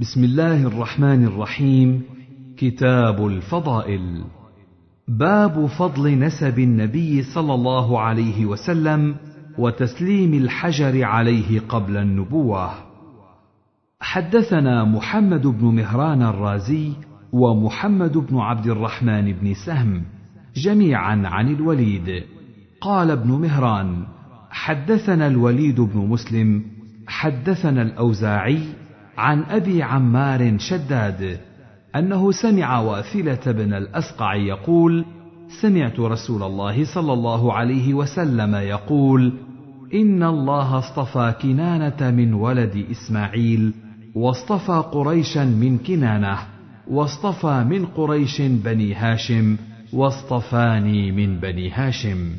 بسم الله الرحمن الرحيم. كتاب الفضائل. باب فضل نسب النبي صلى الله عليه وسلم وتسليم الحجر عليه قبل النبوة. حدثنا محمد بن مهران الرازي ومحمد بن عبد الرحمن بن سهم جميعا عن الوليد. قال ابن مهران حدثنا الوليد بن مسلم حدثنا الأوزاعي عن أبي عمار شداد أنه سمع واثله بن الأسقع يقول سمعت رسول الله صلى الله عليه وسلم يقول إن الله اصطفى كنانة من ولد إسماعيل واصطفى قريشا من كنانة واصطفى من قريش بني هاشم واصطفاني من بني هاشم.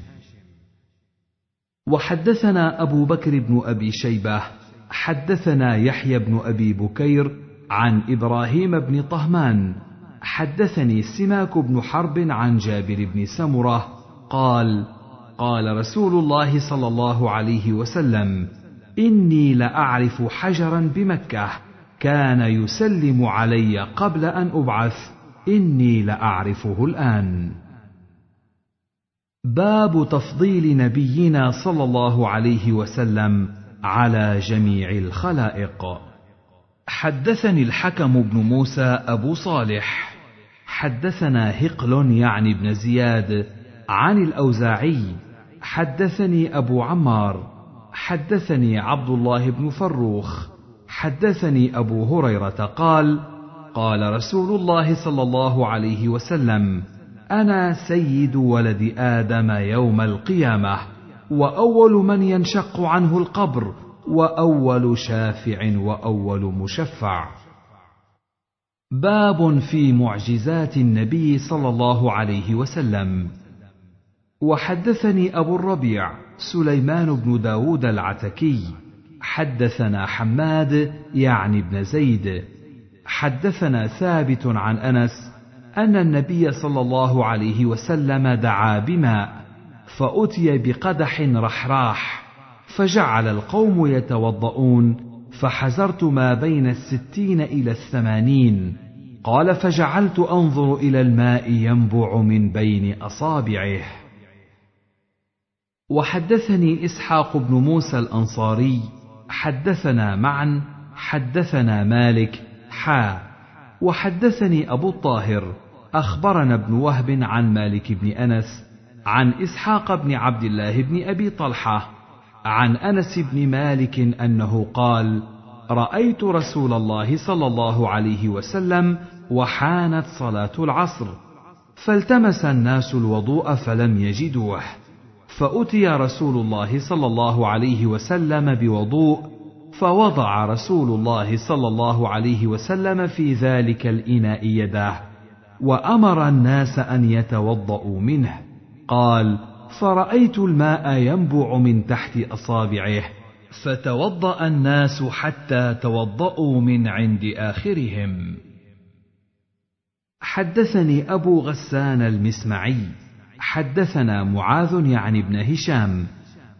وحدثنا أبو بكر بن أبي شيبة حدثنا يحيى بن أبي بكير عن إبراهيم بن طهمان. حدثني سماك بن حرب عن جابر بن سمرة قال قال رسول الله صلى الله عليه وسلم إني لأعرف حجرا بمكة كان يسلم علي قبل أن أبعث. إني لأعرفه الآن. باب تفضيل نبينا صلى الله عليه وسلم. على جميع الخلائق. حدثني الحكم بن موسى أبو صالح. حدثنا هقل يعني بن زياد عن الأوزاعي. حدثني أبو عمار. حدثني عبد الله بن فروخ. حدثني أبو هريرة قال قال رسول الله صلى الله عليه وسلم أنا سيد ولد آدم يوم القيامة. وأول من ينشق عنه القبر وأول شافع وأول مشفع. باب في معجزات النبي صلى الله عليه وسلم. وحدثني أبو الربيع سليمان بن داود العتكي. حدثنا حماد يعني بن زيد. حدثنا ثابت عن أنس أن النبي صلى الله عليه وسلم دعا بماء. فأتي بقدح رحراح فجعل القوم يتوضؤون فحزرت ما بين الستين إلى الثمانين. قال فجعلت أنظر إلى الماء ينبع من بين أصابعه. وحدثني إسحاق بن موسى الأنصاري حدثنا معا حدثنا مالك حا. وحدثني أبو الطاهر أخبرنا ابن وهب عن مالك بن أنس عن إسحاق بن عبد الله بن أبي طلحة عن أنس بن مالك أنه قال رأيت رسول الله صلى الله عليه وسلم وحانت صلاة العصر فالتمس الناس الوضوء فلم يجدوه فأتي رسول الله صلى الله عليه وسلم بوضوء فوضع رسول الله صلى الله عليه وسلم في ذلك الإناء يده وأمر الناس أن يتوضاوا منه. قال فرأيت الماء ينبع من تحت أصابعه فتوضأ الناس حتى توضاوا من عند آخرهم. حدثني أبو غسان المسمعي حدثنا معاذ يعني ابن هشام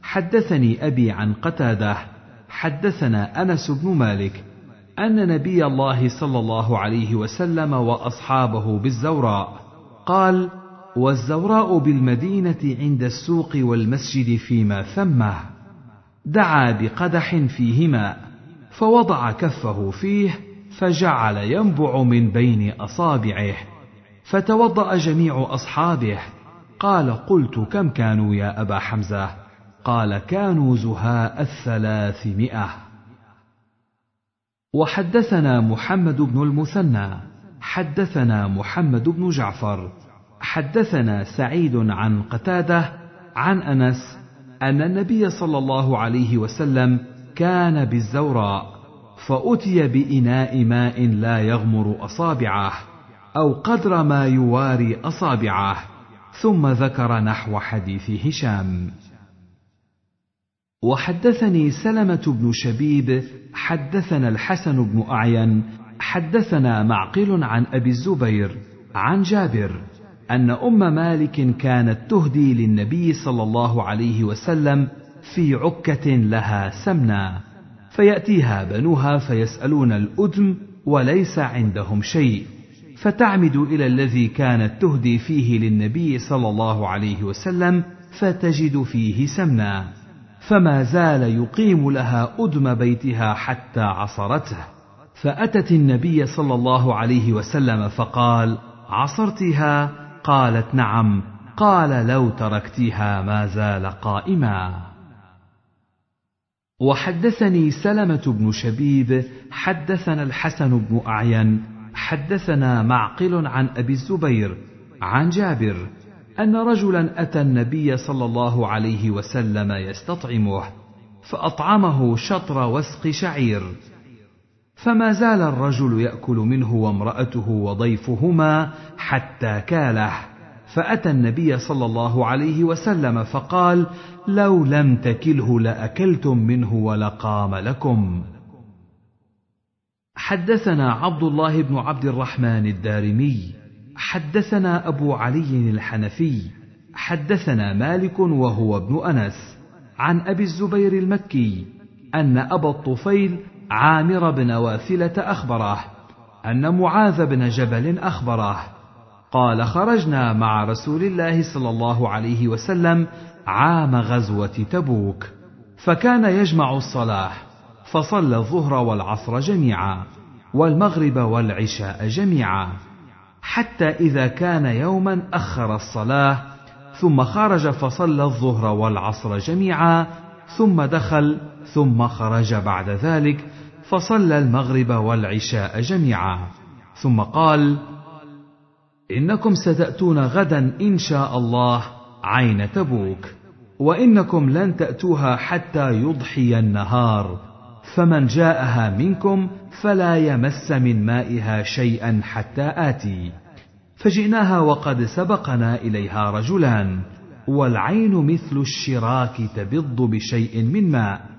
حدثني أبي عن قتادة حدثنا أنس بن مالك أن نبي الله صلى الله عليه وسلم وأصحابه بالزوراء قال والزوراء بالمدينة عند السوق والمسجد فيما ثمه دعا بقدح فيه ماء فوضع كفه فيه فجعل ينبع من بين أصابعه فتوضأ جميع أصحابه. قال قلت كم كانوا يا أبا حمزة؟ قال كانوا زهاء الثلاثمائة. وحدثنا محمد بن المثنى حدثنا محمد بن جعفر حدثنا سعيد عن قتادة عن أنس أن النبي صلى الله عليه وسلم كان بالزوراء فأتي بإناء ماء لا يغمر أصابعه أو قدر ما يواري أصابعه ثم ذكر نحو حديث هشام. وحدثني سلمة بن شبيب حدثنا الحسن بن أعين حدثنا معقل عن أبي الزبير عن جابر. أن أم مالك كانت تهدي للنبي صلى الله عليه وسلم في عكة لها سمنا فيأتيها بنوها فيسألون الادم وليس عندهم شيء فتعمد إلى الذي كانت تهدي فيه للنبي صلى الله عليه وسلم فتجد فيه سمنا فما زال يقيم لها آدم بيتها حتى عصرته. فأتت النبي صلى الله عليه وسلم فقال عصرتها؟ قالت نعم قال لو تركتها ما زال قائما. وحدثني سلمة بن شبيب حدثنا الحسن بن أعين حدثنا معقل عن أبي الزبير عن جابر أن رجلا أتى النبي صلى الله عليه وسلم يستطعمه فأطعمه شطر وسق شعير. فما زال الرجل يأكل منه وامرأته وضيفهما حتى كاله. فأتى النبي صلى الله عليه وسلم فقال لو لم تكله لأكلتم منه ولقام لكم. حدثنا عبد الله بن عبد الرحمن الدارمي حدثنا أبو علي الحنفي حدثنا مالك وهو ابن أنس عن أبي الزبير المكي أن أبا الطفيل عامر بن واثلة اخبره أن معاذ بن جبل اخبره قال خرجنا مع رسول الله صلى الله عليه وسلم عام غزوة تبوك فكان يجمع الصلاة فصلى الظهر والعصر جميعا والمغرب والعشاء جميعا حتى إذا كان يوما أخر الصلاة ثم خرج فصلى الظهر والعصر جميعا ثم دخل ثم خرج بعد ذلك فصلى المغرب والعشاء جميعا. ثم قال إنكم ستأتون غدا إن شاء الله عين تبوك وإنكم لن تأتوها حتى يضحي النهار. فمن جاءها منكم فلا يمس من مائها شيئا حتى آتي. فجئناها وقد سبقنا إليها رجلان والعين مثل الشراك تبض بشيء من ماء.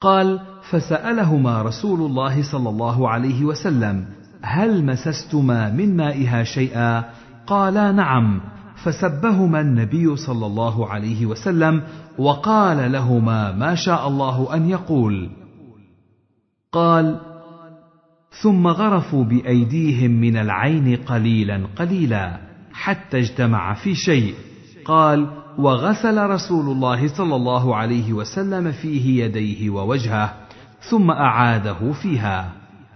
قال فسألهما رسول الله صلى الله عليه وسلم هل مسستما من مائها شيئا؟ قالا نعم. فسبهما النبي صلى الله عليه وسلم وقال لهما ما شاء الله أن يقول. قال ثم غرفوا بأيديهم من العين قليلا قليلا حتى اجتمع في شيء. قال وغسل رسول الله صلى الله عليه وسلم فيه يديه ووجهه ثم أعاده فيها.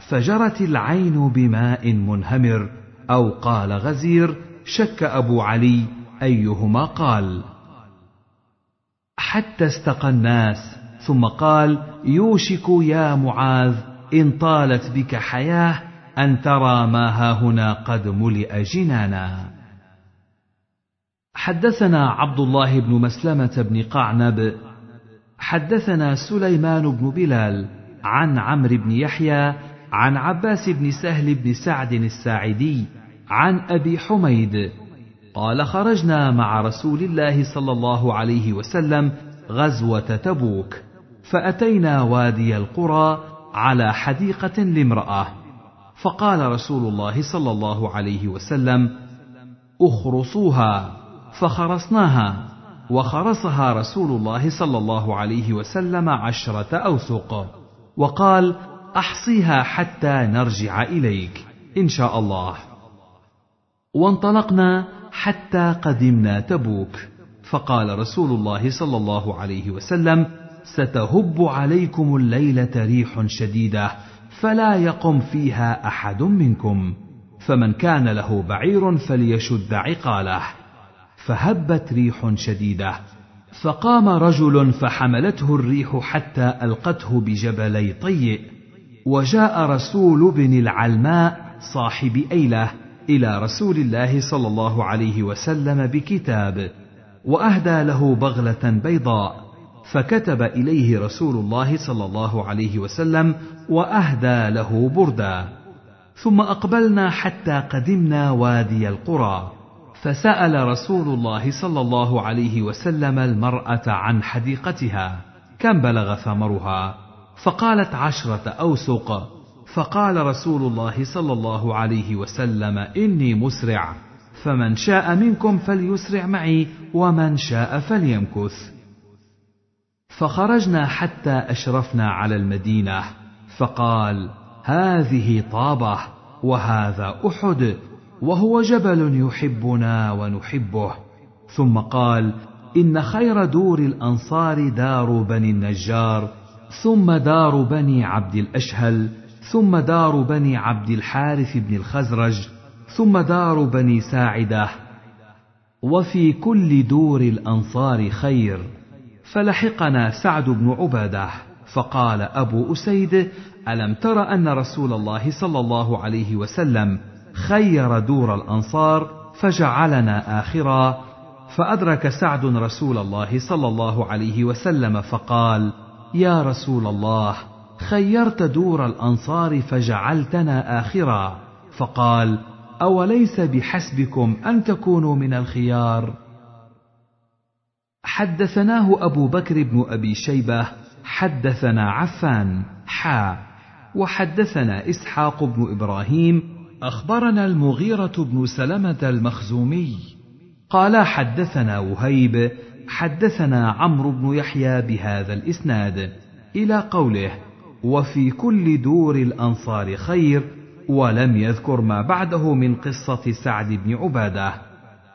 فجرت العين بماء منهمر أو قال غزير شك أبو علي أيهما قال. حتى استقى الناس ثم قال يوشك يا معاذ إن طالت بك حياة أن ترى ما هاهنا قد ملئ جنانا. حدثنا عبد الله بن مسلمة بن قعنب حدثنا سليمان بن بلال عن عمرو بن يحيى عن عباس بن سهل بن سعد الساعدي عن أبي حميد قال خرجنا مع رسول الله صلى الله عليه وسلم غزوة تبوك فأتينا وادي القرى على حديقة لامرأة فقال رسول الله صلى الله عليه وسلم اخرصوها فخرصناها وخرصها رسول الله صلى الله عليه وسلم عشرة اوسق وقال أحصيها حتى نرجع إليك إن شاء الله. وانطلقنا حتى قدمنا تبوك. فقال رسول الله صلى الله عليه وسلم ستهب عليكم الليلة ريح شديدة فلا يقم فيها أحد منكم. فمن كان له بعير فليشد عقاله. فهبت ريح شديدة. فقام رجل فحملته الريح حتى ألقته بجبلي طيء. وجاء رسول بن العلماء صاحب أيلة إلى رسول الله صلى الله عليه وسلم بكتاب. وأهدى له بغلة بيضاء. فكتب إليه رسول الله صلى الله عليه وسلم وأهدى له بردا. ثم أقبلنا حتى قدمنا وادي القرى. فسأل رسول الله صلى الله عليه وسلم المرأة عن حديقتها كم بلغ ثمرها؟ فقالت عشرة أوسق. فقال رسول الله صلى الله عليه وسلم إني مسرع فمن شاء منكم فليسرع معي ومن شاء فليمكث. فخرجنا حتى أشرفنا على المدينة فقال هذه طابة وهذا أحد وهو جبل يحبنا ونحبه. ثم قال إن خير دور الأنصار دار بني النجار ثم دار بني عبد الأشهل ثم دار بني عبد الحارث بن الخزرج ثم دار بني ساعدة. وفي كل دور الأنصار خير. فلحقنا سعد بن عبادة. فقال أبو أسيد ألم تر أن رسول الله صلى الله عليه وسلم خير دور الأنصار فجعلنا آخرا فأدرك سعد رسول الله صلى الله عليه وسلم فقال يا رسول الله خيرت دور الأنصار فجعلتنا آخرا. فقال أوليس بحسبكم أن تكونوا من الخيار؟ حدثناه أبو بكر بن أبي شيبة حدثنا عفان حا وحدثنا إسحاق بن إبراهيم أخبرنا المغيرة بن سلمة المخزومي. قال حدثنا وهيب حدثنا عمرو بن يحيى بهذا الإسناد. إلى قوله وفي كل دور الأنصار خير ولم يذكر ما بعده من قصة سعد بن عبادة.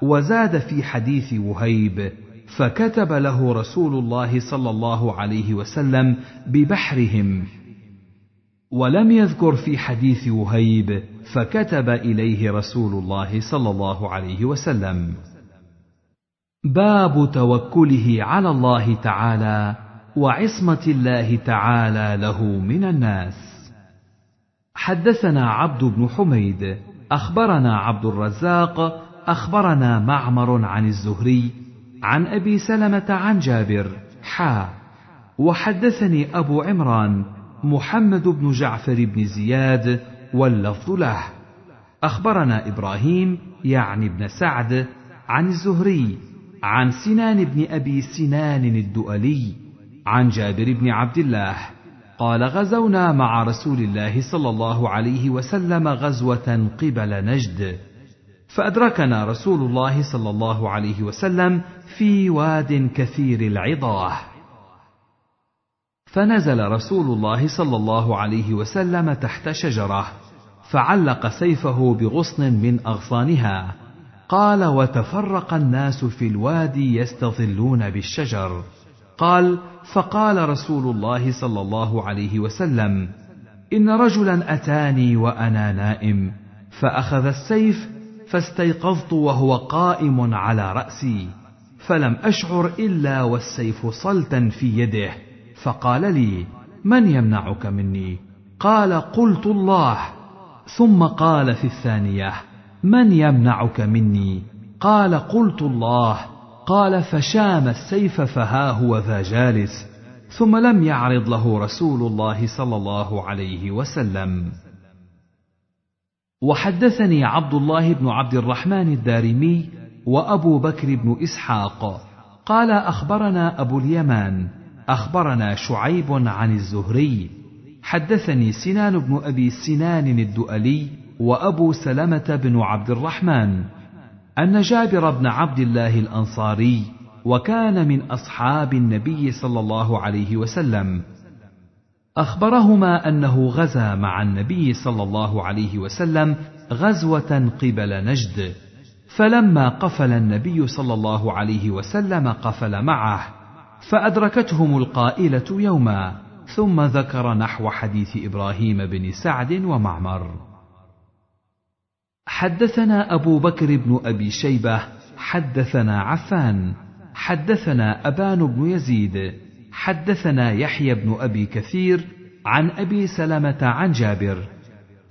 وزاد في حديث وهيب فكتب له رسول الله صلى الله عليه وسلم ببحرهم. ولم يذكر في حديث وهيب فكتب إليه رسول الله صلى الله عليه وسلم. باب توكله على الله تعالى وعصمة الله تعالى له من الناس. حدثنا عبد بن حميد أخبرنا عبد الرزاق أخبرنا معمر عن الزهري عن أبي سلمة عن جابر حا. وحدثني أبو عمران محمد بن جعفر بن زياد واللفظ له. أخبرنا إبراهيم يعني ابن سعد عن الزهري عن سنان بن أبي سنان الدؤلي عن جابر بن عبد الله قال غزونا مع رسول الله صلى الله عليه وسلم غزوة قبل نجد فأدركنا رسول الله صلى الله عليه وسلم في واد كثير العضاه فنزل رسول الله صلى الله عليه وسلم تحت شجرة فعلق سيفه بغصن من أغصانها. قال وتفرق الناس في الوادي يستظلون بالشجر. قال فقال رسول الله صلى الله عليه وسلم إن رجلا أتاني وأنا نائم فأخذ السيف فاستيقظت وهو قائم على رأسي فلم أشعر إلا والسيف صلتا في يده. فقال لي من يمنعك مني؟ قال قلت الله. ثم قال في الثانية من يمنعك مني؟ قال قلت الله. قال فشام السيف فها هو ذا جالس. ثم لم يعرض له رسول الله صلى الله عليه وسلم. وحدثني عبد الله بن عبد الرحمن الدارمي وأبو بكر بن إسحاق. قال أخبرنا أبو اليمان. أخبرنا شعيب عن الزهري. حدثني سنان بن أبي سنان الدؤلي وأبو سلمة بن عبد الرحمن أن جابر بن عبد الله الأنصاري وكان من أصحاب النبي صلى الله عليه وسلم. أخبرهما أنه غزا مع النبي صلى الله عليه وسلم غزوة قبل نجد فلما قفل النبي صلى الله عليه وسلم قفل معه. فأدركتهم القائلة يوما ثم ذكر نحو حديث إبراهيم بن سعد ومعمر. حدثنا أبو بكر بن أبي شيبة حدثنا عفان حدثنا أبان بن يزيد حدثنا يحيى بن أبي كثير عن أبي سلمة عن جابر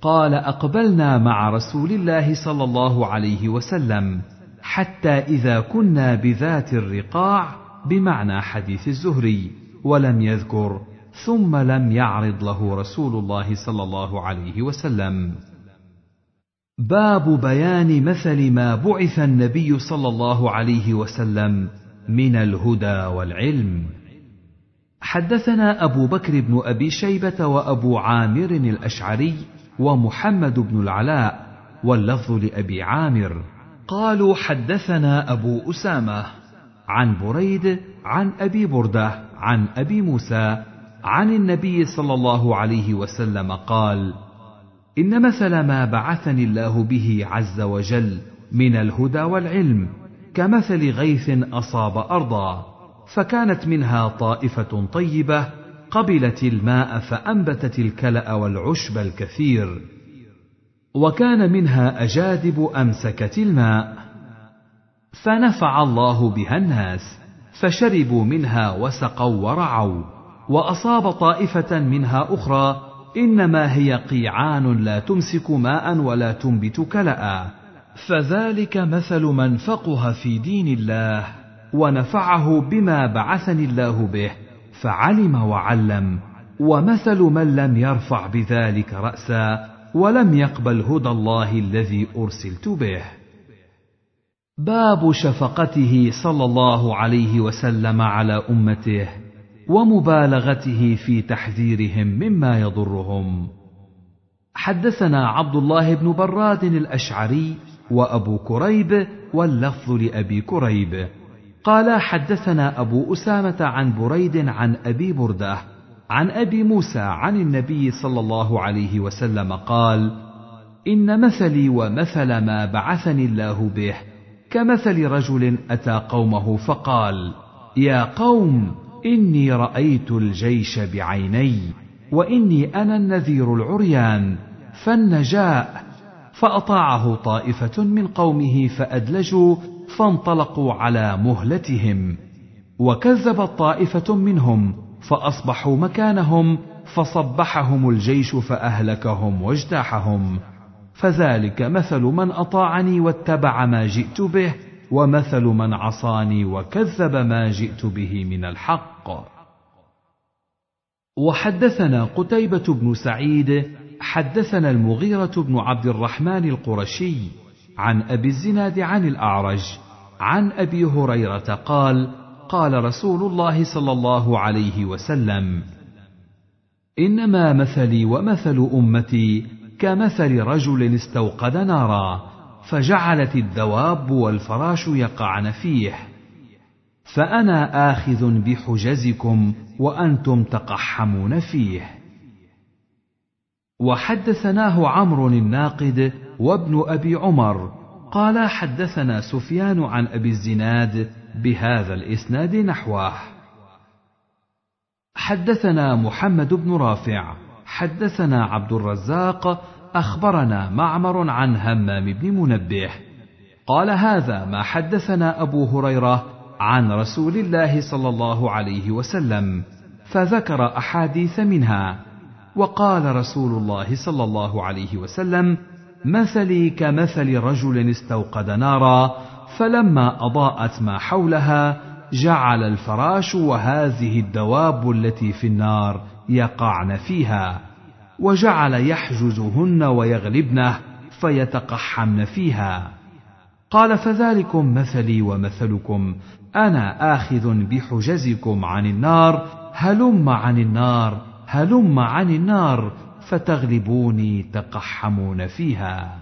قال أقبلنا مع رسول الله صلى الله عليه وسلم حتى إذا كنا بذات الرقاع بمعنى حديث الزهري ولم يذكر ثم لم يعرض له رسول الله صلى الله عليه وسلم. باب بيان مثل ما بعث النبي صلى الله عليه وسلم من الهدى والعلم. حدثنا أبو بكر بن أبي شيبة وأبو عامر الأشعري ومحمد بن العلاء واللفظ لأبي عامر. قالوا حدثنا أبو أسامة. عن بريد عن أبي بردة عن أبي موسى عن النبي صلى الله عليه وسلم قال إن مثل ما بعثني الله به عز وجل من الهدى والعلم كمثل غيث أصاب أرضا فكانت منها طائفة طيبة قبلت الماء فأنبتت الكلأ والعشب الكثير وكان منها أجادب أمسكت الماء فنفع الله بها الناس فشربوا منها وسقوا ورعوا وأصاب طائفة منها أخرى إنما هي قيعان لا تمسك ماء ولا تنبت كلا. فذلك مثل من فقه في دين الله ونفعه بما بعثني الله به فعلم وعلم ومثل من لم يرفع بذلك راسا ولم يقبل هدى الله الذي أرسلت به. باب شفقته صلى الله عليه وسلم على أمته ومبالغته في تحذيرهم مما يضرهم. حدثنا عبد الله بن براد الأشعري وأبو كريب واللفظ لأبي كريب. قال حدثنا أبو أسامة عن بريد عن أبي بردة عن أبي موسى عن النبي صلى الله عليه وسلم قال إن مثلي ومثل ما بعثني الله به كمثل رجل أتى قومه فقال يا قوم إني رأيت الجيش بعيني وإني أنا النذير العريان فالنجاء. فأطاعه طائفة من قومه فأدلجوا فانطلقوا على مهلتهم. وكذبت طائفه منهم فأصبحوا مكانهم فصبحهم الجيش فأهلكهم واجتاحهم. فذلك مثل من أطاعني واتبع ما جئت به ومثل من عصاني وكذب ما جئت به من الحق. وحدثنا قتيبة بن سعيد حدثنا المغيرة بن عبد الرحمن القرشي عن أبي الزناد عن الأعرج عن أبي هريرة قال قال رسول الله صلى الله عليه وسلم إنما مثلي ومثل أمتي كمثل رجل استوقد نارا فجعلت الدواب والفراش يقعن فيه. فأنا آخذ بحجزكم وأنتم تقحمون فيه. وحدثناه عمرو الناقد وابن أبي عمر قال حدثنا سفيان عن أبي الزناد بهذا الإسناد نحوه. حدثنا محمد بن رافع حدثنا عبد الرزاق أخبرنا معمر عن همام بن منبه. قال هذا ما حدثنا أبو هريرة عن رسول الله صلى الله عليه وسلم فذكر أحاديث منها. وقال رسول الله صلى الله عليه وسلم مثلي كمثل رجل استوقد نارا فلما أضاءت ما حولها جعل الفراش وهذه الدواب التي في النار يقعن فيها وجعل يحجزهن ويغلبنه فيتقحمن فيها. قال فذلكم مثلي ومثلكم أنا آخذ بحجزكم عن النار هلم عن النار هلم عن النار فتغلبوني تقحمون فيها.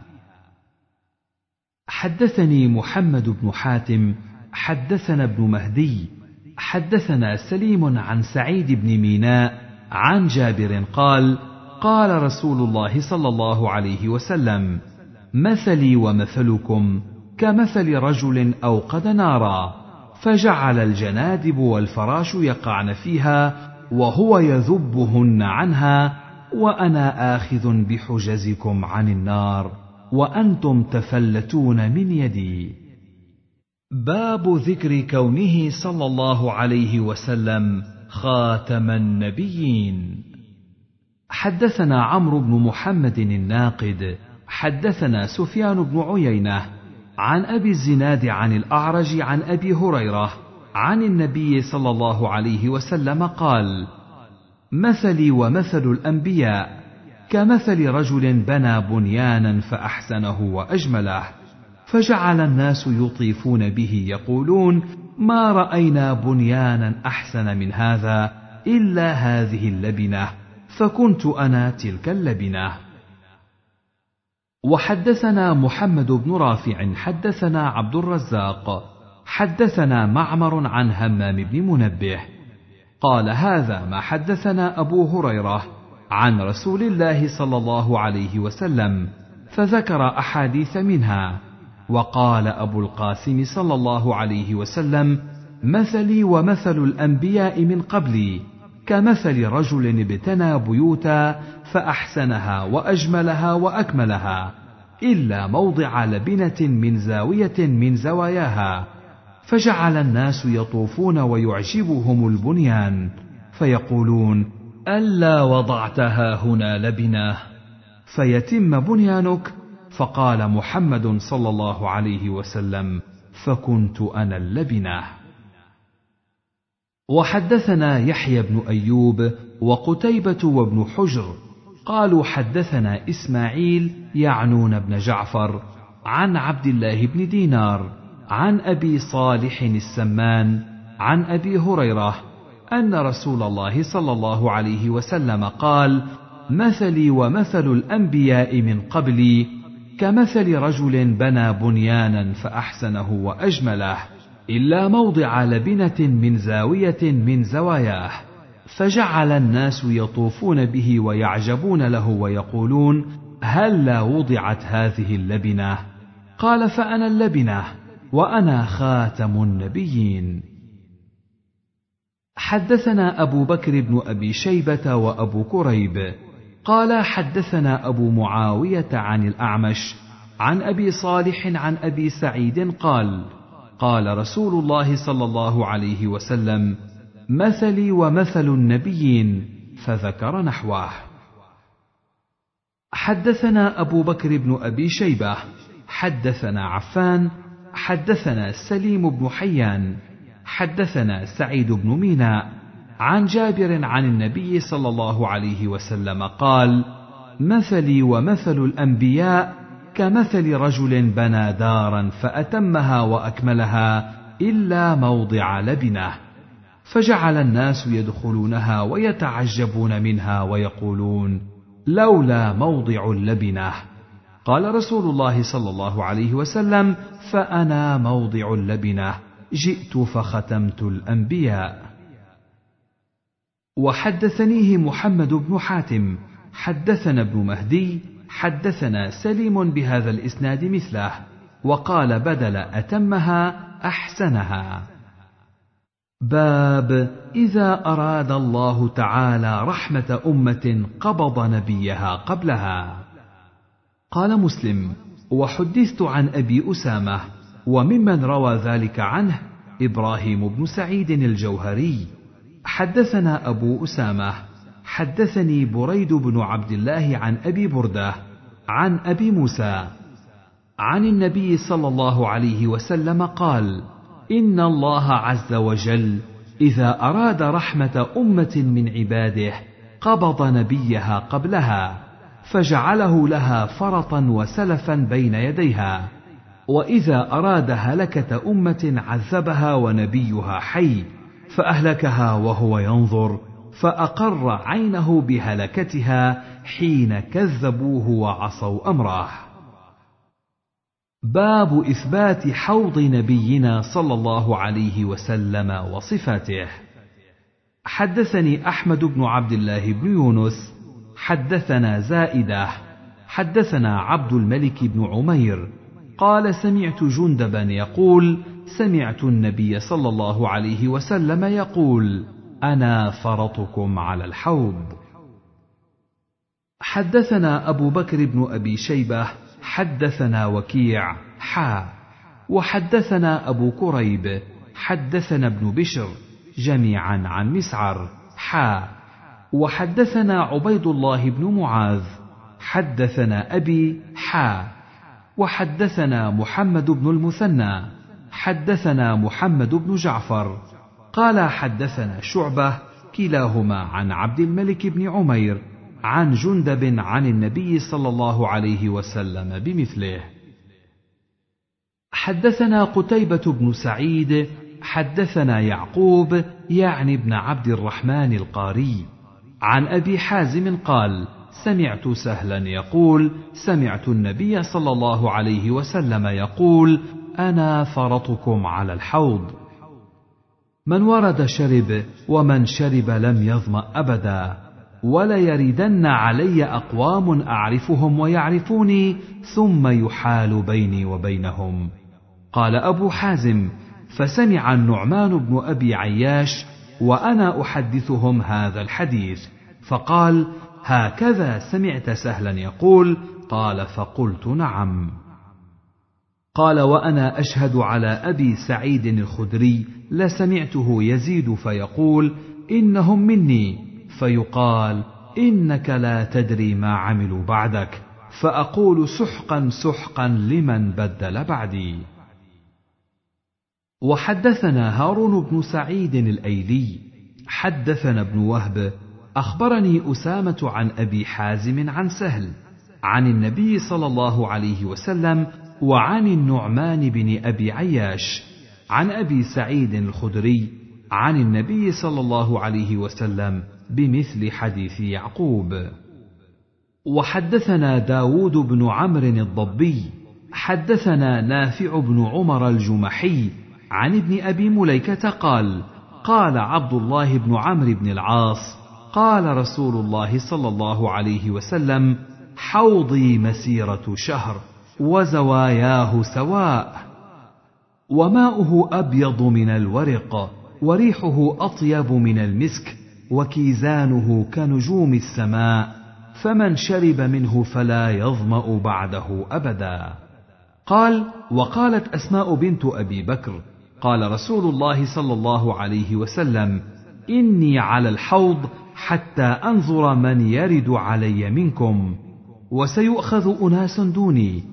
حدثني محمد بن حاتم حدثنا ابن مهدي حدثنا سليم عن سعيد بن ميناء عن جابر قال قال رسول الله صلى الله عليه وسلم مثلي ومثلكم كمثل رجل أوقد نارا فجعل الجنادب والفراش يقعن فيها وهو يذبهن عنها وأنا آخذ بحجزكم عن النار وأنتم تفلتون من يدي. باب ذكر كونه صلى الله عليه وسلم. خاتم النبيين. حدثنا عمرو بن محمد الناقد حدثنا سفيان بن عيينة عن أبي الزناد عن الأعرج عن أبي هريرة عن النبي صلى الله عليه وسلم قال مثلي ومثل الأنبياء كمثل رجل بنى بنيانا فأحسنه وأجمله فجعل الناس يطيفون به يقولون ما رأينا بنيانا أحسن من هذا إلا هذه اللبنة فكنت أنا تلك اللبنة. وحدثنا محمد بن رافع حدثنا عبد الرزاق حدثنا معمر عن همام بن منبه. قال هذا ما حدثنا أبو هريرة عن رسول الله صلى الله عليه وسلم فذكر أحاديث منها. وقال أبو القاسم صلى الله عليه وسلم مثلي ومثل الأنبياء من قبلي كمثل رجل ابتنى بيوتا فأحسنها وأجملها وأكملها إلا موضع لبنة من زاوية من زواياها فجعل الناس يطوفون ويعجبهم البنيان فيقولون ألا وضعتها هنا لبنة فيتم بنيانك فقال محمد صلى الله عليه وسلم فكنت أنا اللبنة. وحدثنا يحيى بن أيوب وقتيبة وابن حجر قالوا حدثنا إسماعيل يعنون بن جعفر عن عبد الله بن دينار عن أبي صالح السمان عن أبي هريرة أن رسول الله صلى الله عليه وسلم قال مثلي ومثل الأنبياء من قبلي كمثل رجل بنى بنيانا فأحسنه وأجمله إلا موضع لبنة من زاوية من زواياه فجعل الناس يطوفون به ويعجبون له ويقولون هل لا وضعت هذه اللبنة؟ قال فأنا اللبنة وأنا خاتم النبيين. حدثنا أبو بكر بن أبي شيبة وأبو كريب قال حدثنا أبو معاوية عن الأعمش عن أبي صالح عن أبي سعيد قال قال رسول الله صلى الله عليه وسلم مثلي ومثل النبيين فذكر نحوه. حدثنا أبو بكر بن أبي شيبة حدثنا عفان حدثنا سليم بن حيان حدثنا سعيد بن ميناء عن جابر عن النبي صلى الله عليه وسلم قال مثلي ومثل الأنبياء كمثل رجل بنى دارا فأتمها وأكملها إلا موضع لبنة فجعل الناس يدخلونها ويتعجبون منها ويقولون لولا موضع اللبنة. قال رسول الله صلى الله عليه وسلم فأنا موضع اللبنة جئت فختمت الأنبياء. وحدثنيه محمد بن حاتم. حدثنا ابن مهدي حدثنا سليم بهذا الإسناد مثله وقال بدل أتمها أحسنها. باب إذا أراد الله تعالى رحمة أمة قبض نبيها قبلها. قال مسلم وحدثت عن أبي أسامة وممن روى ذلك عنه إبراهيم بن سعيد الجوهري. حدثنا أبو أسامة حدثني بريد بن عبد الله عن أبي بردة عن أبي موسى عن النبي صلى الله عليه وسلم قال إن الله عز وجل إذا أراد رحمة أمة من عباده قبض نبيها قبلها فجعله لها فرطا وسلفا بين يديها وإذا أراد هلكة أمة عذبها ونبيها حي. فأهلكها وهو ينظر فأقر عينه بهلكتها حين كذبوه وعصوا أمره. باب إثبات حوض نبينا صلى الله عليه وسلم وصفاته. حدثني أحمد بن عبد الله بن يونس حدثنا زائدة حدثنا عبد الملك بن عمير قال سمعت جندبا يقول سمعت النبي صلى الله عليه وسلم يقول أنا فرطكم على الحوض. حدثنا أبو بكر بن أبي شيبة حدثنا وكيع حا. وحدثنا أبو كريب حدثنا ابن بشر جميعا عن مسعر حا. وحدثنا عبيد الله بن معاذ حدثنا أبي حا. وحدثنا محمد بن المثنى حدثنا محمد بن جعفر قال حدثنا شعبة كلاهما عن عبد الملك بن عمير عن جندب عن النبي صلى الله عليه وسلم بمثله. حدثنا قتيبة بن سعيد حدثنا يعقوب يعني ابن عبد الرحمن القاري عن أبي حازم قال سمعت سهلا يقول سمعت النبي صلى الله عليه وسلم يقول أنا فرطكم على الحوض. من ورد شرب ومن شرب لم يظما أبدا. وليردن علي أقوام أعرفهم ويعرفوني ثم يحال بيني وبينهم. قال أبو حازم فسمع النعمان بن أبي عياش وأنا أحدثهم هذا الحديث. فقال هكذا سمعت سهلا يقول قال فقلت نعم. قال وأنا أشهد على أبي سعيد الخدري لسمعته يزيد فيقول إنهم مني. فيقال إنك لا تدري ما عملوا بعدك. فأقول سحقا سحقا لمن بدل بعدي. وحدثنا هارون بن سعيد الأيلي حدثنا ابن وهب أخبرني أسامة عن أبي حازم عن سهل عن النبي صلى الله عليه وسلم وعن النعمان بن أبي عياش عن أبي سعيد الخدري عن النبي صلى الله عليه وسلم بمثل حديث يعقوب. وحدثنا داود بن عمرو الضبي حدثنا نافع بن عمر الجمحي عن ابن أبي مليكة قال قال عبد الله بن عمرو بن العاص قال رسول الله صلى الله عليه وسلم حوضي مسيرة شهر وزواياه سواء. وماؤه أبيض من الورق وريحه أطيب من المسك وكيزانه كنجوم السماء. فمن شرب منه فلا يظمأ بعده أبدا. قال وقالت أسماء بنت أبي بكر قال رسول الله صلى الله عليه وسلم إني على الحوض حتى أنظر من يرد علي منكم وسيؤخذ أناس دوني.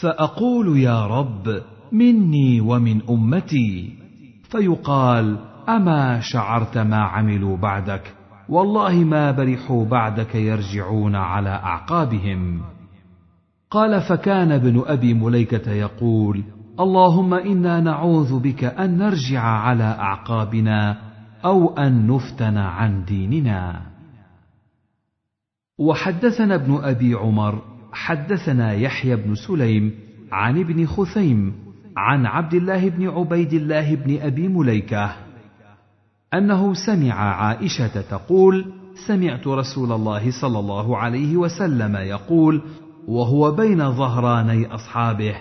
فأقول يا رب مني ومن أمتي. فيقال أما شعرت ما عملوا بعدك؟ والله ما برحوا بعدك يرجعون على أعقابهم. قال فكان ابن أبي مليكة يقول اللهم إنا نعوذ بك أن نرجع على أعقابنا أو أن نفتن عن ديننا. وحدثنا ابن أبي عمر حدثنا يحيى بن سليم عن ابن خثيم عن عبد الله بن عبيد الله بن أبي مليكة أنه سمع عائشة تقول سمعت رسول الله صلى الله عليه وسلم يقول وهو بين ظهراني أصحابه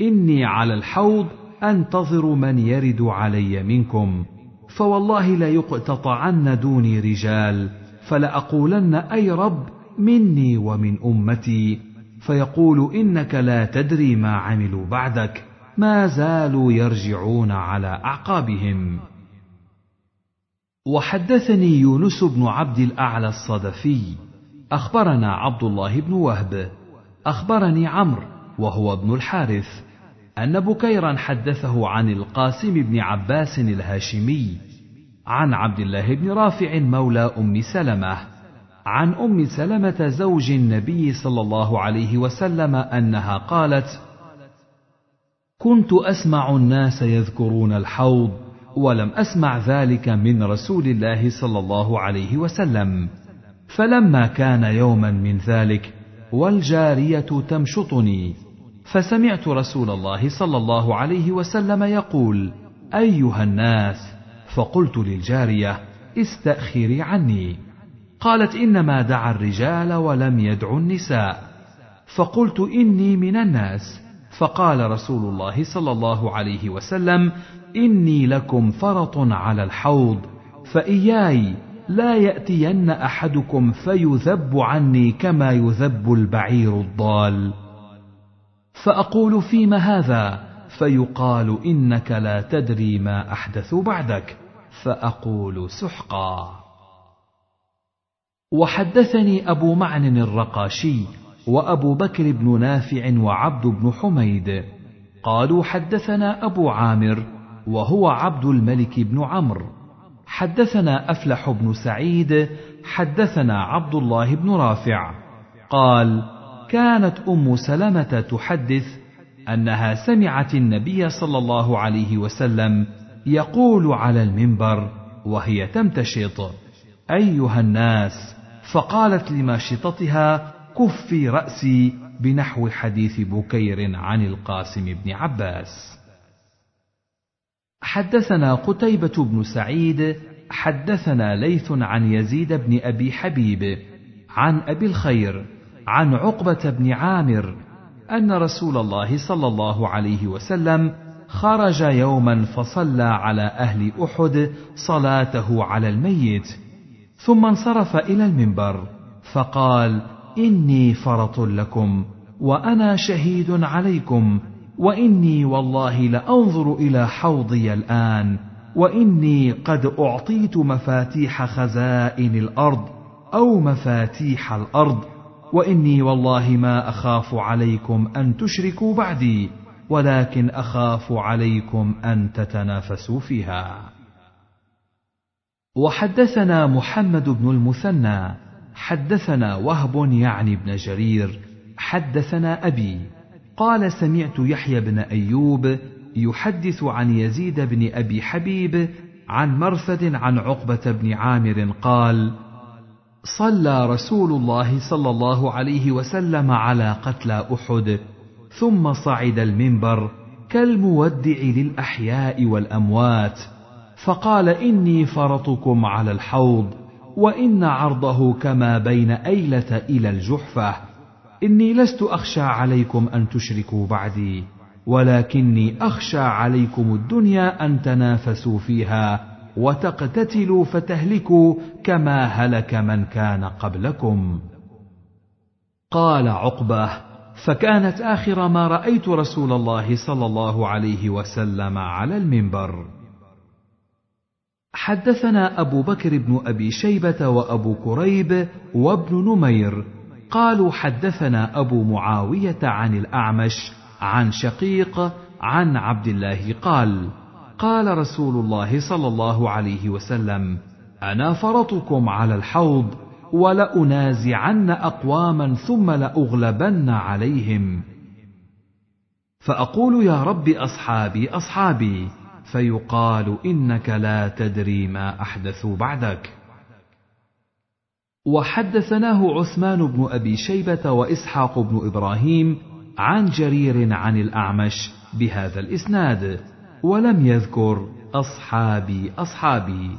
إني على الحوض أنتظر من يرد علي منكم. فوالله ليقتطعن دوني رجال فلأقولن أي رب مني ومن أمتي. فيقول إنك لا تدري ما عملوا بعدك ما زالوا يرجعون على أعقابهم. وحدثني يونس بن عبد الأعلى الصدفي أخبرنا عبد الله بن وهب أخبرني عمرو وهو ابن الحارث. أن بكيرا حدثه عن القاسم بن عباس الهاشمي عن عبد الله بن رافع مولى أم سلمة عن أم سلمة زوج النبي صلى الله عليه وسلم أنها قالت كنت أسمع الناس يذكرون الحوض ولم أسمع ذلك من رسول الله صلى الله عليه وسلم فلما كان يوما من ذلك والجارية تمشطني فسمعت رسول الله صلى الله عليه وسلم يقول أيها الناس فقلت للجارية استأخري عني. قالت إنما دعا الرجال ولم يدع النساء. فقلت إني من الناس. فقال رسول الله صلى الله عليه وسلم إني لكم فرط على الحوض فإياي لا يأتين أحدكم فيذب عني كما يذب البعير الضال. فأقول فيم هذا فيقال إنك لا تدري ما أحدث بعدك فأقول سحقا. وحدثني أبو معن الرقاشي وأبو بكر بن نافع وعبد بن حميد قالوا حدثنا أبو عامر وهو عبد الملك بن عمرو حدثنا أفلح بن سعيد حدثنا عبد الله بن رافع قال كانت أم سلمة تحدث أنها سمعت النبي صلى الله عليه وسلم يقول على المنبر وهي تمتشط أيها الناس فقالت لماشطتها كفي رأسي بنحو حديث بكير عن القاسم بن عباس. حدثنا قتيبة بن سعيد حدثنا ليث عن يزيد بن أبي حبيب عن أبي الخير عن عقبة بن عامر أن رسول الله صلى الله عليه وسلم خرج يوما فصلى على أهل أحد صلاته على الميت ثم انصرف إلى المنبر فقال إني فرط لكم وأنا شهيد عليكم وإني والله لأنظر إلى حوضي الآن وإني قد أعطيت مفاتيح خزائن الأرض أو مفاتيح الأرض وإني والله ما أخاف عليكم أن تشركوا بعدي ولكن أخاف عليكم أن تتنافسوا فيها. وحدثنا محمد بن المثنى حدثنا وهب يعني بن جرير حدثنا أبي قال سمعت يحيى بن أيوب يحدث عن يزيد بن أبي حبيب عن مرثد عن عقبة بن عامر قال صلى رسول الله صلى الله عليه وسلم على قتلى أحد ثم صعد المنبر كالمودع للأحياء والأموات فقال إني فرطكم على الحوض وإن عرضه كما بين أيلة إلى الجحفة إني لست أخشى عليكم أن تشركوا بعدي ولكني أخشى عليكم الدنيا أن تنافسوا فيها. وتقتتلوا فتهلكوا كما هلك من كان قبلكم. قال عقبة فكانت آخر ما رأيت رسول الله صلى الله عليه وسلم على المنبر. حدثنا أبو بكر بن أبي شيبة وأبو كريب وابن نمير. قالوا حدثنا أبو معاوية عن الأعمش عن شقيق عن عبد الله قال قال رسول الله صلى الله عليه وسلم أنا فرطكم على الحوض ولأنازعن أقواما ثم لأغلبن عليهم. فأقول يا رب أصحابي أصحابي فيقال إنك لا تدري ما احدثوا بعدك. وحدثناه عثمان بن أبي شيبة وإسحاق بن إبراهيم عن جرير عن الأعمش بهذا الإسناد. ولم يذكر أصحابي أصحابي.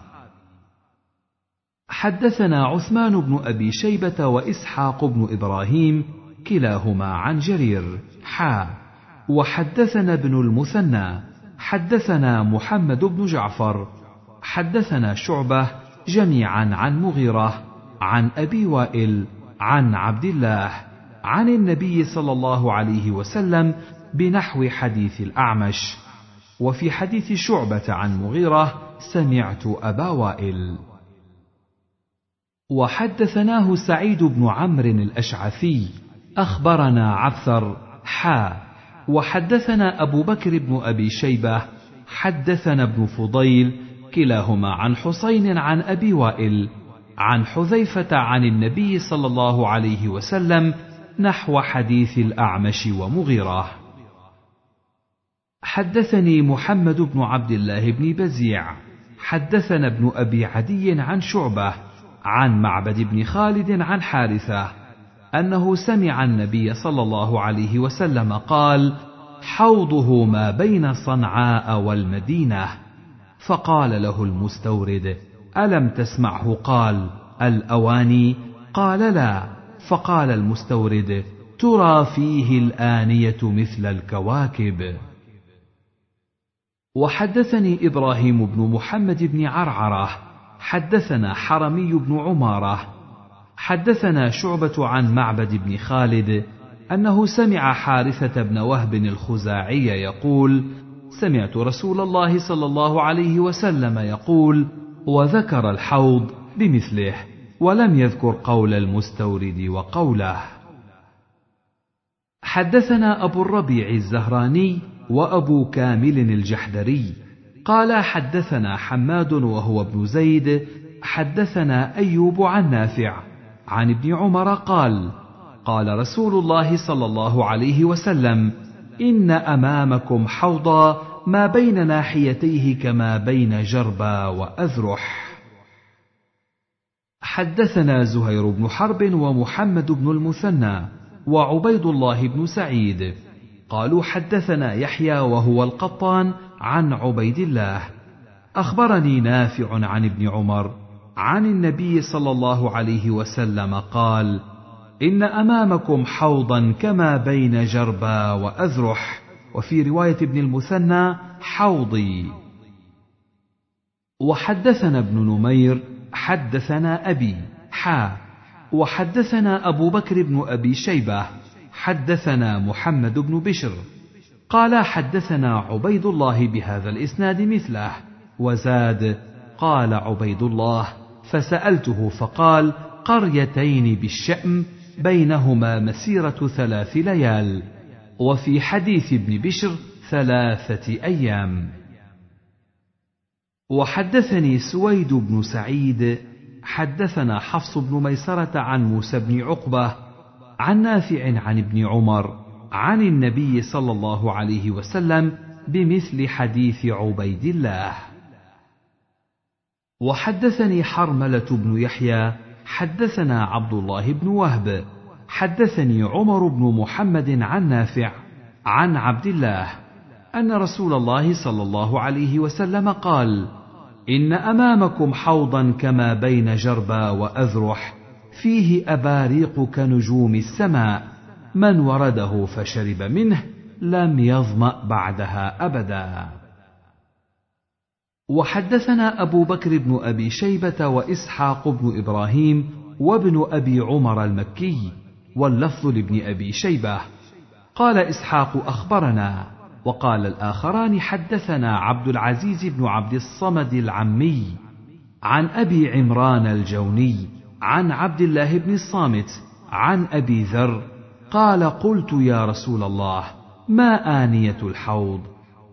حدثنا عثمان بن أبي شيبة وإسحاق بن إبراهيم كلاهما عن جرير. حا. وحدثنا ابن المثنى. حدثنا محمد بن جعفر. حدثنا شعبة جميعا عن مغيرة عن أبي وائل عن عبد الله عن النبي صلى الله عليه وسلم بنحو حديث الأعمش. وفي حديث شعبة عن مغيرة سمعت أبا وائل. وحدثناه سعيد بن عمرو الأشعثي أخبرنا عبثر حا. وحدثنا أبو بكر بن أبي شيبة حدثنا ابن فضيل كلاهما عن حسين عن أبي وائل عن حذيفة عن النبي صلى الله عليه وسلم نحو حديث الأعمش ومغيرة. حدثني محمد بن عبد الله بن بزيع. حدثنا ابن أبي عدي عن شعبة عن معبد بن خالد عن حارثة أنه سمع النبي صلى الله عليه وسلم قال حوضه ما بين صنعاء والمدينة فقال له المستورد ألم تسمعه قال الاواني قال لا فقال المستورد ترى فيه الآنية مثل الكواكب وحدثني إبراهيم بن محمد بن عرعرة حدثنا حرمي بن عمارة حدثنا شعبة عن معبد بن خالد أنه سمع حارثة بن وهب الخزاعي يقول سمعت رسول الله صلى الله عليه وسلم يقول وذكر الحوض بمثله ولم يذكر قول المستورد وقوله. حدثنا أبو الربيع الزهراني وأبو كامل الجحدري قال حدثنا حماد وهو ابن زيد حدثنا أيوب عن نافع عن ابن عمر قال قال رسول الله صلى الله عليه وسلم إن أمامكم حوضا ما بين ناحيتيه كما بين جربا وأذرح. حدثنا زهير بن حرب ومحمد بن المثنى وعبيد الله بن سعيد. قالوا حدثنا يحيى وهو القطان عن عبيد الله. أخبرني نافع عن ابن عمر عن النبي صلى الله عليه وسلم قال إن أمامكم حوضا كما بين جربا وأذرح وفي رواية ابن المثنى حوضي. وحدثنا ابن نمير حدثنا أبي حا وحدثنا أبو بكر بن أبي شيبة حدثنا محمد بن بشر قال حدثنا عبيد الله بهذا الإسناد مثله وزاد قال عبيد الله فسألته فقال قريتين بالشأم بينهما مسيرة ثلاث ليال وفي حديث ابن بشر ثلاثة أيام. وحدثني سويد بن سعيد حدثنا حفص بن ميسرة عن موسى بن عقبة عن نافع عن ابن عمر عن النبي صلى الله عليه وسلم بمثل حديث عبيد الله. وحدثني حرملة بن يحيى حدثنا عبد الله بن وهب حدثني عمر بن محمد عن نافع عن عبد الله أن رسول الله صلى الله عليه وسلم قال إن أمامكم حوضا كما بين جربا وأذرح فيه اباريق كنجوم السماء. من ورده فشرب منه لم يظمأ بعدها أبدا. وحدثنا أبو بكر بن أبي شيبة وإسحاق بن إبراهيم وابن أبي عمر المكي واللفظ لابن أبي شيبة. قال إسحاق أخبرنا وقال الآخران حدثنا عبد العزيز بن عبد الصمد العمي عن أبي عمران الجوني عن عبد الله بن الصامت عن أبي ذر قال قلت يا رسول الله ما آنية الحوض؟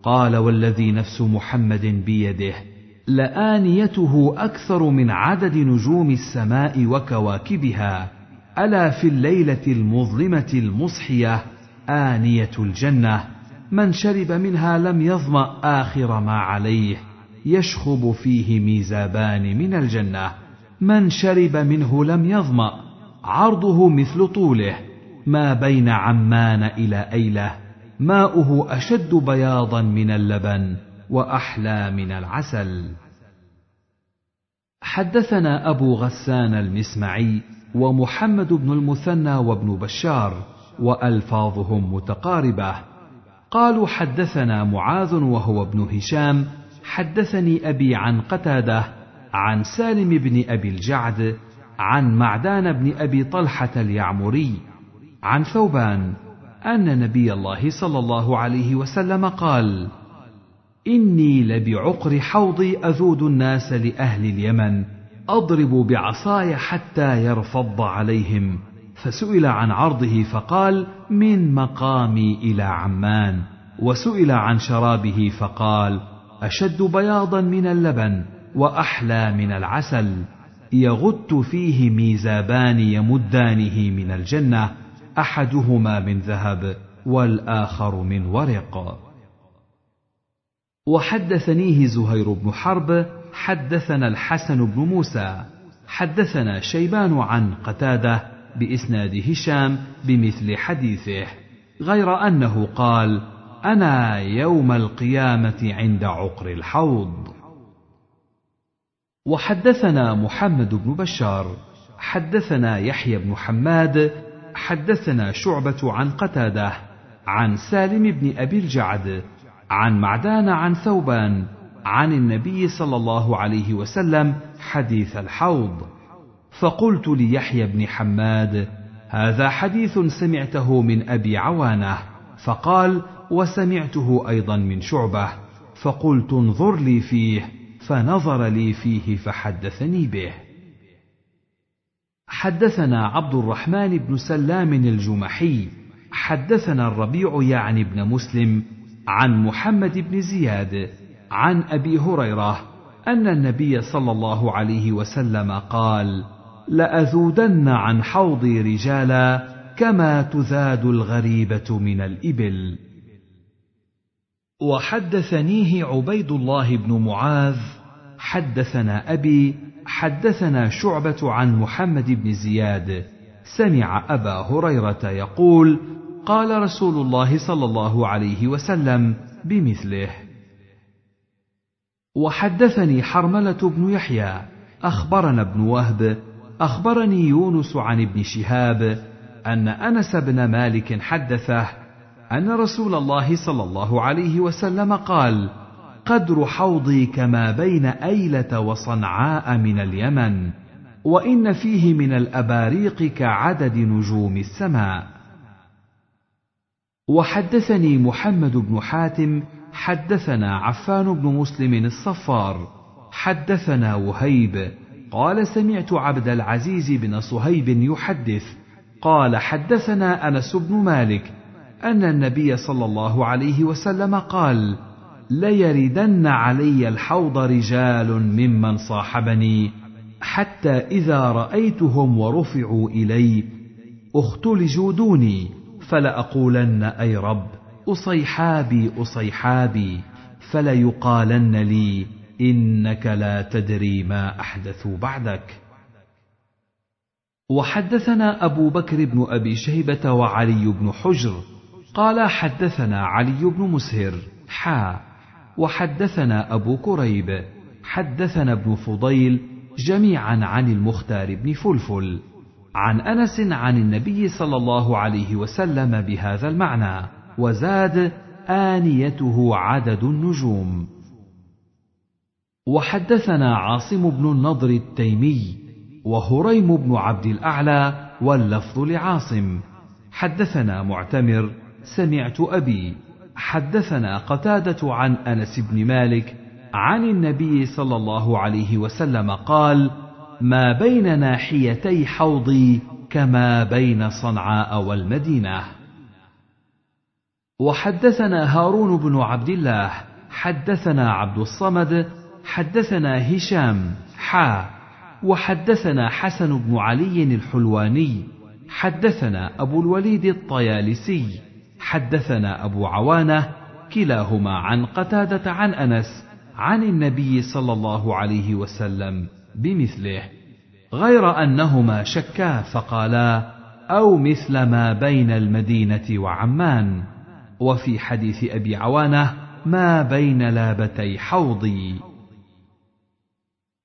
قال والذي نفس محمد بيده لآنيته أكثر من عدد نجوم السماء وكواكبها ألا في الليلة المظلمة المصحية آنية الجنة؟ من شرب منها لم يظمأ آخر ما عليه يشخب فيه ميزابان من الجنة. من شرب منه لم يظمأ عرضه مثل طوله. ما بين عمان إلى أيله ماؤه أشد بياضا من اللبن وأحلى من العسل. حدثنا أبو غسان المسمعي ومحمد بن المثنى وابن بشار وألفاظهم متقاربة. قالوا حدثنا معاذ وهو ابن هشام حدثني أبي عن قتادة عن سالم بن أبي الجعد عن معدان بن أبي طلحة اليعمري عن ثوبان أن نبي الله صلى الله عليه وسلم قال إني لبعقر حوضي أذود الناس لأهل اليمن أضرب بعصاي حتى يرفض عليهم. فسئل عن عرضه فقال من مقامي إلى عمان. وسئل عن شرابه فقال أشد بياضا من اللبن. وأحلى من العسل يغت فيه ميزابان يمدانه من الجنة أحدهما من ذهب والآخر من ورق. وحدثنيه زهير بن حرب حدثنا الحسن بن موسى حدثنا شيبان عن قتادة بإسناد هشام بمثل حديثه غير أنه قال أنا يوم القيامة عند عقر الحوض. وحدثنا محمد بن بشار حدثنا يحيى بن حماد حدثنا شعبة عن قتادة عن سالم بن أبي الجعد عن معدان عن ثوبان عن النبي صلى الله عليه وسلم حديث الحوض. فقلت ليحيى بن حماد هذا حديث سمعته من أبي عوانة. فقال وسمعته أيضا من شعبة. فقلت انظر لي فيه. فنظر لي فيه فحدثني به. حدثنا عبد الرحمن بن سلام الجمحي حدثنا الربيع يعني ابن مسلم عن محمد بن زياد عن أبي هريرة أن النبي صلى الله عليه وسلم قال لأذودن عن حوضي رجالا كما تذاد الغريبة من الإبل. وحدثنيه عبيد الله بن معاذ حدثنا أبي حدثنا شعبة عن محمد بن زياد. سمع أبا هريرة يقول قال رسول الله صلى الله عليه وسلم بمثله. وحدثني حرملة بن يحيى أخبرنا ابن وهب أخبرني يونس عن ابن شهاب أن أنس بن مالك حدثه أن رسول الله صلى الله عليه وسلم قال قدر حوضي كما بين أيلة وصنعاء من اليمن وإن فيه من الأباريق كعدد نجوم السماء. وحدثني محمد بن حاتم حدثنا عفان بن مسلم الصفار حدثنا وهيب قال سمعت عبد العزيز بن صهيب يحدث قال حدثنا أنس بن مالك أن النبي صلى الله عليه وسلم قال ليردن علي الحوض رجال ممن صاحبني حتى إذا رأيتهم ورفعوا إلي اختلجوا دوني فلأقولن أي رب اصيحابي اصيحابي فليقالن لي إنك لا تدري ما احدثوا بعدك. وحدثنا أبو بكر بن أبي شيبة وعلي بن حجر قال حدثنا علي بن مسهر حا وحدثنا أبو كريب حدثنا ابن فضيل جميعا عن المختار بن فلفل عن أنس عن النبي صلى الله عليه وسلم بهذا المعنى وزاد آنيته عدد النجوم. وحدثنا عاصم بن النضر التيمي وهريم بن عبد الأعلى واللفظ لعاصم. حدثنا معتمر سمعت أبي حدثنا قتادة عن أنس بن مالك عن النبي صلى الله عليه وسلم قال ما بين ناحيتي حوضي كما بين صنعاء والمدينة. وحدثنا هارون بن عبد الله حدثنا عبد الصمد حدثنا هشام حا وحدثنا حسن بن علي الحلواني حدثنا أبو الوليد الطيالسي حدثنا أبو عوانة كلاهما عن قتادة عن أنس عن النبي صلى الله عليه وسلم بمثله غير أنهما شكا فقالا أو مثل ما بين المدينة وعمان. وفي حديث أبي عوانة ما بين لابتي حوضي.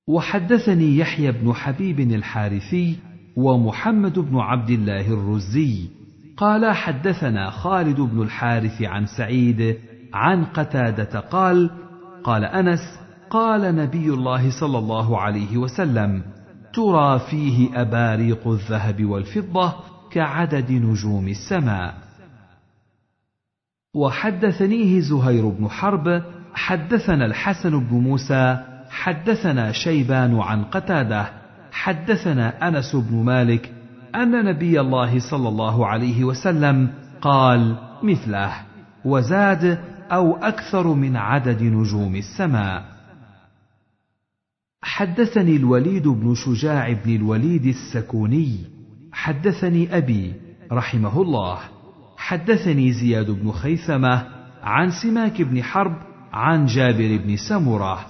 وحدثني يحيى بن حبيب الحارثي ومحمد بن عبد الله الرزي قال حدثنا خالد بن الحارث عن سعيد عن قتادة قال قال أنس قال نبي الله صلى الله عليه وسلم ترى فيه أباريق الذهب والفضة كعدد نجوم السماء. وحدثنيه زهير بن حرب حدثنا الحسن بن موسى حدثنا شيبان عن قتادة حدثنا أنس بن مالك أن نبي الله صلى الله عليه وسلم قال مثله وزاد أو أكثر من عدد نجوم السماء. حدثني الوليد بن شجاع بن الوليد السكوني. حدثني أبي رحمه الله. حدثني زياد بن خيثمة عن سماك بن حرب عن جابر بن سمرة.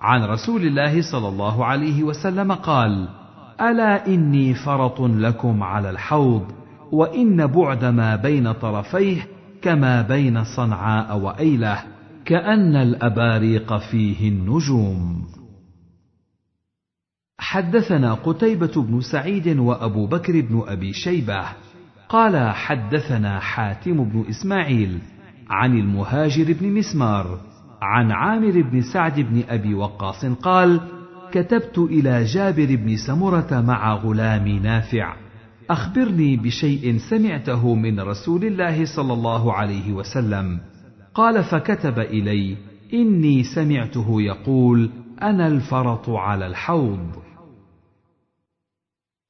عن رسول الله صلى الله عليه وسلم قال ألا إني فرط لكم على الحوض وإن بعد ما بين طرفيه كما بين صنعاء وأيله كأن الأباريق فيه النجوم. حدثنا قتيبة بن سعيد وأبو بكر بن أبي شيبة قال حدثنا حاتم بن إسماعيل عن المهاجر بن مسمار عن عامر بن سعد بن أبي وقاص قال كتبت إلى جابر بن سمرة مع غلامي نافع. أخبرني بشيء سمعته من رسول الله صلى الله عليه وسلم. قال فكتب إلي إني سمعته يقول أنا الفرط على الحوض.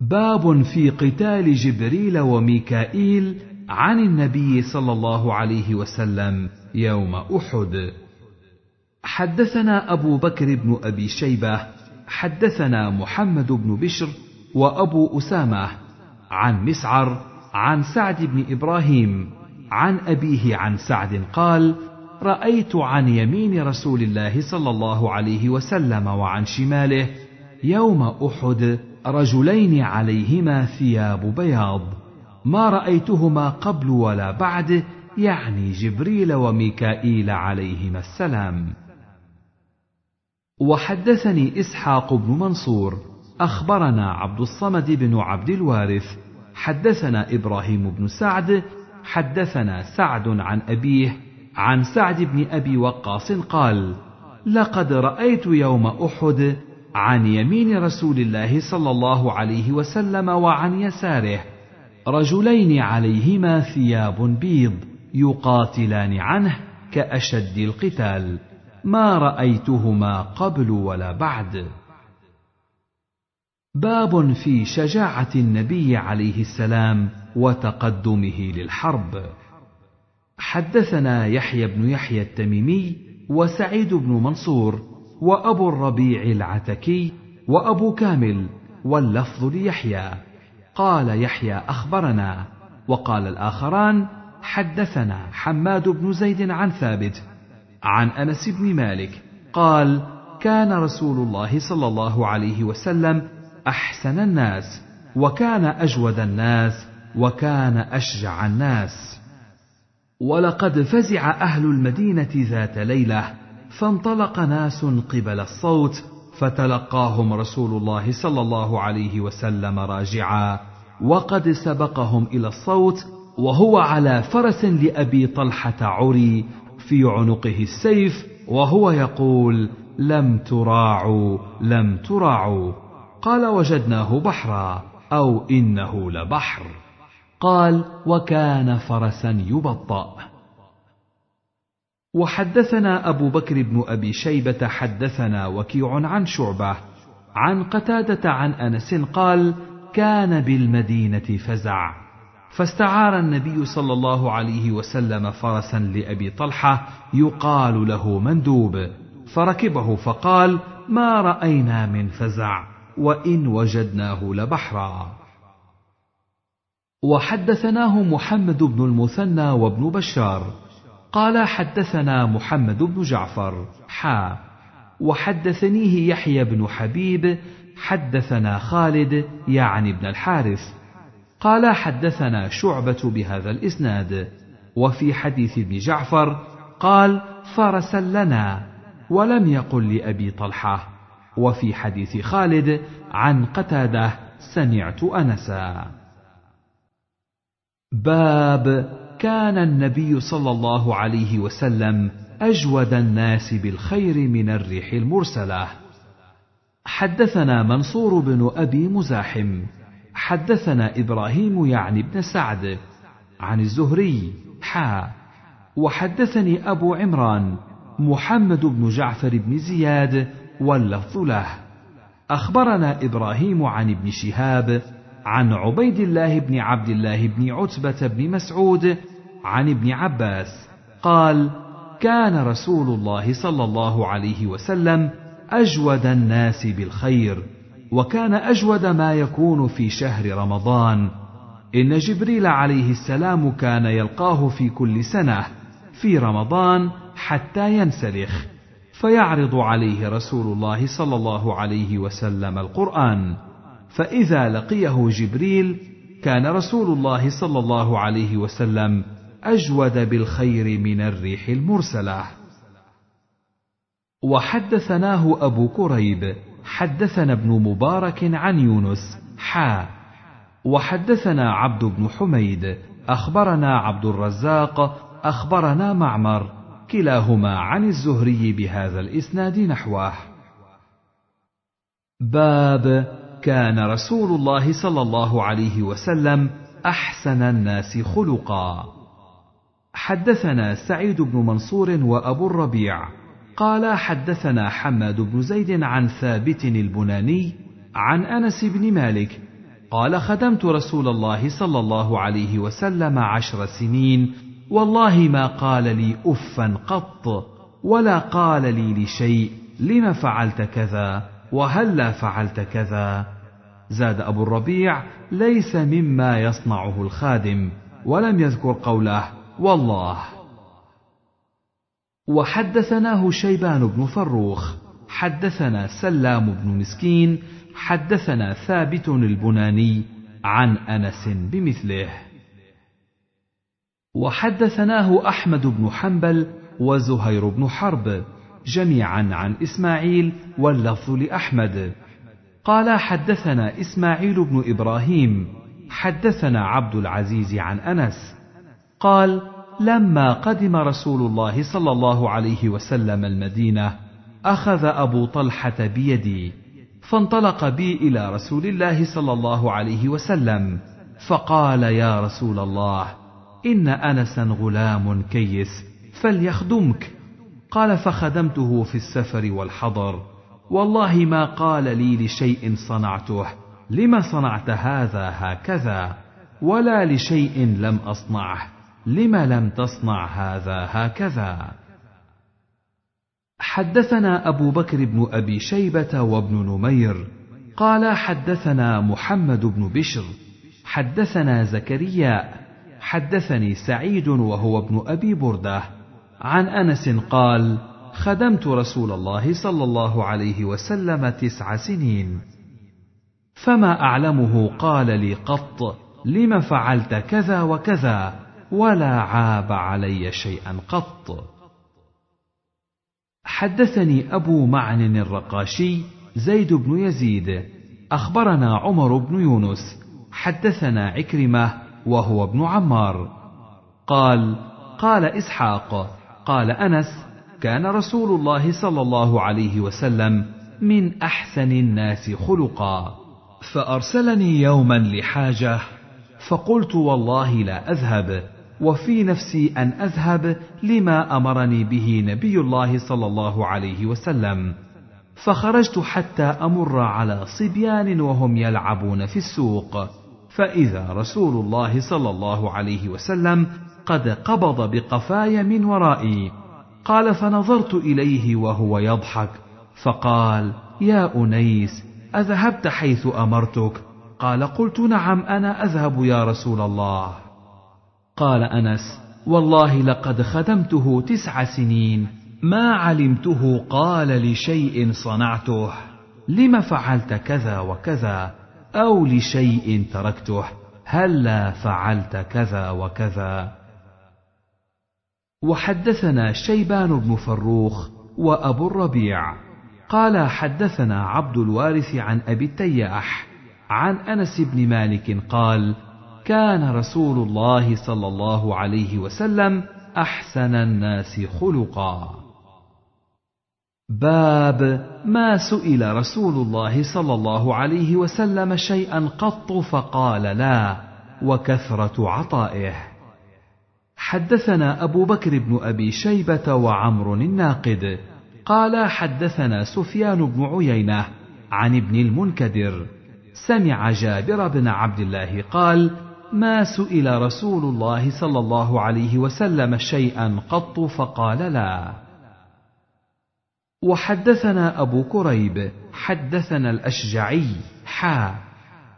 باب في قتال جبريل وميكائيل عن النبي صلى الله عليه وسلم يوم أحد. حدثنا أبو بكر بن أبي شيبة حدثنا محمد بن بشر وأبو أسامة عن مسعر عن سعد بن إبراهيم عن أبيه عن سعد قال رأيت عن يمين رسول الله صلى الله عليه وسلم وعن شماله يوم أحد رجلين عليهما ثياب بياض ما رأيتهما قبل ولا بعد يعني جبريل وميكائيل عليهما السلام. وحدثني إسحاق بن منصور أخبرنا عبد الصمد بن عبد الوارث حدثنا إبراهيم بن سعد حدثنا سعد عن أبيه عن سعد بن أبي وقاص قال لقد رأيت يوم أحد عن يمين رسول الله صلى الله عليه وسلم وعن يساره رجلين عليهما ثياب بيض يقاتلان عنه كأشد القتال. ما رأيتهما قبل ولا بعد. باب في شجاعة النبي عليه السلام وتقدمه للحرب. حدثنا يحيى بن يحيى التميمي وسعيد بن منصور وأبو الربيع العتكي وأبو كامل واللفظ ليحيى. قال يحيى أخبرنا وقال الآخران حدثنا حماد بن زيد عن ثابت عن أنس بن مالك قال كان رسول الله صلى الله عليه وسلم أحسن الناس وكان أجود الناس وكان أشجع الناس. ولقد فزع أهل المدينة ذات ليلة فانطلق ناس قبل الصوت فتلقاهم رسول الله صلى الله عليه وسلم راجعا وقد سبقهم إلى الصوت وهو على فرس لأبي طلحة عري في عنقه السيف وهو يقول لم تراعوا لم تراعوا. قال وجدناه بحرا أو إنه لبحر. قال وكان فرسا يبطأ. وحدثنا أبو بكر بن أبي شيبة حدثنا وكيع عن شعبة عن قتادة عن أنس قال كان بالمدينة فزع. فاستعار النبي صلى الله عليه وسلم فرسا لأبي طلحة يقال له مندوب. فركبه فقال ما رأينا من فزع وإن وجدناه لبحرا. وحدثناه محمد بن المثنى وابن بشار. قال حدثنا محمد بن جعفر حا. وحدثنيه يحيى بن حبيب حدثنا خالد يعني ابن الحارث. قال حدثنا شعبة بهذا الإسناد. وفي حديث ابن جعفر قال فرسا لنا ولم يقل لأبي طلحة. وفي حديث خالد عن قتادة سمعت أنسا. باب كان النبي صلى الله عليه وسلم أجود الناس بالخير من الريح المرسلة. حدثنا منصور بن أبي مزاحم. حدثنا إبراهيم يعني بن سعد عن الزهري حا وحدثني أبو عمران محمد بن جعفر بن زياد واللفظ له. أخبرنا إبراهيم عن ابن شهاب عن عبيد الله بن عبد الله بن عتبة بن مسعود عن ابن عباس قال: كان رسول الله صلى الله عليه وسلم أجود الناس بالخير، وكان أجود ما يكون في شهر رمضان. إن جبريل عليه السلام كان يلقاه في كل سنة في رمضان حتى ينسلخ، فيعرض عليه رسول الله صلى الله عليه وسلم القرآن. فإذا لقيه جبريل كان رسول الله صلى الله عليه وسلم أجود بالخير من الريح المرسلة. وحدثناه أبو كريب حدثنا ابن مبارك عن يونس حا. وحدثنا عبد بن حميد أخبرنا عبد الرزاق أخبرنا معمر كلاهما عن الزهري بهذا الإسناد نحوه. باب كان رسول الله صلى الله عليه وسلم أحسن الناس خلقا. حدثنا سعيد بن منصور وأبو الربيع. قال حدثنا حماد بن زيد عن ثابت البناني عن أنس بن مالك قال خدمت رسول الله صلى الله عليه وسلم عشر سنين والله ما قال لي افا قط ولا قال لي لشيء لم فعلت كذا وهلا فعلت كذا؟ زاد أبو الربيع ليس مما يصنعه الخادم ولم يذكر قوله والله. وحدثناه شيبان بن فروخ حدثنا سلام بن مسكين حدثنا ثابت البناني عن أنس بمثله. وحدثناه أحمد بن حنبل وزهير بن حرب جميعا عن إسماعيل واللفظ لأحمد. قال حدثنا إسماعيل بن إبراهيم حدثنا عبد العزيز عن أنس. قال لما قدم رسول الله صلى الله عليه وسلم المدينة أخذ أبو طلحة بيدي فانطلق بي إلى رسول الله صلى الله عليه وسلم فقال يا رسول الله إن انسا غلام كيس فليخدمك. قال فخدمته في السفر والحضر والله ما قال لي لشيء صنعته لم صنعت هذا هكذا ولا لشيء لم أصنعه. لم لم تصنع هذا هكذا؟ حدثنا أبو بكر بن أبي شيبة وابن نمير قال حدثنا محمد بن بشر حدثنا زكريا حدثني سعيد وهو ابن أبي بردة. عن أنس قال خدمت رسول الله صلى الله عليه وسلم تسع سنين. فما أعلمه قال لي قط لم فعلت كذا وكذا؟ ولا عاب علي شيئا قط. حدثني أبو معن الرقاشي زيد بن يزيد. أخبرنا عمر بن يونس. حدثنا عكرمة وهو ابن عمار. قال قال إسحاق قال أنس كان رسول الله صلى الله عليه وسلم من أحسن الناس خلقا. فأرسلني يوما لحاجة فقلت والله لا أذهب. وفي نفسي أن أذهب لما أمرني به نبي الله صلى الله عليه وسلم. فخرجت حتى أمر على صبيان وهم يلعبون في السوق. فإذا رسول الله صلى الله عليه وسلم قد قبض بقفاي من ورائي. قال فنظرت إليه وهو يضحك. فقال يا أنيس أذهبت حيث أمرتك؟ قال قلت نعم أنا أذهب يا رسول الله. قال أنس والله لقد خدمته تسع سنين ما علمته قال لشيء صنعته لم فعلت كذا وكذا أو لشيء تركته هلا فعلت كذا وكذا. وحدثنا شيبان بن فروخ وأبو الربيع قال حدثنا عبد الوارث عن أبي التياح عن أنس بن مالك قال كان رسول الله صلى الله عليه وسلم أحسن الناس خلقا. باب ما سئل رسول الله صلى الله عليه وسلم شيئا قط فقال لا وكثرة عطائه. حدثنا أبو بكر بن أبي شيبة وعمر الناقد. قال حدثنا سفيان بن عيينة عن ابن المنكدر. سمع جابر بن عبد الله قال ما سئل رسول الله صلى الله عليه وسلم شيئا قط فقال لا. وحدثنا أبو كريب حدثنا الأشجعي حا.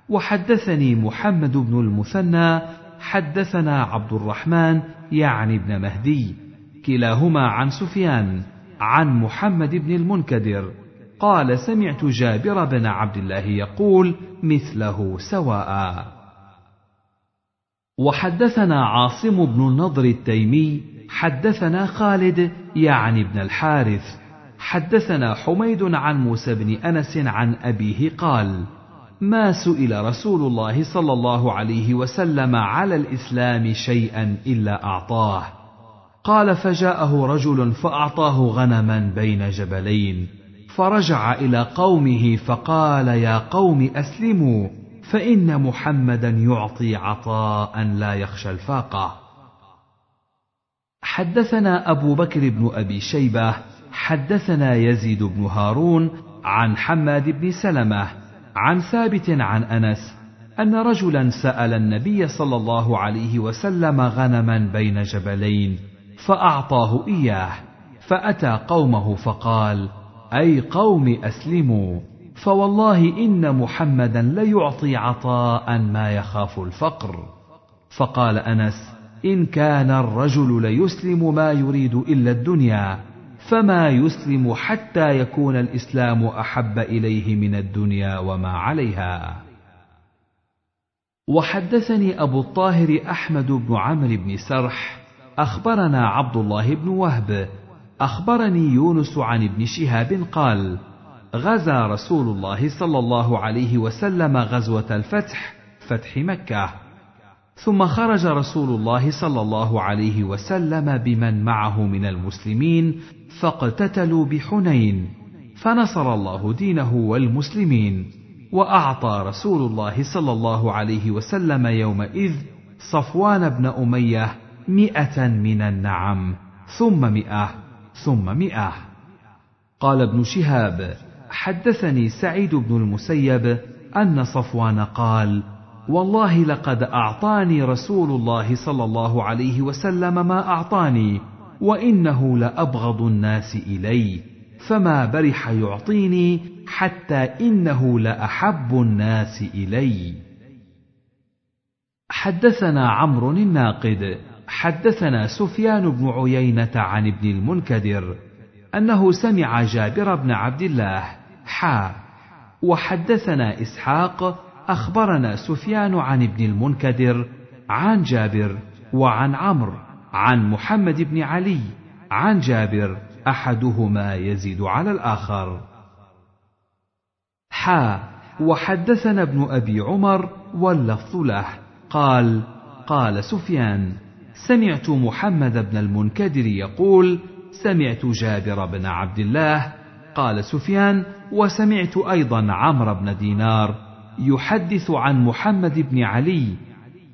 وحدثني محمد بن المثنى حدثنا عبد الرحمن يعني ابن مهدي. كلاهما عن سفيان عن محمد بن المنكدر. قال سمعت جابر بن عبد الله يقول مثله سواء. وحدثنا عاصم بن النضر التيمي حدثنا خالد يعني ابن الحارث. حدثنا حميد عن موسى بن أنس عن أبيه قال ما سئل رسول الله صلى الله عليه وسلم على الإسلام شيئا إلا أعطاه. قال فجاءه رجل فأعطاه غنما بين جبلين فرجع إلى قومه فقال يا قوم أسلموا فإن محمدا يعطي عطاء لا يخشى الفاقة. حدثنا أبو بكر بن أبي شيبة حدثنا يزيد بن هارون عن حماد بن سلمة عن ثابت عن أنس أن رجلا سأل النبي صلى الله عليه وسلم غنما بين جبلين فأعطاه إياه فأتى قومه فقال أي قوم أسلموا؟ فوالله إن محمدا ليعطي عطاء ما يخاف الفقر. فقال أنس إن كان الرجل ليسلم ما يريد إلا الدنيا فما يسلم حتى يكون الإسلام أحب إليه من الدنيا وما عليها. وحدثني أبو الطاهر أحمد بن عمرو بن سرح أخبرنا عبد الله بن وهب أخبرني يونس عن ابن شهاب قال غزا رسول الله صلى الله عليه وسلم غزوة الفتح فتح مكة. ثم خرج رسول الله صلى الله عليه وسلم بمن معه من المسلمين فاقتتلوا بحنين. فنصر الله دينه والمسلمين. وأعطى رسول الله صلى الله عليه وسلم يومئذ صفوان بن أمية مئة من النعم ثم مئة ثم مئة. قال ابن شهاب حدثني سعيد بن المسيب أن صفوان قال والله لقد أعطاني رسول الله صلى الله عليه وسلم ما أعطاني وإنه لأبغض الناس الي فما برح يعطيني حتى إنه لأحب الناس إلي. حدثنا عمرو الناقد حدثنا سفيان بن عيينة عن ابن المنكدر أنه سمع جابر بن عبد الله حا. وحدثنا إسحاق أخبرنا سفيان عن ابن المنكدر عن جابر وعن عمرو عن محمد بن علي عن جابر أحدهما يزيد على الآخر. حا. وحدثنا ابن أبي عمر واللفظ له. قال قال سفيان سمعت محمد بن المنكدر يقول سمعت جابر بن عبد الله قال سفيان وسمعت أيضا عمرو بن دينار يحدث عن محمد بن علي.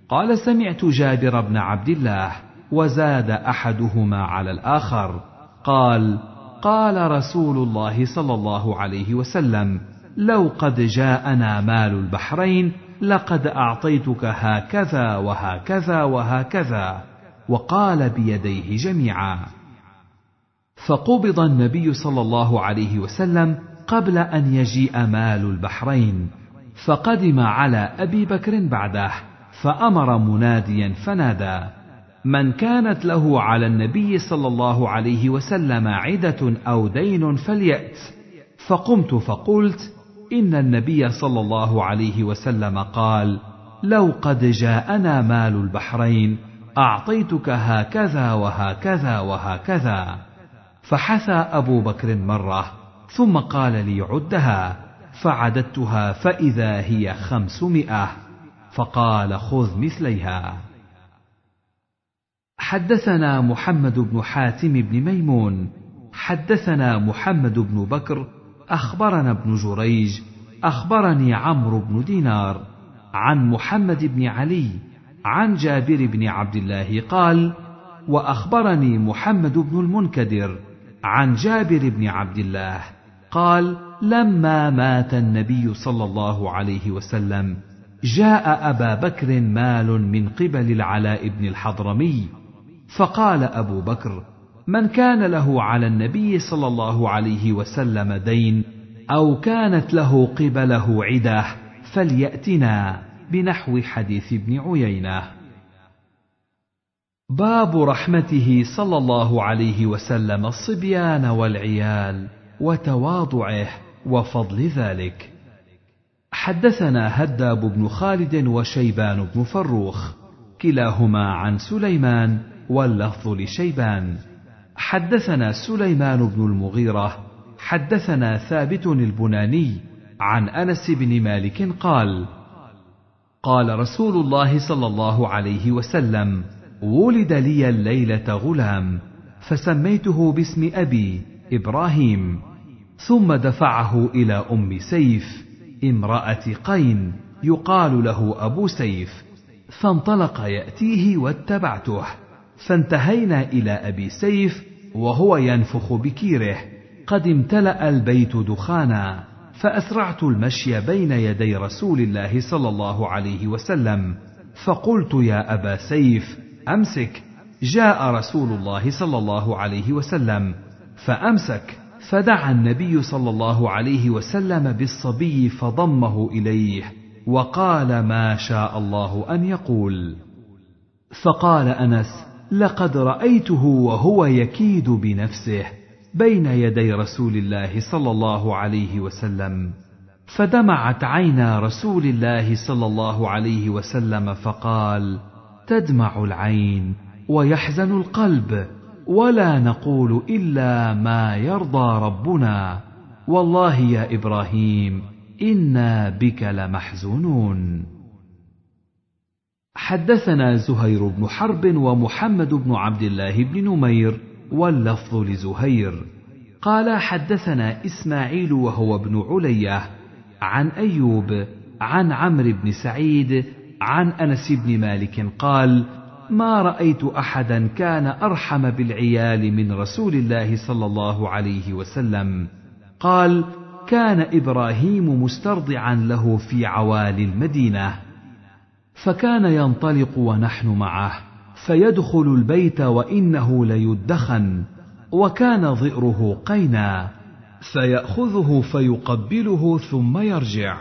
قال سمعت جابر بن عبد الله وزاد أحدهما على الآخر. قال قال رسول الله صلى الله عليه وسلم لو قد جاءنا مال البحرين لقد أعطيتك هكذا وهكذا وهكذا. وقال بيديه جميعا. فقبض النبي صلى الله عليه وسلم قبل أن يجيء مال البحرين فقدم على أبي بكر بعده فأمر مناديا فنادى من كانت له على النبي صلى الله عليه وسلم عدة أو دين فليأت. فقمت فقلت إن النبي صلى الله عليه وسلم قال لو قد جاءنا مال البحرين أعطيتك هكذا وهكذا وهكذا. فحثى أبو بكر مرة ثم قال لي عدها فعددتها فإذا هي خمسمائة فقال خذ مثليها. حدثنا محمد بن حاتم بن ميمون حدثنا محمد بن بكر أخبرنا ابن جريج أخبرني عمرو بن دينار عن محمد بن علي عن جابر بن عبد الله قال وأخبرني محمد بن المنكدر عن جابر بن عبد الله قال لما مات النبي صلى الله عليه وسلم جاء أبا بكر مال من قبل العلاء بن الحضرمي فقال أبو بكر من كان له على النبي صلى الله عليه وسلم دين أو كانت له قبله عده فليأتنا بنحو حديث ابن عيينة. باب رحمته صلى الله عليه وسلم الصبيان والعيال وتواضعه وفضل ذلك. حدثنا هداب بن خالد وشيبان بن فروخ كلاهما عن سليمان واللفظ لشيبان. حدثنا سليمان بن المغيرة حدثنا ثابت البناني عن أنس بن مالك قال قال رسول الله صلى الله عليه وسلم ولد لي الليلة غلام فسميته باسم أبي إبراهيم ثم دفعه إلى أم سيف امرأة قين يقال له أبو سيف فانطلق يأتيه واتبعته فانتهينا إلى أبي سيف وهو ينفخ بكيره قد امتلأ البيت دخانا فأسرعت المشي بين يدي رسول الله صلى الله عليه وسلم فقلت يا أبا سيف أمسك. جاء رسول الله صلى الله عليه وسلم. فأمسك. فدعا النبي صلى الله عليه وسلم بالصبي فضمه إليه. وقال ما شاء الله أن يقول. فقال أنس لقد رأيته وهو يكيد بنفسه بين يدي رسول الله صلى الله عليه وسلم. فدمعت عينا رسول الله صلى الله عليه وسلم فقال تدمع العين ويحزن القلب ولا نقول إلا ما يرضى ربنا. والله يا إبراهيم إنا بك لمحزونون. حدثنا زهير بن حرب ومحمد بن عبد الله بن نمير واللفظ لزهير. قال حدثنا إسماعيل وهو ابن علية عن أيوب عن عمرو بن سعيد عن أنس بن مالك قال ما رأيت أحدا كان أرحم بالعيال من رسول الله صلى الله عليه وسلم قال كان إبراهيم مسترضعا له في عوالي المدينة فكان ينطلق ونحن معه فيدخل البيت وإنه ليدخن وكان ظئره قينا فيأخذه فيقبله ثم يرجع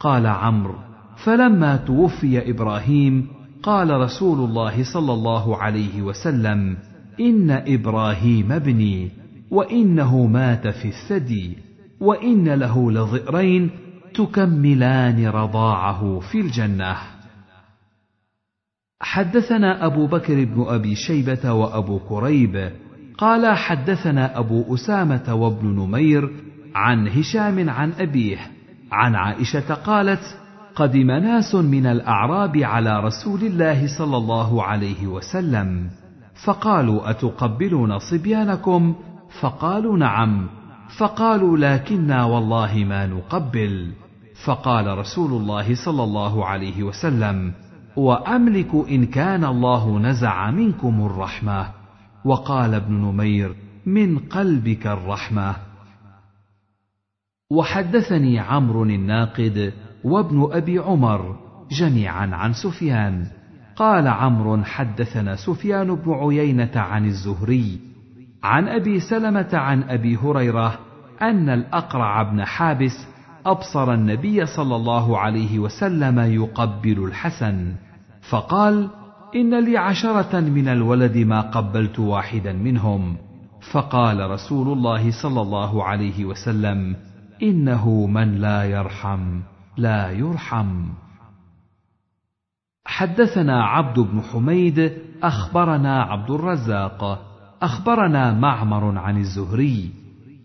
قال عمرو فلما توفي إبراهيم قال رسول الله صلى الله عليه وسلم إن إبراهيم ابني وإنه مات في الثدي وإن له لظئرين تكملان رضاعه في الجنة. حدثنا أبو بكر بن أبي شيبة وأبو كريب قال حدثنا أبو أسامة وابن نمير عن هشام عن أبيه عن عائشة قالت قدم ناس من الأعراب على رسول الله صلى الله عليه وسلم. فقالوا أتقبلون صبيانكم؟ فقالوا نعم. فقالوا لكنا والله ما نقبل. فقال رسول الله صلى الله عليه وسلم وأملك إن كان الله نزع منكم الرحمة. وقال ابن نمير من قلبك الرحمة. وحدثني عمرو الناقد وابن أبي عمر جميعا عن سفيان. قال عمرو حدثنا سفيان بن عيينة عن الزهري عن أبي سلمة عن أبي هريرة أن الأقرع بن حابس أبصر النبي صلى الله عليه وسلم يقبل الحسن فقال إن لي عشرة من الولد ما قبلت واحدا منهم. فقال رسول الله صلى الله عليه وسلم إنه من لا يرحم. لا يرحم. حدثنا عبد بن حميد أخبرنا عبد الرزاق أخبرنا معمر عن الزهري.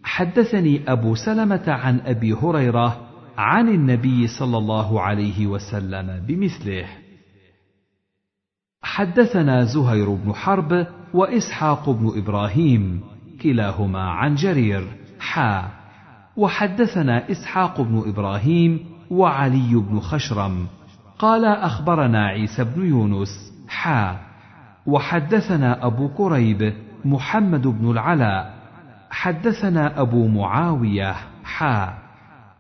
حدثني أبو سلمة عن أبي هريرة عن النبي صلى الله عليه وسلم بمثله. حدثنا زهير بن حرب وإسحاق بن إبراهيم كلاهما عن جرير. حا. وحدثنا إسحاق بن إبراهيم وعلي بن خشرم قال أخبرنا عيسى بن يونس حا وحدثنا أبو كريب محمد بن العلاء حدثنا أبو معاوية حا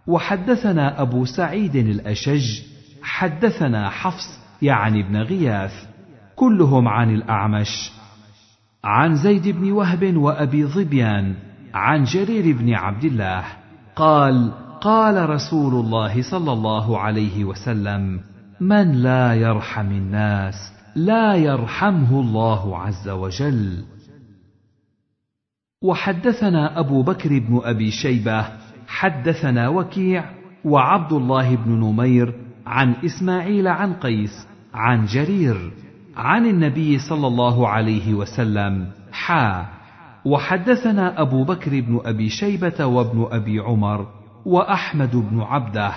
وحدثنا أبو سعيد الأشج حدثنا حفص يعني ابن غياث كلهم عن الأعمش. عن زيد بن وهب وأبي ظبيان عن جرير بن عبد الله قال قال رسول الله صلى الله عليه وسلم من لا يرحم الناس لا يرحمه الله عز وجل. وحدثنا أبو بكر بن أبي شيبة حدثنا وكيع وعبد الله بن نمير عن إسماعيل عن قيس عن جرير عن النبي صلى الله عليه وسلم حا. وحدثنا أبو بكر بن أبي شيبة وابن أبي عمر وأحمد بن عبده.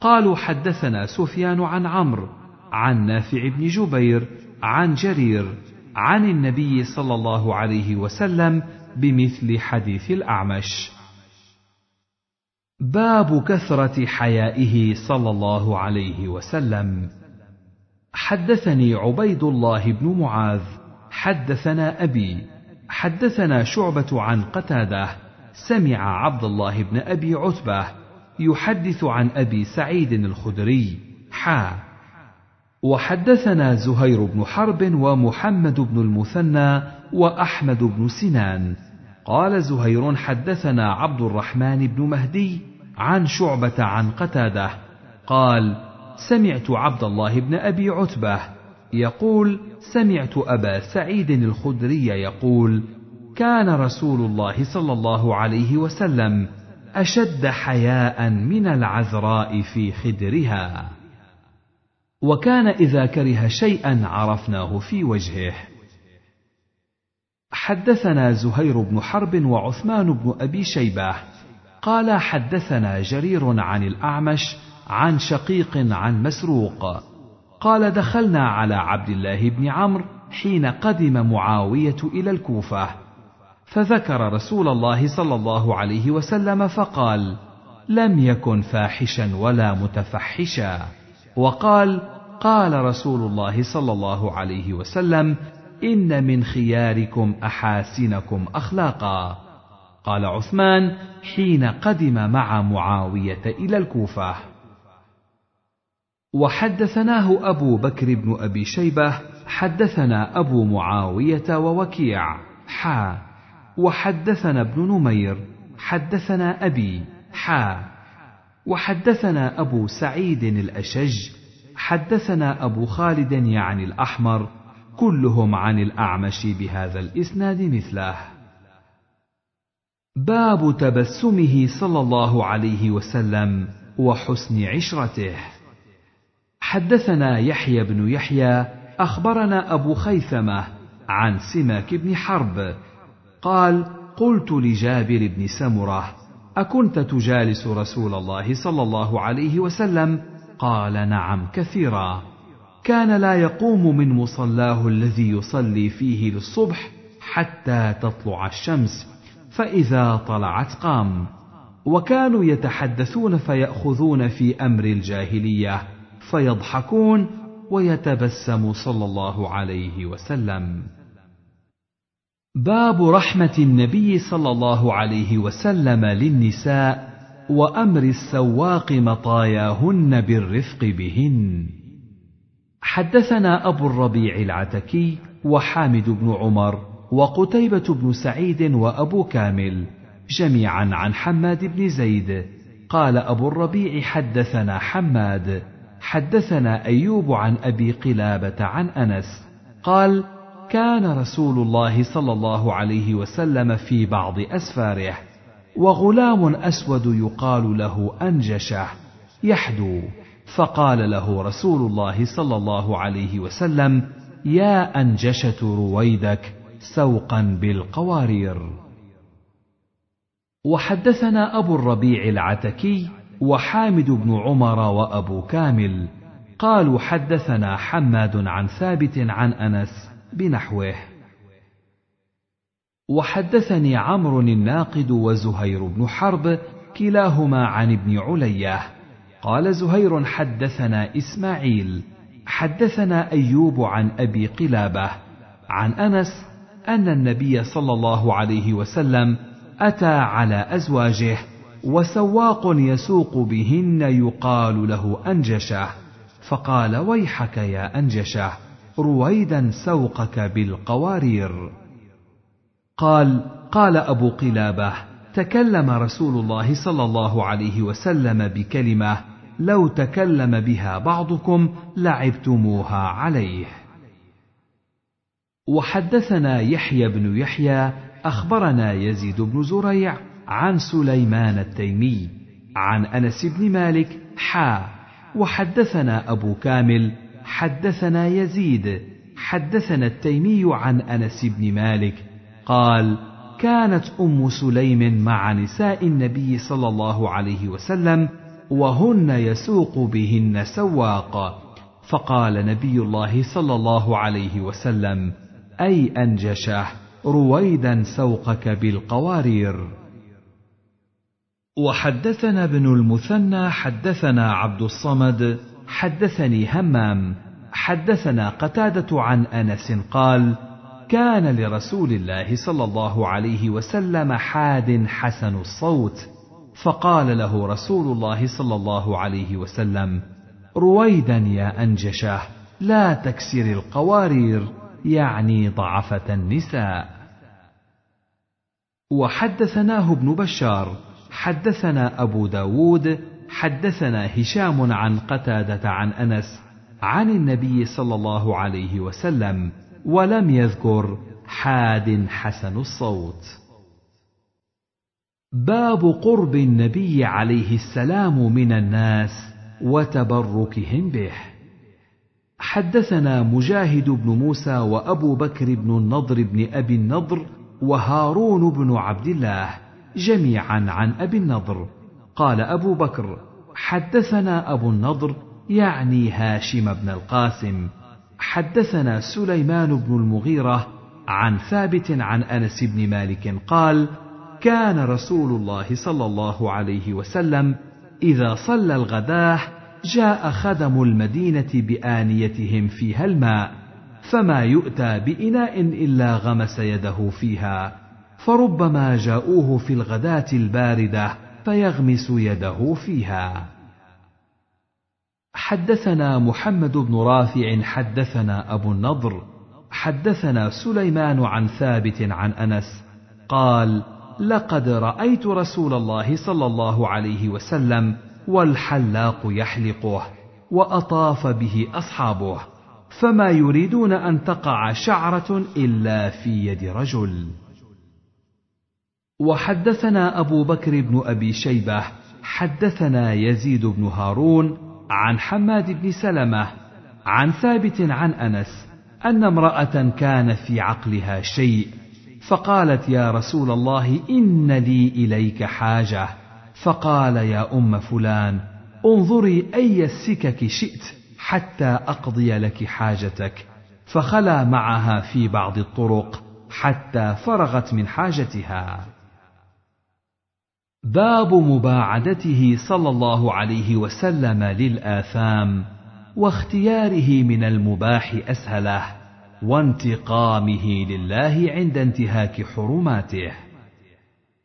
قالوا حدثنا سفيان عن عمرو عن نافع بن جبير عن جرير عن النبي صلى الله عليه وسلم بمثل حديث الأعمش. باب كثرة حيائه صلى الله عليه وسلم. حدثني عبيد الله بن معاذ حدثنا أبي حدثنا شعبة عن قتادة سمع عبد الله بن أبي عتبة يحدث عن أبي سعيد الخدري. حا. وحدثنا زهير بن حرب ومحمد بن المثنى وأحمد بن سنان. قال زهير حدثنا عبد الرحمن بن مهدي عن شعبة عن قتادة. قال سمعت عبد الله بن أبي عتبة يقول سمعت أبا سعيد الخدري يقول كان رسول الله صلى الله عليه وسلم أشد حياء من العذراء في خدرها. وكان إذا كره شيئا عرفناه في وجهه. حدثنا زهير بن حرب وعثمان بن أبي شيبة. قال حدثنا جرير عن الأعمش عن شقيق عن مسروق. قال دخلنا على عبد الله بن عمرو حين قدم معاوية إلى الكوفة. فذكر رسول الله صلى الله عليه وسلم فقال لم يكن فاحشا ولا متفحشا. وقال قال رسول الله صلى الله عليه وسلم إن من خياركم أحاسنكم اخلاقا. قال عثمان حين قدم مع معاوية إلى الكوفة. وحدثناه أبو بكر بن أبي شيبة حدثنا أبو معاوية ووكيع. حا. وحدثنا ابن نمير حدثنا أبي حا وحدثنا أبو سعيد الأشج حدثنا أبو خالد يعني الأحمر كلهم عن الأعمش بهذا الإسناد مثله. باب تبسمه صلى الله عليه وسلم وحسن عشرته. حدثنا يحيى بن يحيى أخبرنا أبو خيثمة عن سماك بن حرب قال قلت لجابر بن سمرة أكنت تجالس رسول الله صلى الله عليه وسلم؟ قال نعم كثيرا. كان لا يقوم من مصلاه الذي يصلي فيه للصبح حتى تطلع الشمس فإذا طلعت قام. وكانوا يتحدثون فيأخذون في أمر الجاهلية فيضحكون ويتبسم صلى الله عليه وسلم. باب رحمة النبي صلى الله عليه وسلم للنساء وأمر السواق مطاياهن بالرفق بهن. حدثنا أبو الربيع العتكي وحامد بن عمر وقتيبة بن سعيد وأبو كامل جميعا عن حماد بن زيد. قال أبو الربيع حدثنا حماد حدثنا أيوب عن أبي قلابة عن أنس. قال كان رسول الله صلى الله عليه وسلم في بعض أسفاره وغلام أسود يقال له أنجشه يحدو. فقال له رسول الله صلى الله عليه وسلم يا أنجشة رويدك سوقا بالقوارير. وحدثنا أبو الربيع العتكي وحامد بن عمر وأبو كامل قالوا حدثنا حماد عن ثابت عن أنس بنحوه. وحدثني عمرو الناقد وزهير بن حرب كلاهما عن ابن عليه قال زهير حدثنا إسماعيل. حدثنا أيوب عن أبي قلابة. عن أنس أن النبي صلى الله عليه وسلم أتى على أزواجه وسواق يسوق بهن يقال له أنجشة. فقال ويحك يا أنجشة. رويدا سوقك بالقوارير. قال قال أبو قلابة تكلم رسول الله صلى الله عليه وسلم بكلمة لو تكلم بها بعضكم لعبتموها عليه. وحدثنا يحيى بن يحيى أخبرنا يزيد بن زريع عن سليمان التيمي عن أنس بن مالك حا وحدثنا أبو كامل حدثنا يزيد حدثنا التيمي عن أنس بن مالك قال كانت أم سليم مع نساء النبي صلى الله عليه وسلم وهن يسوق بهن سواق. فقال نبي الله صلى الله عليه وسلم أي أنجشة رويدا سوقك بالقوارير. وحدثنا ابن المثنى حدثنا عبد الصمد حدثني همام حدثنا قتادة عن أنس قال كان لرسول الله صلى الله عليه وسلم حاد حسن الصوت فقال له رسول الله صلى الله عليه وسلم رويدا يا انجشه لا تكسر القوارير يعني ضعفة النساء. وحدثناه ابن بشار حدثنا أبو داود حدثنا هشام عن قتادة عن أنس عن النبي صلى الله عليه وسلم ولم يذكر حاد حسن الصوت. باب قرب النبي عليه السلام من الناس وتبركهم به. حدثنا مجاهد بن موسى وأبو بكر بن النضر بن أبي النضر وهارون بن عبد الله جميعا عن أبي النضر قال أبو بكر حدثنا أبو النضر يعني هاشم بن القاسم. حدثنا سليمان بن المغيرة عن ثابت عن أنس بن مالك قال كان رسول الله صلى الله عليه وسلم إذا صلى الغداة جاء خدم المدينة بآنيتهم فيها الماء فما يؤتى بإناء إلا غمس يده فيها فربما جاءوه في الغداة الباردة فيغمس يده فيها. حدثنا محمد بن رافع حدثنا أبو النضر حدثنا سليمان عن ثابت عن أنس قال لقد رأيت رسول الله صلى الله عليه وسلم والحلاق يحلقه وأطاف به أصحابه فما يريدون أن تقع شعرة إلا في يد رجل. وحدثنا أبو بكر بن أبي شيبة حدثنا يزيد بن هارون عن حماد بن سلمة عن ثابت عن أنس أن امرأة كان في عقلها شيء فقالت يا رسول الله إن لي إليك حاجة فقال يا أم فلان انظري أي السكك شئت حتى أقضي لك حاجتك فخلا معها في بعض الطرق حتى فرغت من حاجتها. باب مباعدته صلى الله عليه وسلم للآثام واختياره من المباح أسهله وانتقامه لله عند انتهاك حرماته.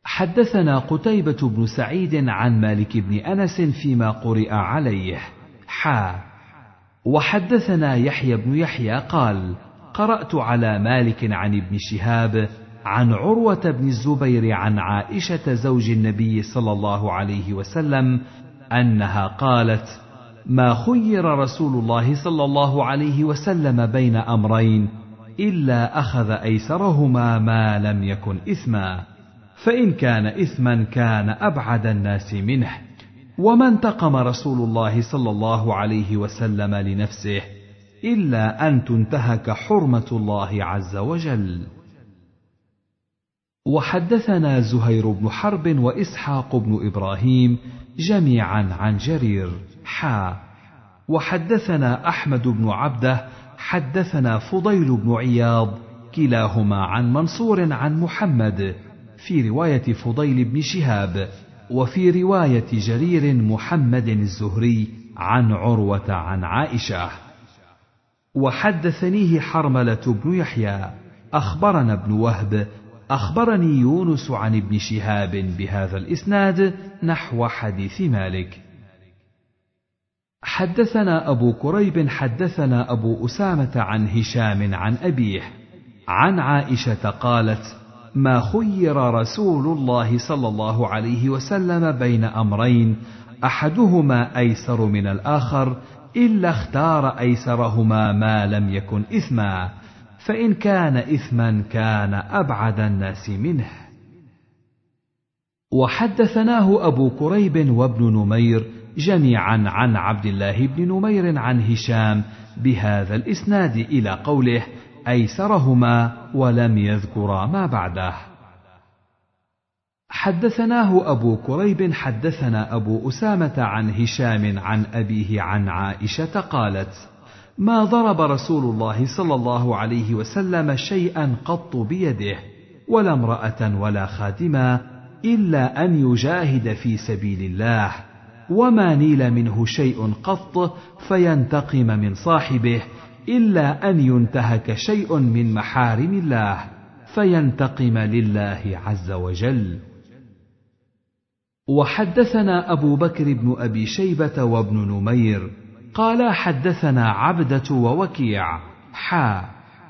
حدثنا قتيبة بن سعيد عن مالك بن أنس فيما قرئ عليه. حا. وحدثنا يحيى بن يحيى قال قرأت على مالك عن ابن شهاب عن عروة بن الزبير عن عائشة زوج النبي صلى الله عليه وسلم أنها قالت: ما خير رسول الله صلى الله عليه وسلم بين أمرين إلا أخذ أيسرهما ما لم يكن إثما، فإن كان إثما كان أبعد الناس منه، وما انتقم رسول الله صلى الله عليه وسلم لنفسه إلا أن تنتهك حرمة الله عز وجل. وحدثنا زهير بن حرب وإسحاق بن إبراهيم جميعا عن جرير حا وحدثنا أحمد بن عبده حدثنا فضيل بن عياض كلاهما عن منصور عن محمد في رواية فضيل بن شهاب وفي رواية جرير محمد الزهري عن عروة عن عائشة. وحدثنيه حرملة بن يحيى أخبرنا ابن وهب أخبرني يونس عن ابن شهاب بهذا الإسناد نحو حديث مالك. حدثنا أبو كريب حدثنا أبو أسامة عن هشام عن أبيه عن عائشة قالت ما خير رسول الله صلى الله عليه وسلم بين أمرين أحدهما أيسر من الآخر إلا اختار أيسرهما ما لم يكن إثما فإن كان إثما كان أبعد الناس منه. وحدثناه أبو كريب وابن نمير جميعا عن عبد الله بن نمير عن هشام بهذا الإسناد إلى قوله: أيسرهما ولم يذكرا ما بعده. حدثناه أبو كريب حدثنا أبو أسامة عن هشام عن أبيه عن عائشة قالت: ما ضرب رسول الله صلى الله عليه وسلم شيئا قط بيده ولا امرأة ولا خادما إلا أن يجاهد في سبيل الله وما نيل منه شيء قط فينتقم من صاحبه إلا أن ينتهك شيء من محارم الله فينتقم لله عز وجل. وحدثنا أبو بكر بن أبي شيبة وابن نمير قال حدثنا عبدة ووكيع. حا.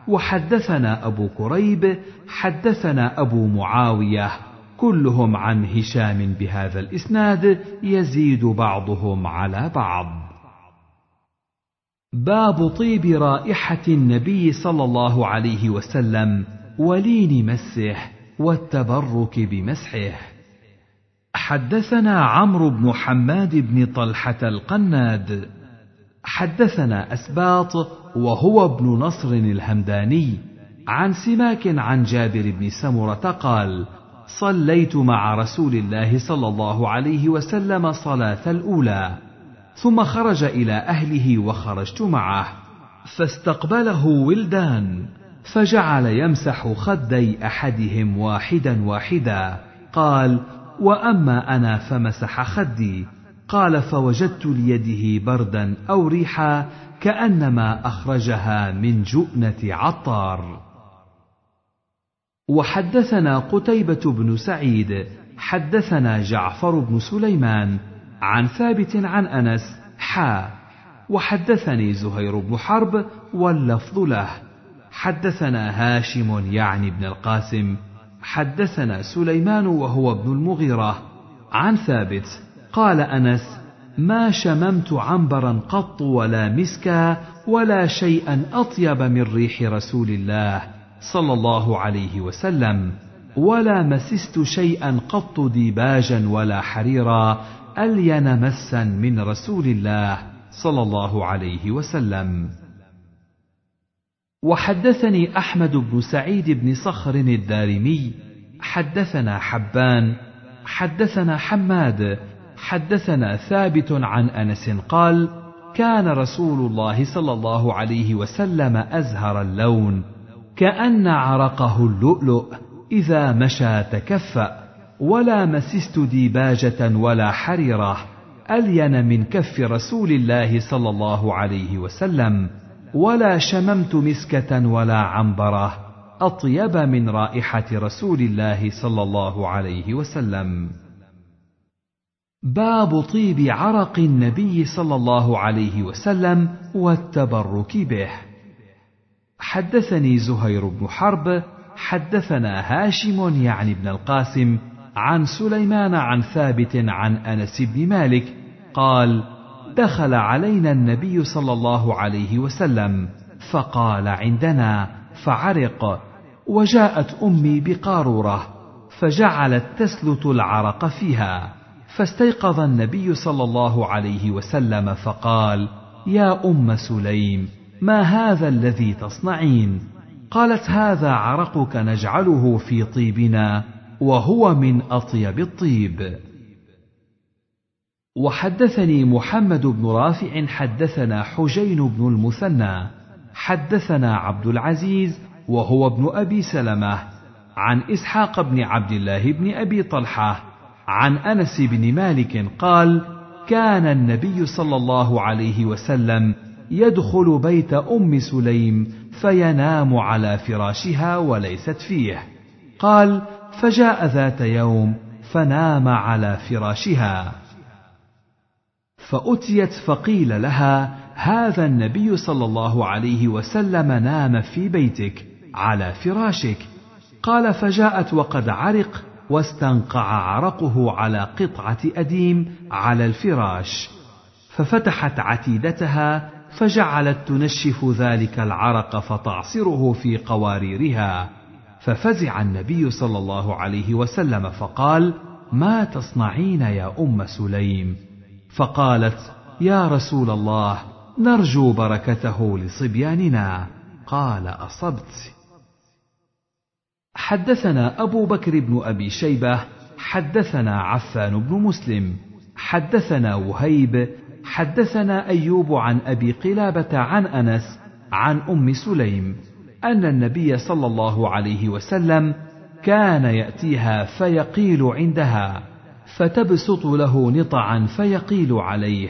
وحدثنا أبو كريب. حدثنا أبو معاوية. كلهم عن هشام بهذا الإسناد يزيد بعضهم على بعض. باب طيب رائحة النبي صلى الله عليه وسلم ولين مسه والتبرك بمسحه. حدثنا عمرو بن حماد بن طلحة القناد. حدثنا أسباط وهو ابن نصر الهمداني عن سماك عن جابر بن سمرة قال صليت مع رسول الله صلى الله عليه وسلم صلاة الأولى ثم خرج إلى أهله وخرجت معه فاستقبله ولدان فجعل يمسح خدي أحدهم واحدا واحدا قال وأما أنا فمسح خدي قال فوجدت ليده بردا أو ريحا كأنما أخرجها من جؤنة عطار. وحدثنا قتيبة بن سعيد حدثنا جعفر بن سليمان عن ثابت عن أنس حا. وحدثني زهير بن حرب واللفظ له. حدثنا هاشم يعني بن القاسم حدثنا سليمان وهو ابن المغيرة عن ثابت. قال أنس ما شممت عنبرا قط ولا مسكا ولا شيئا أطيب من ريح رسول الله صلى الله عليه وسلم ولا مسست شيئا قط ديباجا ولا حريرا ألين مسا من رسول الله صلى الله عليه وسلم. وحدثني أحمد بن سعيد بن صخر الدارمي حدثنا حبان حدثنا حماد حدثنا ثابت عن أنس قال كان رسول الله صلى الله عليه وسلم أزهر اللون كأن عرقه اللؤلؤ إذا مشى تكفأ ولا مسست ديباجة ولا حريرة ألين من كف رسول الله صلى الله عليه وسلم ولا شممت مسكة ولا عنبرة أطيب من رائحة رسول الله صلى الله عليه وسلم. باب طيب عرق النبي صلى الله عليه وسلم والتبرك به. حدثني زهير بن حرب حدثنا هاشم يعني ابن القاسم عن سليمان عن ثابت عن أنس بن مالك قال دخل علينا النبي صلى الله عليه وسلم فقال عندنا فعرق وجاءت أمي بقارورة فجعلت تسلت العرق فيها. فاستيقظ النبي صلى الله عليه وسلم فقال يا أم سليم ما هذا الذي تصنعين؟ قالت هذا عرقك نجعله في طيبنا وهو من أطيب الطيب. وحدثني محمد بن رافع حدثنا حجين بن المثنى حدثنا عبد العزيز وهو ابن أبي سلمة عن إسحاق بن عبد الله بن أبي طلحة عن أنس بن مالك قال كان النبي صلى الله عليه وسلم يدخل بيت أم سليم فينام على فراشها وليست فيه. قال فجاء ذات يوم فنام على فراشها. فأتيت فقيل لها هذا النبي صلى الله عليه وسلم نام في بيتك على فراشك. قال فجاءت وقد عرق واستنقع عرقه على قطعة أديم على الفراش ففتحت عتيدتها فجعلت تنشف ذلك العرق فتعصره في قواريرها. ففزع النبي صلى الله عليه وسلم فقال ما تصنعين يا أم سليم؟ فقالت يا رسول الله نرجو بركته لصبياننا. قال أصبت. حدثنا أبو بكر بن أبي شيبة حدثنا عفان بن مسلم حدثنا وهيب حدثنا أيوب عن أبي قلابة عن أنس عن أم سليم أن النبي صلى الله عليه وسلم كان يأتيها فيقيل عندها فتبسط له نطعا فيقيل عليه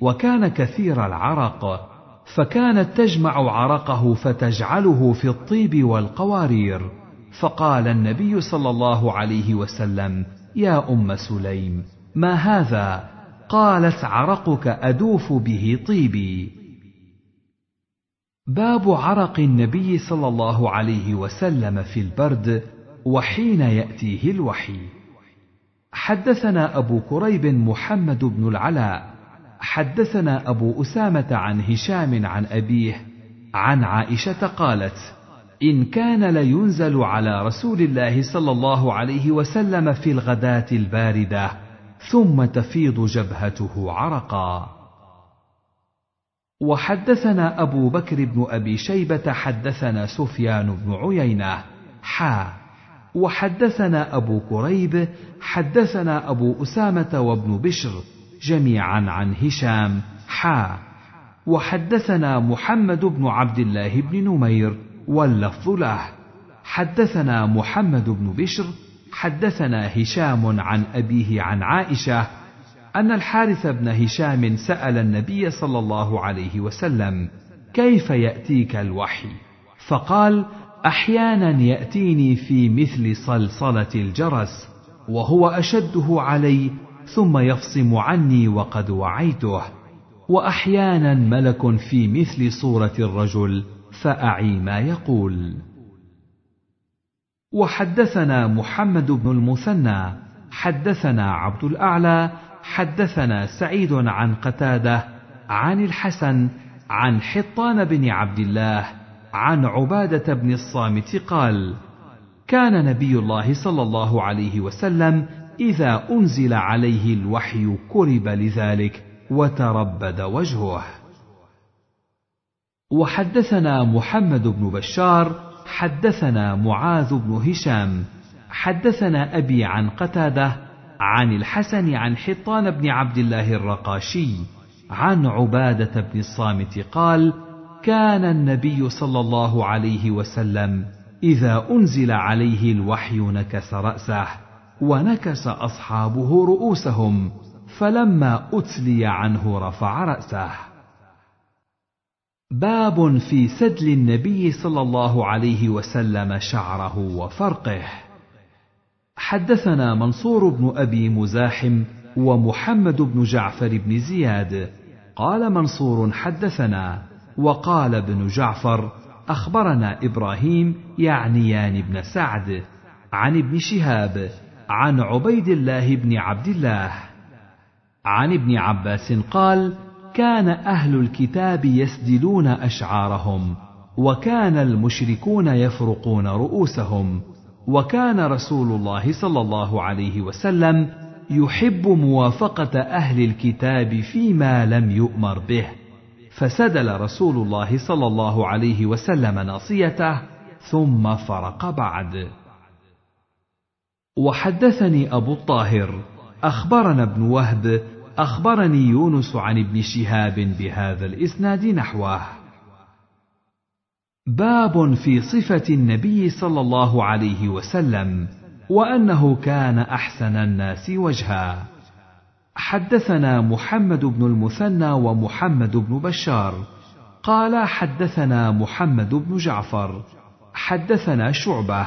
وكان كثير العرق فكانت تجمع عرقه فتجعله في الطيب والقوارير. فقال النبي صلى الله عليه وسلم يا أم سليم ما هذا؟ قالت عرقك أدوف به طيبي. باب عرق النبي صلى الله عليه وسلم في البرد وحين يأتيه الوحي. حدثنا أبو كريب محمد بن العلاء حدثنا أبو أسامة عن هشام عن أبيه عن عائشة قالت إن كان لينزل على رسول الله صلى الله عليه وسلم في الغداة الباردة ثم تفيض جبهته عرقا. وحدثنا أبو بكر بن أبي شيبة حدثنا سفيان بن عيينة حا. وحدثنا أبو كريب حدثنا أبو أسامة وابن بشر جميعا عن هشام حا. وحدثنا محمد بن عبد الله بن نمير واللفظ له حدثنا محمد بن بشر حدثنا هشام عن أبيه عن عائشة أن الحارث بن هشام سأل النبي صلى الله عليه وسلم: كيف يأتيك الوحي؟ فقال: أحيانا يأتيني في مثل صلصلة الجرس، وهو أشده علي ثم يفصم عني وقد وعيته، وأحيانا ملك في مثل صورة الرجل فأعي ما يقول. وحدثنا محمد بن المثنى حدثنا عبد الأعلى حدثنا سعيد عن قتادة عن الحسن عن حطان بن عبد الله عن عبادة بن الصامت قال كان نبي الله صلى الله عليه وسلم إذا أنزل عليه الوحي كرب لذلك وتربد وجهه وحدثنا محمد بن بشار حدثنا معاذ بن هشام حدثنا أبي عن قتادة عن الحسن عن حطان بن عبد الله الرقاشي عن عبادة بن الصامت قال كان النبي صلى الله عليه وسلم إذا أنزل عليه الوحي نكس رأسه ونكس أصحابه رؤوسهم فلما أتلي عنه رفع رأسه. باب في سدل النبي صلى الله عليه وسلم شعره وفرقه. حدثنا منصور بن أبي مزاحم ومحمد بن جعفر بن زياد. قال منصور حدثنا وقال ابن جعفر أخبرنا إبراهيم يعنيان بن سعد عن ابن شهاب عن عبيد الله بن عبد الله. عن ابن عباس قال كان أهل الكتاب يسدلون أشعارهم وكان المشركون يفرقون رؤوسهم وكان رسول الله صلى الله عليه وسلم يحب موافقة أهل الكتاب فيما لم يؤمر به. فسدل رسول الله صلى الله عليه وسلم ناصيته ثم فرق بعد. وحدثني أبو الطاهر أخبرنا ابن وهب أخبرني يونس عن ابن شهاب بهذا الإسناد نحوه. باب في صفة النبي صلى الله عليه وسلم وأنه كان أحسن الناس وجها. حدثنا محمد بن المثنى ومحمد بن بشار. قال حدثنا محمد بن جعفر. حدثنا شعبة.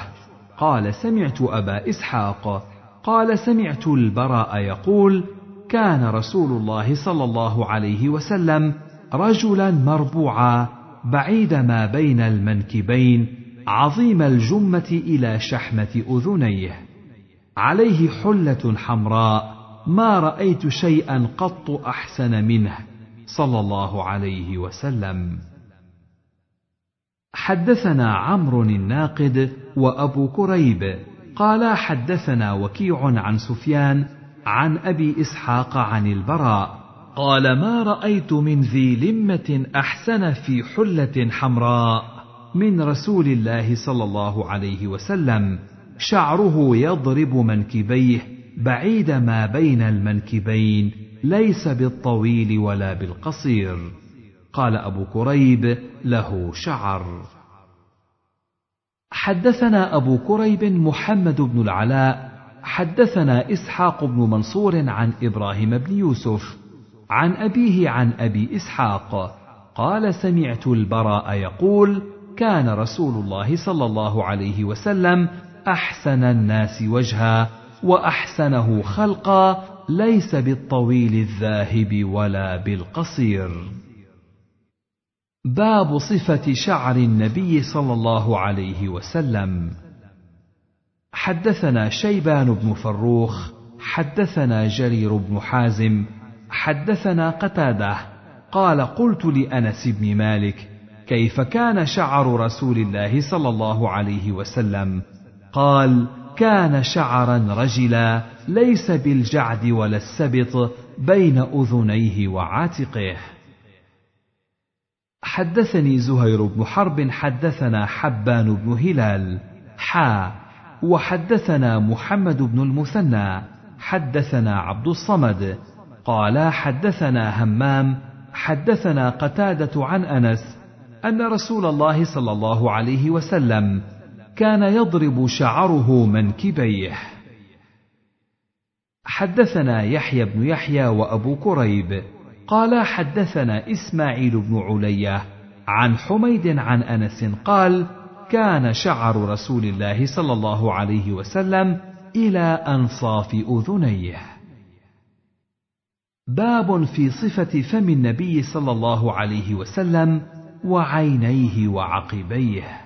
قال سمعت أبا إسحاق. قال سمعت البراء يقول كان رسول الله صلى الله عليه وسلم رجلا مربوعا بعيد ما بين المنكبين عظيم الجمة إلى شحمة أذنيه. عليه حلة حمراء ما رأيت شيئا قط أحسن منه صلى الله عليه وسلم. حدثنا عمرو الناقد وأبو كريب قال حدثنا وكيع عن سفيان عن أبي إسحاق عن البراء قال ما رأيت من ذي لمة أحسن في حلة حمراء من رسول الله صلى الله عليه وسلم شعره يضرب منكبيه بعيد ما بين المنكبين ليس بالطويل ولا بالقصير قال أبو كريب له شعر حدثنا أبو كريب محمد بن العلاء حدثنا إسحاق بن منصور عن إبراهيم بن يوسف عن أبيه عن أبي إسحاق قال سمعت البراء يقول كان رسول الله صلى الله عليه وسلم أحسن الناس وجها وأحسنه خلقا ليس بالطويل الذاهب ولا بالقصير. باب صفة شعر النبي صلى الله عليه وسلم. حدثنا شيبان بن فروخ حدثنا جرير بن حازم حدثنا قتادة قال قلت لأنس بن مالك كيف كان شعر رسول الله صلى الله عليه وسلم؟ قال كان شعرا رجلا ليس بالجعد ولا السبط بين أذنيه وعاتقه. حدثني زهير بن حرب حدثنا حبان بن هلال حا وحدثنا محمد بن المثنى حدثنا عبد الصمد قال حدثنا همام حدثنا قتادة عن أنس أن رسول الله صلى الله عليه وسلم كان يضرب شعره منكبيه حدثنا يحيى بن يحيى وأبو كريب قال حدثنا إسماعيل بن علية عن حميد عن أنس قال كان شعر رسول الله صلى الله عليه وسلم إلى أنصاف أذنيه. باب في صفة فم النبي صلى الله عليه وسلم وعينيه وعقبيه.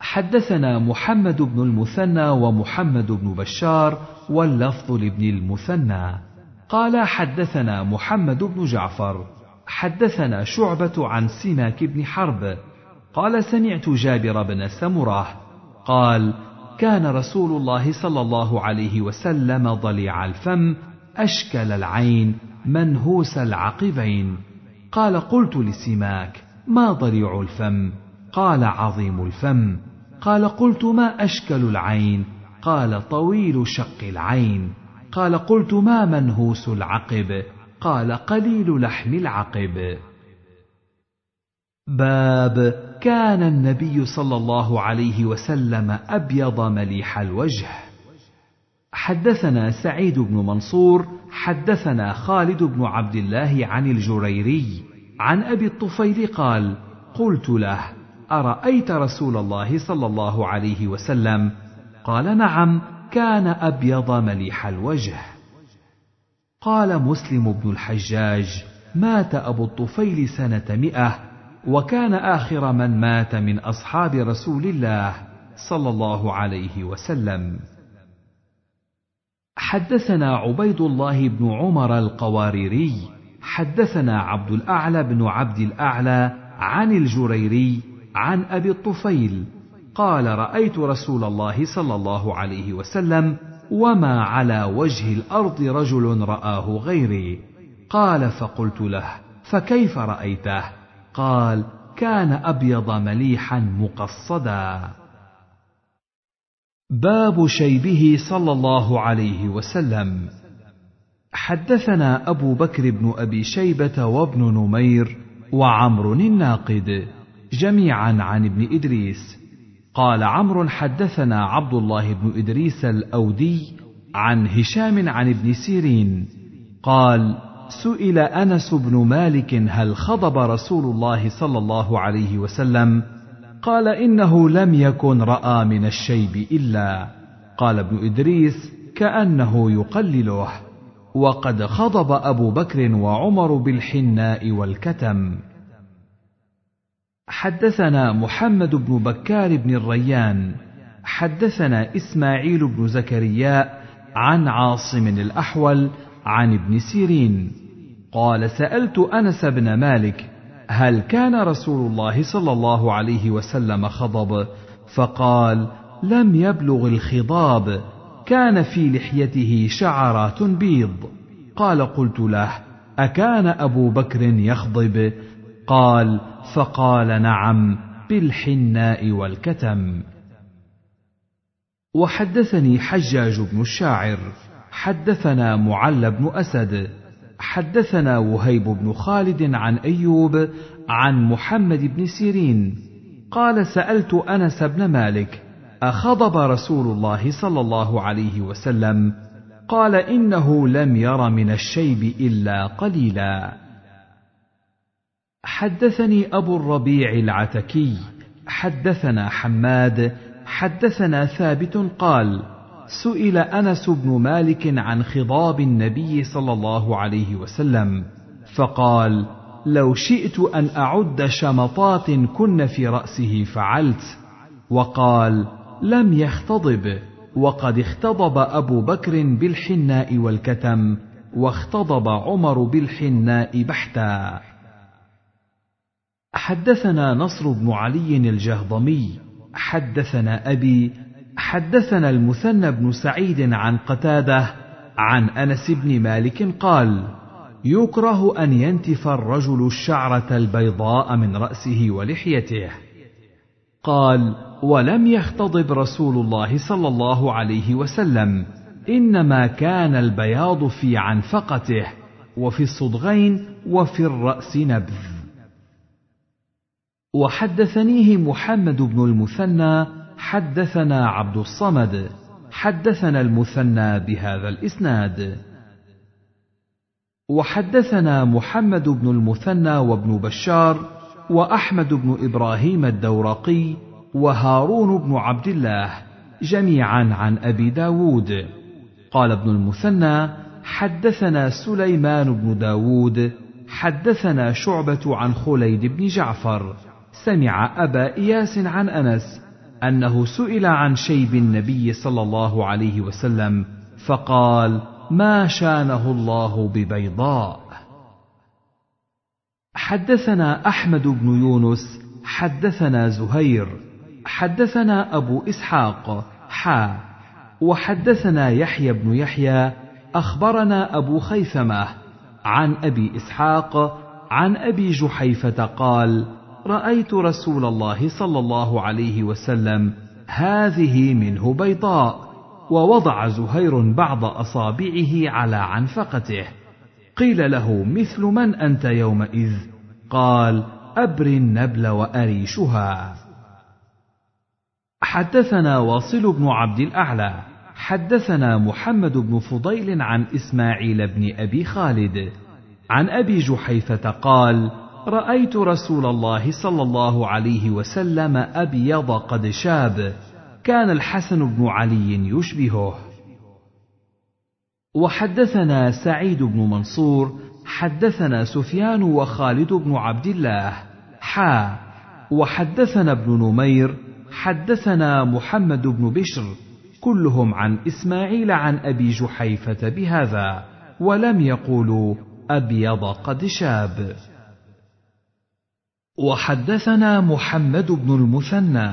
حدثنا محمد بن المثنى ومحمد بن بشار واللفظ لابن المثنى. قال حدثنا محمد بن جعفر. حدثنا شعبة عن سماك بن حرب. قال سمعت جابر بن سمره قال كان رسول الله صلى الله عليه وسلم ضليع الفم أشكل العين منهوس العقبين قال قلت لسماك ما ضليع الفم قال عظيم الفم قال قلت ما أشكل العين قال طويل شق العين قال قلت ما منهوس العقب قال قليل لحم العقب باب كان النبي صلى الله عليه وسلم أبيض مليح الوجه. حدثنا سعيد بن منصور حدثنا خالد بن عبد الله عن الجريري عن أبي الطفيل قال قلت له أرأيت رسول الله صلى الله عليه وسلم؟ قال نعم كان أبيض مليح الوجه. قال مسلم بن الحجاج مات أبو الطفيل سنة مئة وكان آخر من مات من أصحاب رسول الله صلى الله عليه وسلم. حدثنا عبيد الله بن عمر القواريري حدثنا عبد الأعلى بن عبد الأعلى عن الجريري عن أبي الطفيل قال رأيت رسول الله صلى الله عليه وسلم وما على وجه الأرض رجل رآه غيري قال فقلت له فكيف رأيته؟ قال كان أبيض مليحا مقصدا. باب شيبه صلى الله عليه وسلم. حدثنا أبو بكر بن أبي شيبة وابن نمير وعمر الناقد جميعا عن ابن إدريس. قال عمرو حدثنا عبد الله بن إدريس الأودي عن هشام عن ابن سيرين. قال سئل أنس بن مالك هل خضب رسول الله صلى الله عليه وسلم؟ قال إنه لم يكن رأى من الشيب إلا. قال ابن إدريس كأنه يقلله. وقد خضب أبو بكر وعمر بالحناء والكتم. حدثنا محمد بن بكار بن الريان. حدثنا إسماعيل بن زكريا عن عاصم الأحول عن ابن سيرين. قال سألت أنس بن مالك هل كان رسول الله صلى الله عليه وسلم خضب؟ فقال لم يبلغ الخضاب كان في لحيته شعرات بيض. قال قلت له أكان أبو بكر يخضب؟ قال فقال نعم بالحناء والكتم. وحدثني حجاج بن الشاعر. حدثنا معل بن أسد حدثنا وهيب بن خالد عن أيوب عن محمد بن سيرين قال سألت أنس بن مالك أخضب رسول الله صلى الله عليه وسلم قال إنه لم ير من الشيب إلا قليلا. حدثني أبو الربيع العتكي حدثنا حماد حدثنا ثابت قال سئل أنس بن مالك عن خضاب النبي صلى الله عليه وسلم فقال لو شئت أن أعد شمطات كن في رأسه فعلت وقال لم يختضب وقد اختضب أبو بكر بالحناء والكتم واختضب عمر بالحناء بحتا حدثنا نصر بن علي الجهضمي حدثنا أبي حدثنا المثنى بن سعيد عن قتادة عن أنس بن مالك قال يكره أن ينتف الرجل الشعرة البيضاء من رأسه ولحيته. قال ولم يختضب رسول الله صلى الله عليه وسلم إنما كان البياض في عنفقته وفي الصدغين وفي الرأس نبذ. وحدثنيه محمد بن المثنى حدثنا عبد الصمد حدثنا المثنى بهذا الإسناد. وحدثنا محمد بن المثنى وابن بشار وأحمد بن إبراهيم الدورقي وهارون بن عبد الله جميعا عن أبي داود. قال ابن المثنى حدثنا سليمان بن داود حدثنا شعبة عن خليد بن جعفر. سمع أبا إياس عن أنس أنه سئل عن شيب النبي صلى الله عليه وسلم فقال ما شانه الله ببيضاء؟ حدثنا أحمد بن يونس حدثنا زهير حدثنا أبو إسحاق حا وحدثنا يحيى بن يحيى أخبرنا أبو خيثمة عن أبي إسحاق عن أبي جحيفة قال رأيت رسول الله صلى الله عليه وسلم هذه منه بيضاء ووضع زهير بعض أصابعه على عنفقته. قيل له مثل من أنت يومئذ؟ قال ابري النبل وأريشها. حدثنا واصل بن عبد الأعلى. حدثنا محمد بن فضيل عن إسماعيل بن أبي خالد. عن أبي جحيفة قال رأيت رسول الله صلى الله عليه وسلم أبيض قد شاب. كان الحسن بن علي يشبهه. وحدثنا سعيد بن منصور حدثنا سفيان وخالد بن عبد الله. حا. وحدثنا ابن نمير حدثنا محمد بن بشر. كلهم عن إسماعيل عن أبي جحيفة بهذا ولم يقولوا أبيض قد شاب. وحدثنا محمد بن المثنى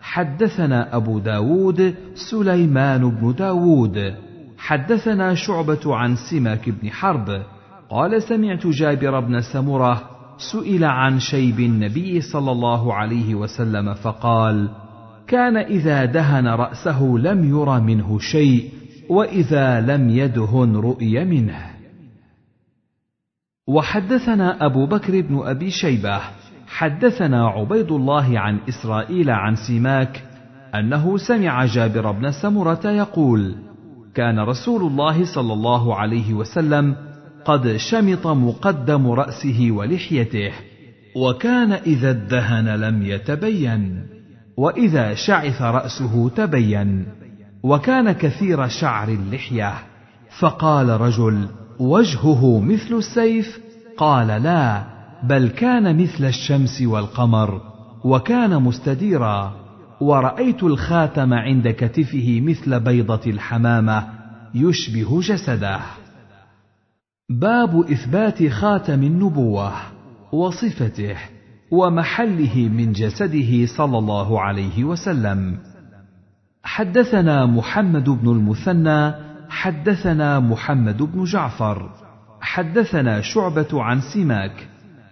حدثنا أبو داود سليمان بن داود. حدثنا شعبة عن سماك بن حرب قال سمعت جابر بن سمرة سئل عن شيب النبي صلى الله عليه وسلم فقال كان إذا دهن رأسه لم ير منه شيء وإذا لم يدهن رؤي منه. وحدثنا أبو بكر بن أبي شيبة حدثنا عبيد الله عن إسرائيل عن سماك أنه سمع جابر بن سمرة يقول كان رسول الله صلى الله عليه وسلم قد شمط مقدم رأسه ولحيته وكان إذا ادهن لم يتبين وإذا شعث رأسه تبين وكان كثير شعر اللحية فقال رجل وجهه مثل السيف؟ قال لا بل كان مثل الشمس والقمر وكان مستديرا. ورأيت الخاتم عند كتفه مثل بيضة الحمامة يشبه جسده. باب إثبات خاتم النبوة وصفته ومحله من جسده صلى الله عليه وسلم. حدثنا محمد بن المثنى حدثنا محمد بن جعفر حدثنا شعبة عن سماك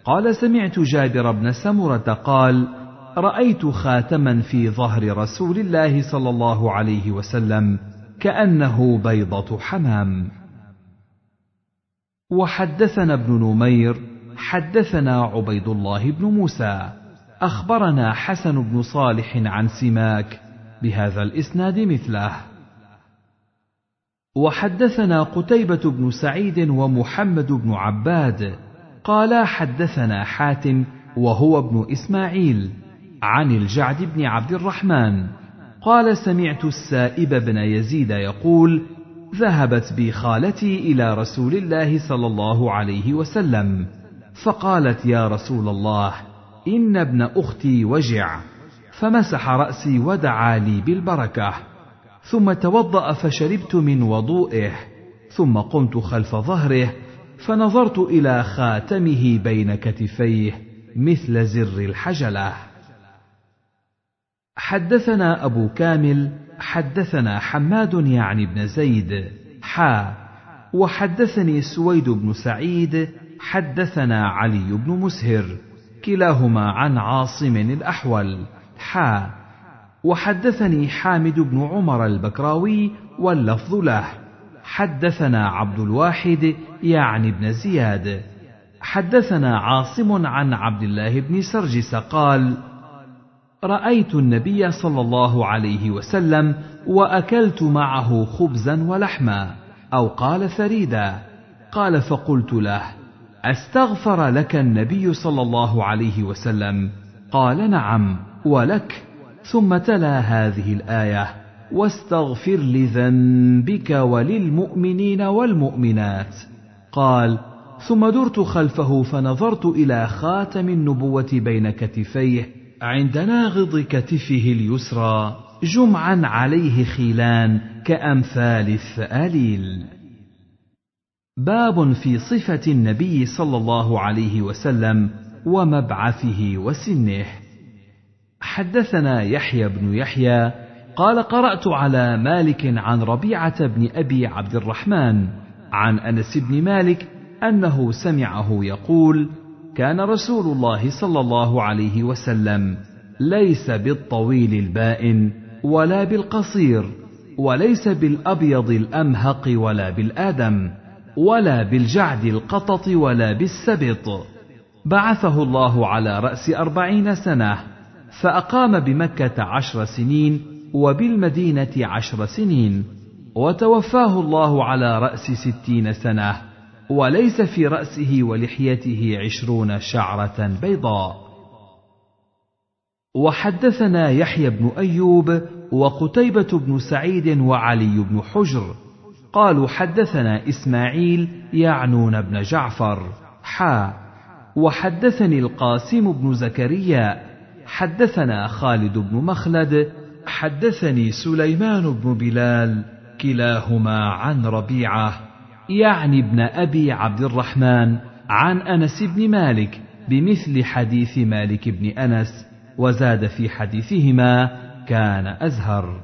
قال سمعت جابر بن سمرة قال رأيت خاتما في ظهر رسول الله صلى الله عليه وسلم كأنه بيضة حمام. وحدثنا ابن نمير حدثنا عبيد الله بن موسى أخبرنا حسن بن صالح عن سماك بهذا الإسناد مثله. وحدثنا قتيبة بن سعيد ومحمد بن عباد قالا حدثنا حاتم وهو ابن إسماعيل عن الجعد بن عبد الرحمن. قال سمعت السائب بن يزيد يقول ذهبت بي خالتي إلى رسول الله صلى الله عليه وسلم فقالت يا رسول الله إن ابن أختي وجع فمسح رأسي ودعا لي بالبركة ثم توضأ فشربت من وضوئه ثم قمت خلف ظهره فنظرت إلى خاتمه بين كتفيه مثل زر الحجلة. حدثنا أبو كامل حدثنا حماد يعني بن زيد حا. وحدثني سويد بن سعيد حدثنا علي بن مسهر كلاهما عن عاصم الأحول حا. وحدثني حامد بن عمر البكراوي واللفظ له. حدثنا عبد الواحد يعني بن زياد. حدثنا عاصم عن عبد الله بن سرجس قال رأيت النبي صلى الله عليه وسلم وأكلت معه خبزا ولحما أو قال ثريدا قال فقلت له أستغفر لك النبي صلى الله عليه وسلم؟ قال نعم ولك. ثم تلا هذه الآية. واستغفر لذنبك وللمؤمنين والمؤمنات. قال ثم درت خلفه فنظرت إلى خاتم النبوة بين كتفيه عند ناغض كتفه اليسرى جمعا عليه خيلان كأمثال الثأليل. باب في صفة النبي صلى الله عليه وسلم ومبعثه وسنه. حدثنا يحيى بن يحيى قال قرأت على مالك عن ربيعة بن أبي عبد الرحمن عن أنس بن مالك أنه سمعه يقول كان رسول الله صلى الله عليه وسلم ليس بالطويل البائن ولا بالقصير وليس بالأبيض الأمهق ولا بالآدم ولا بالجعد القطط ولا بالسبط. بعثه الله على رأس أربعين سنة فأقام بمكة عشر سنين وبالمدينة عشر سنين وتوفاه الله على رأس ستين سنة وليس في رأسه ولحيته عشرون شعرة بيضاء. وحدثنا يحيى بن أيوب وقتيبة بن سعيد وعلي بن حجر. قالوا حدثنا إسماعيل يعنون بن جعفر. حا. وحدثني القاسم بن زكريا. حدثنا خالد بن مخلد. حدثني سليمان بن بلال كلاهما عن ربيعة يعني ابن أبي عبد الرحمن عن أنس بن مالك بمثل حديث مالك بن أنس وزاد في حديثهما كان أزهر.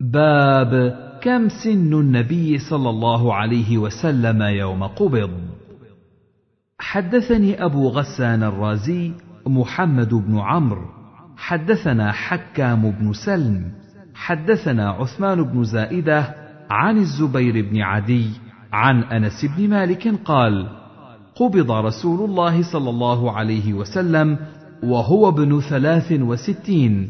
باب كم سن النبي صلى الله عليه وسلم يوم قبض؟ حدثني أبو غسان الرازي محمد بن عمرو حدثنا حكام بن سلم حدثنا عثمان بن زائدة عن الزبير بن عدي عن أنس بن مالك قال قبض رسول الله صلى الله عليه وسلم وهو ابن ثلاث وستين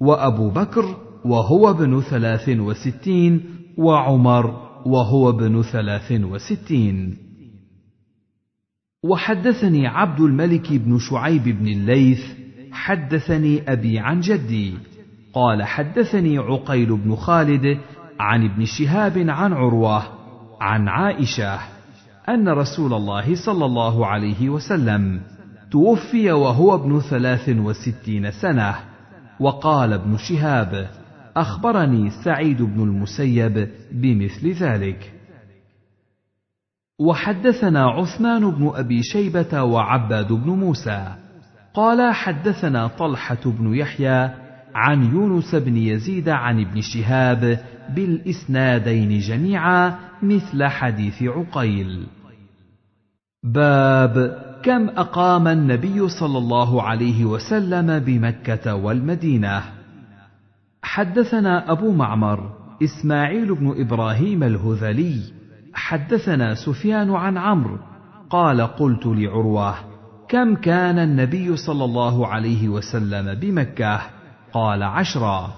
وأبو بكر وهو ابن ثلاث وستين وعمر وهو ابن ثلاث وستين. وحدثني عبد الملك بن شعيب بن الليث حدثني أبي عن جدي. قال حدثني عقيل بن خالد عن ابن شهاب عن عروة عن عائشة أن رسول الله صلى الله عليه وسلم توفي وهو ابن ثلاث وستين سنة. وقال ابن شهاب أخبرني سعيد بن المسيب بمثل ذلك. وحدثنا عثمان بن أبي شيبة وعباد بن موسى. قال حدثنا طلحة بن يحيى عن يونس بن يزيد عن ابن شهاب بالإسنادين جميعا مثل حديث عقيل. باب كم أقام النبي صلى الله عليه وسلم بمكة والمدينة؟ حدثنا أبو معمر إسماعيل بن إبراهيم الهذلي. حدثنا سفيان عن عمرو قال قلت لعروة كم كان النبي صلى الله عليه وسلم بمكة؟ قال عشرا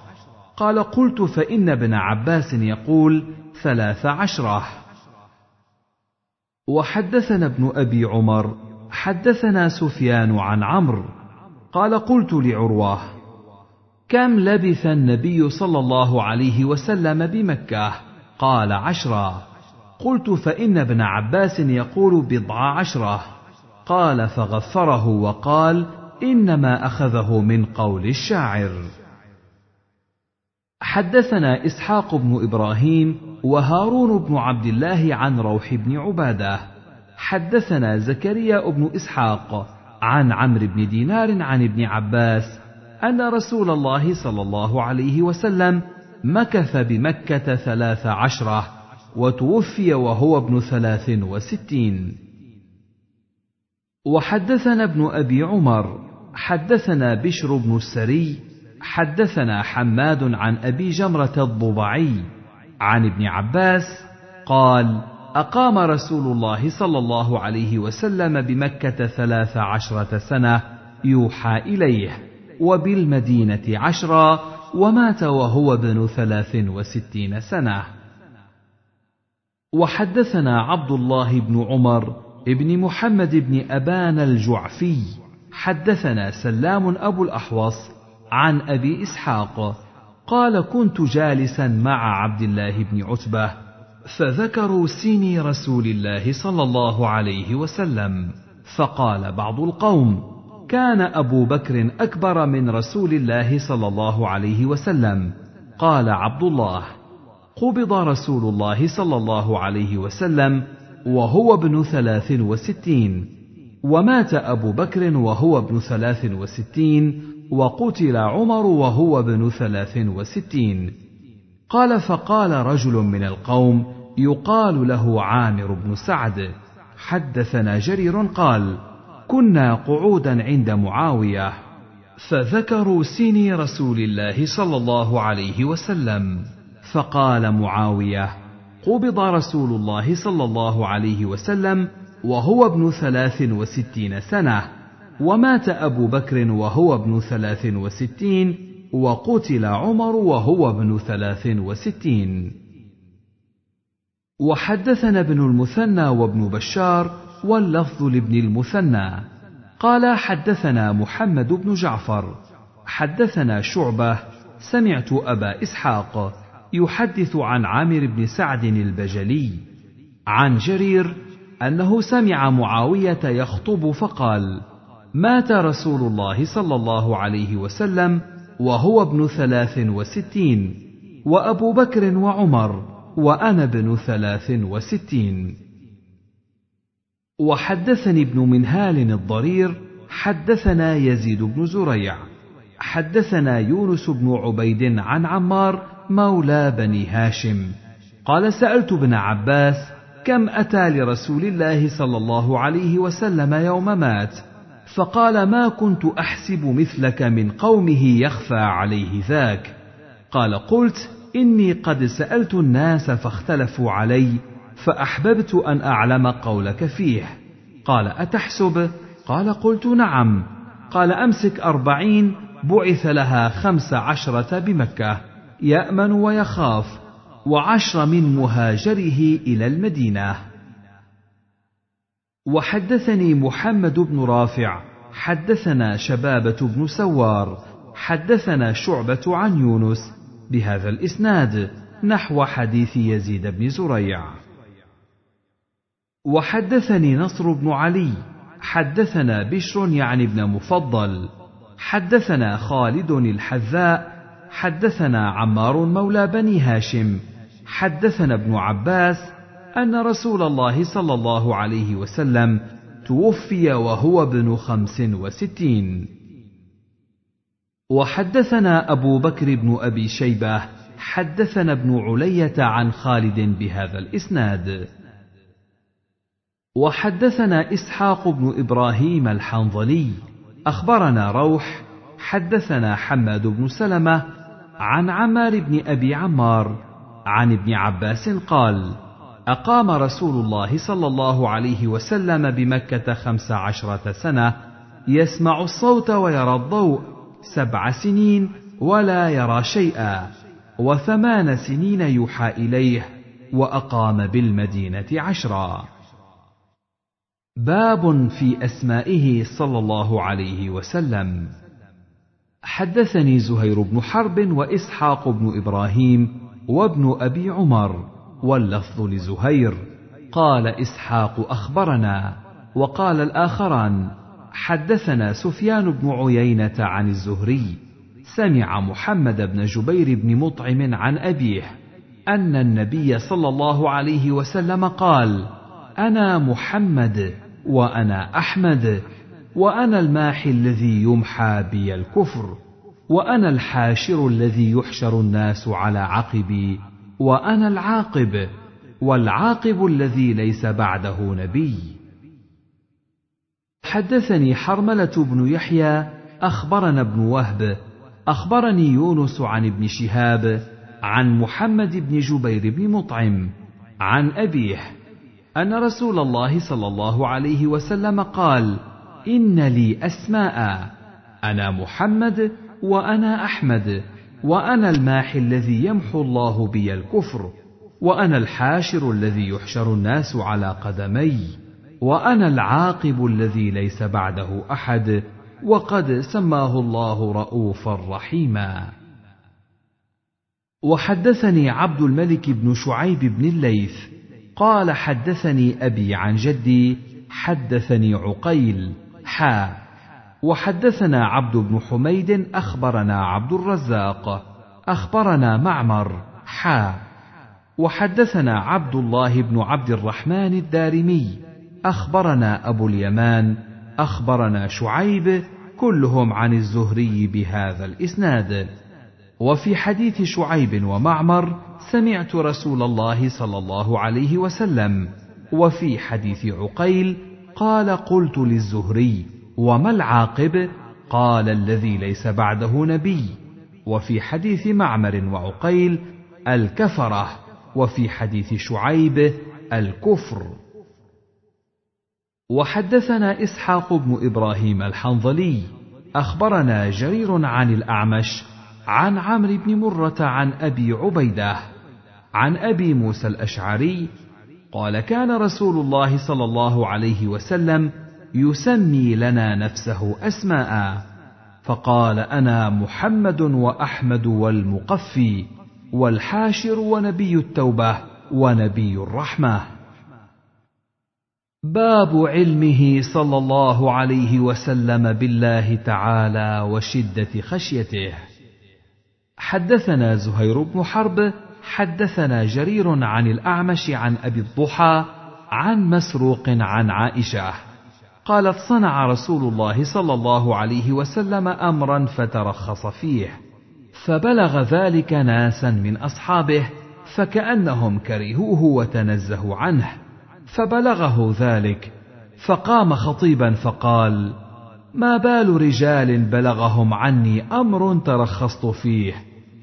قال قلت فإن ابن عباس يقول ثلاث عشرة. وحدثنا ابن أبي عمر حدثنا سفيان عن عمرو. قال قلت لعروة كم لبث النبي صلى الله عليه وسلم بمكة؟ قال عشرا قلت فإن ابن عباس يقول بضع عشرة. قال فغفره وقال إنما أخذه من قول الشاعر. حدثنا إسحاق بن إبراهيم وهارون بن عبد الله عن روح بن عبادة. حدثنا زكريا بن إسحاق عن عمرو بن دينار عن ابن عباس أن رسول الله صلى الله عليه وسلم مكث بمكة ثلاث عشرة وتوفي وهو ابن ثلاث وستين. وحدثنا ابن أبي عمر حدثنا بشر بن السري حدثنا حماد عن أبي جمرة الضبعي عن ابن عباس قال أقام رسول الله صلى الله عليه وسلم بمكة ثلاث عشرة سنة يوحى إليه وبالمدينة عشرا ومات وهو ابن ثلاث وستين سنة. وحدثنا عبد الله بن عمر ابن محمد بن أبان الجعفي. حدثنا سلام أبو الأحوص عن أبي إسحاق. قال كنت جالسا مع عبد الله بن عتبة فذكروا سيني رسول الله صلى الله عليه وسلم. فقال بعض القوم كان أبو بكر أكبر من رسول الله صلى الله عليه وسلم. قال عبد الله قبض رسول الله صلى الله عليه وسلم وهو ابن ثلاث وستين. ومات أبو بكر وهو ابن ثلاث وستين. وقتل عمر وهو ابن ثلاث وستين. قال فقال رجل من القوم يقال له عامر بن سعد. حدثنا جرير قال كنا قعودا عند معاوية فذكروا سني رسول الله صلى الله عليه وسلم. فقال معاوية قبض رسول الله صلى الله عليه وسلم وهو ابن ثلاث وستين سنة ومات أبو بكر وهو ابن ثلاث وستين وقتل عمر وهو ابن ثلاث وستين. وحدثنا ابن المثنى وابن بشار واللفظ لابن المثنى. قال حدثنا محمد بن جعفر حدثنا شعبة سمعت أبا إسحاق يحدث عن عامر بن سعد البجلي عن جرير أنه سمع معاوية يخطب فقال مات رسول الله صلى الله عليه وسلم وهو ابن ثلاث وستين وأبو بكر وعمر وأنا ابن ثلاث وستين وحدثني ابن منهال الضرير حدثنا يزيد بن زريع حدثنا يونس بن عبيد عن عمار مولى بني هاشم. قال سألت ابن عباس كم أتى لرسول الله صلى الله عليه وسلم يوم مات؟ فقال ما كنت أحسب مثلك من قومه يخفى عليه ذاك. قال قلت إني قد سألت الناس فاختلفوا علي فأحببت أن أعلم قولك فيه. قال أتحسب؟ قال قلت نعم. قال أمسك أربعين بعث لها خمس عشرة بمكة. يأمن ويخاف وعشر من مهاجره إلى المدينة. وحدثني محمد بن رافع حدثنا شبابة بن سوار حدثنا شعبة عن يونس بهذا الإسناد نحو حديث يزيد بن زريع. وحدثني نصر بن علي حدثنا بشر يعني ابن مفضل حدثنا خالد الحذاء حدثنا عمار مولى بني هاشم. حدثنا ابن عباس أن رسول الله صلى الله عليه وسلم توفي وهو ابن خمس وستين. وحدثنا أبو بكر بن أبي شيبة. حدثنا ابن علية عن خالد بهذا الإسناد. وحدثنا إسحاق بن إبراهيم الحنظلي. أخبرنا روح. حدثنا حماد بن سلمة. عن عمار بن أبي عمار عن ابن عباس قال أقام رسول الله صلى الله عليه وسلم بمكة خمس عشرة سنة يسمع الصوت ويرى الضوء سبع سنين ولا يرى شيئا وثمان سنين يوحى إليه وأقام بالمدينة عشرا. باب في أسمائه صلى الله عليه وسلم. حدثني زهير بن حرب وإسحاق بن إبراهيم وابن أبي عمر واللفظ لزهير. قال إسحاق أخبرنا وقال الآخران حدثنا سفيان بن عيينة عن الزهري سمع محمد بن جبير بن مطعم عن أبيه أن النبي صلى الله عليه وسلم قال أنا محمد وأنا أحمد وأنا الماحي الذي يمحى بي الكفر وأنا الحاشر الذي يحشر الناس على عقبي وأنا العاقب والعاقب الذي ليس بعده نبي. حدثني حرملة بن يحيى أخبرنا ابن وهب أخبرني يونس عن ابن شهاب عن محمد بن جبير بن مطعم عن أبيه أن رسول الله صلى الله عليه وسلم قال إن لي أسماء. أنا محمد وأنا أحمد وأنا الماحي الذي يمحو الله بي الكفر وأنا الحاشر الذي يحشر الناس على قدمي وأنا العاقب الذي ليس بعده أحد وقد سماه الله رءوفا رحيما. وحدثني عبد الملك بن شعيب بن الليث قال حدثني أبي عن جدي حدثني عقيل حا وحدثنا عبد بن حميد أخبرنا عبد الرزاق أخبرنا معمر حا. وحدثنا عبد الله بن عبد الرحمن الدارمي أخبرنا أبو اليمان أخبرنا شعيب كلهم عن الزهري بهذا الإسناد. وفي حديث شعيب ومعمر سمعت رسول الله صلى الله عليه وسلم. وفي حديث عقيل قال قلت للزهري وما العاقب؟ قال الذي ليس بعده نبي. وفي حديث معمر وعقيل الكفرة. وفي حديث شعيب الكفر. وحدثنا إسحاق بن إبراهيم الحنظلي أخبرنا جرير عن الأعمش عن عمرو بن مرة عن أبي عبيدة عن أبي موسى الأشعري قال كان رسول الله صلى الله عليه وسلم يسمي لنا نفسه أسماء. فقال أنا محمد وأحمد والمقفي والحاشر ونبي التوبة ونبي الرحمة. باب علمه صلى الله عليه وسلم بالله تعالى وشدة خشيته. حدثنا زهير بن حرب حدثنا جرير عن الأعمش عن أبي الضحى عن مسروق عن عائشة. قالت صنع رسول الله صلى الله عليه وسلم امرا فترخص فيه فبلغ ذلك ناسا من أصحابه فكأنهم كرهوه وتنزهوا عنه فبلغه ذلك فقام خطيبا فقال ما بال رجال بلغهم عني أمر ترخصت فيه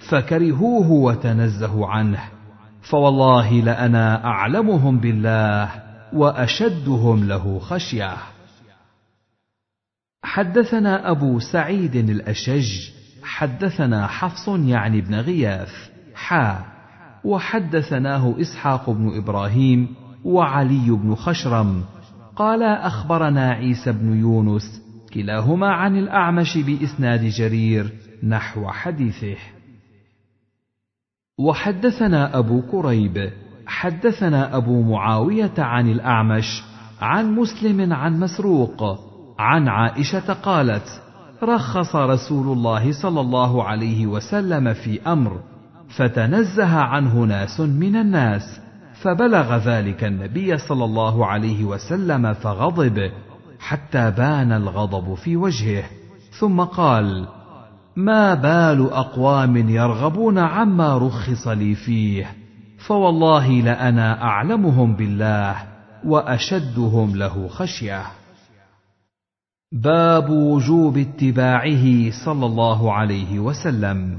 فكرهوه وتنزهوا عنه. فوالله لأنا أعلمهم بالله وأشدهم له خشية. حدثنا أبو سعيد الأشج حدثنا حفص يعني بن غياث حا وحدثناه إسحاق بن إبراهيم وعلي بن خشرم. قال أخبرنا عيسى بن يونس كلاهما عن الأعمش بإسناد جرير نحو حديثه. وحدثنا أبو كريب حدثنا أبو معاوية عن الأعمش عن مسلم عن مسروق عن عائشة قالت رخص رسول الله صلى الله عليه وسلم في أمر فتنزه عنه ناس من الناس فبلغ ذلك النبي صلى الله عليه وسلم فغضب حتى بان الغضب في وجهه ثم قال ما بال أقوام يرغبون عما رخص لي فيه فوالله لأنا أعلمهم بالله وأشدهم له خشية. باب وجوب اتباعه صلى الله عليه وسلم.